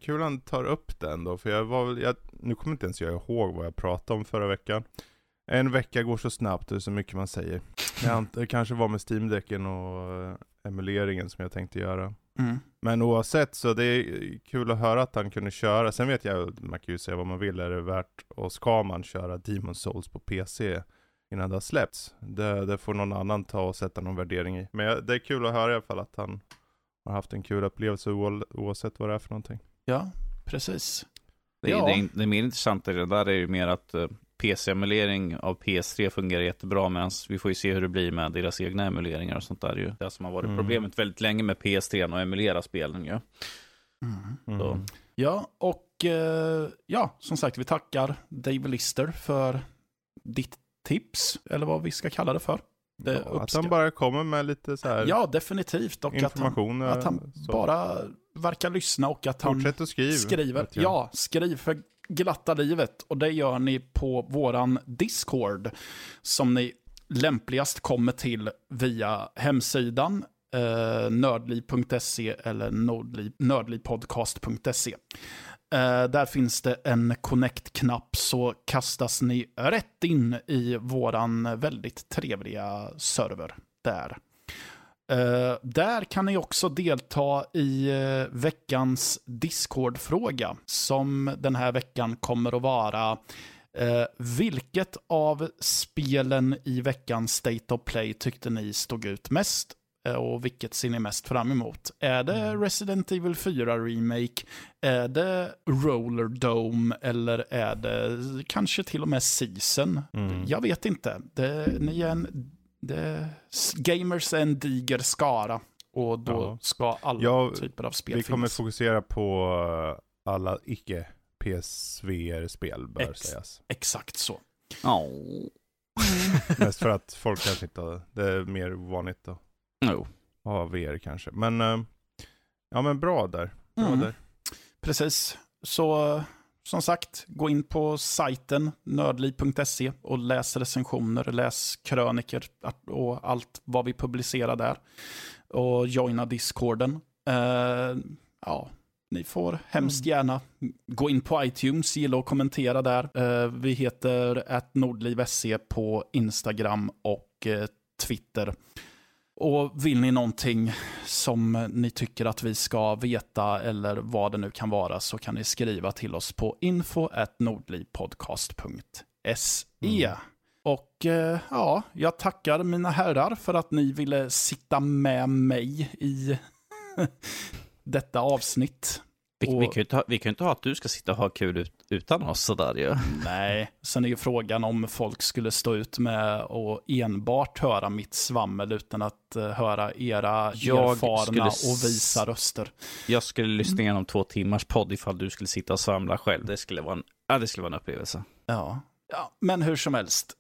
kul att han tar upp den då, för jag var väl, jag, nu kommer inte ens jag ihåg vad jag pratade om förra veckan. En vecka går så snabbt, det är så mycket man säger. Det kanske var med Steam-däcken och eh, emuleringen som jag tänkte göra. Mm. Men oavsett så det är kul att höra att han kunde köra. Sen vet jag, man kan ju säga vad man vill, är det värt och ska man köra Demon Souls på PC innan det har släppts? Det, det får någon annan ta och sätta någon värdering i. Men det är kul att höra i alla fall att han har haft en kul upplevelse oa- oavsett vad det är för någonting. Ja, precis. Det, är, Ja. det, är, det är mer intressant i det där är ju mer att eh, PC-emulering av PS3 fungerar jättebra medan vi får ju se hur det blir med deras egna emuleringar och sånt där ju. Det som har varit Mm. problemet väldigt länge med PS3 att emulera spelen ju. Mm. Så. Ja, och eh, ja, som sagt, vi tackar Dave Lister för ditt tips, eller vad vi ska kalla det för. Det Ja, att han bara kommer med lite så här Ja, definitivt. Och att han, information. att han så. bara verkar lyssna och att han Fortsätt att skriva. skriver. Ja, skriv för glatta livet. Och det gör ni på våran Discord. Som ni lämpligast kommer till via hemsidan eh, nördliv.se eller nördlivpodcast.se. Eh, där finns det en connect-knapp så kastas ni rätt in i våran väldigt trevliga server där. Eh, där kan ni också delta i eh, veckans Discord-fråga som den här veckan kommer att vara eh, vilket av spelen i veckans State of Play tyckte ni stod ut mest? Och vilket ser ni mest fram emot? Är det Resident Evil 4 Remake? Är det Roller Dome? Eller är det kanske till och med Season? Mm. Jag vet inte. Det, ni är en, det, gamers är en diger skara. Och då Ja. ska alla Ja, typer av spel Vi kommer finnas. fokusera på eh, alla icke PSVR-spel bör Ex. sägas. Exakt så. Ja. <laughs> Mest för att folk kanske inte det är mer vanligt att Jo. ha VR kanske. Men, eh, ja men bra där. Bra Mm. där. Precis. Så som sagt, gå in på sajten nördliv.se och läs recensioner, läs kröniker och allt vad vi publicerar där. Och joina discorden. Eh, ja, ni får hemskt gärna gå in på iTunes, gilla och kommentera där. Eh, vi heter nordliv.se på Instagram och eh, Twitter. Och vill ni någonting som ni tycker att vi ska veta eller vad det nu kan vara så kan ni skriva till oss på info.nordlivpodcast.se. Mm. Och eh, ja, jag tackar mina herrar för att ni ville sitta med mig i <laughs> detta avsnitt. Vi, Och- vi, kan ju inte ha, vi kan inte ha att du ska sitta och ha kul ut, utan oss sådär ju. <laughs> Nej, sen är ju frågan om folk skulle stå ut med och enbart höra mitt svammel utan att eh, höra era Jag erfarna skulle och visa röster. Jag skulle lyssna igenom två timmars podd ifall du skulle sitta och svamla själv. Det skulle vara en, ja, det skulle vara en upplevelse. Ja. ja, men hur som helst.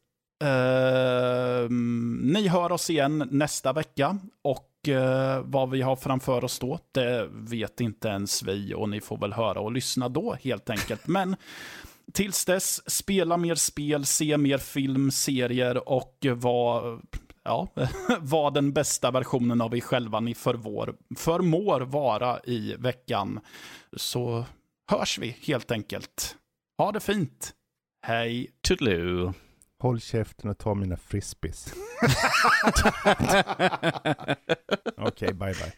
Ehm, ni hör oss igen nästa vecka och eh, vad vi har framför oss då, det vet inte ens vi och ni får väl höra och lyssna då helt enkelt. Men tills dess, spela mer spel, se mer film, serier och var, ja, <laughs> var den bästa versionen av er själva ni förvår, förmår vara i veckan. Så hörs vi helt enkelt. Ha det fint. Hej. Toodaloo. Håll käften och ta mina frisbees. <laughs> Okej, bye bye.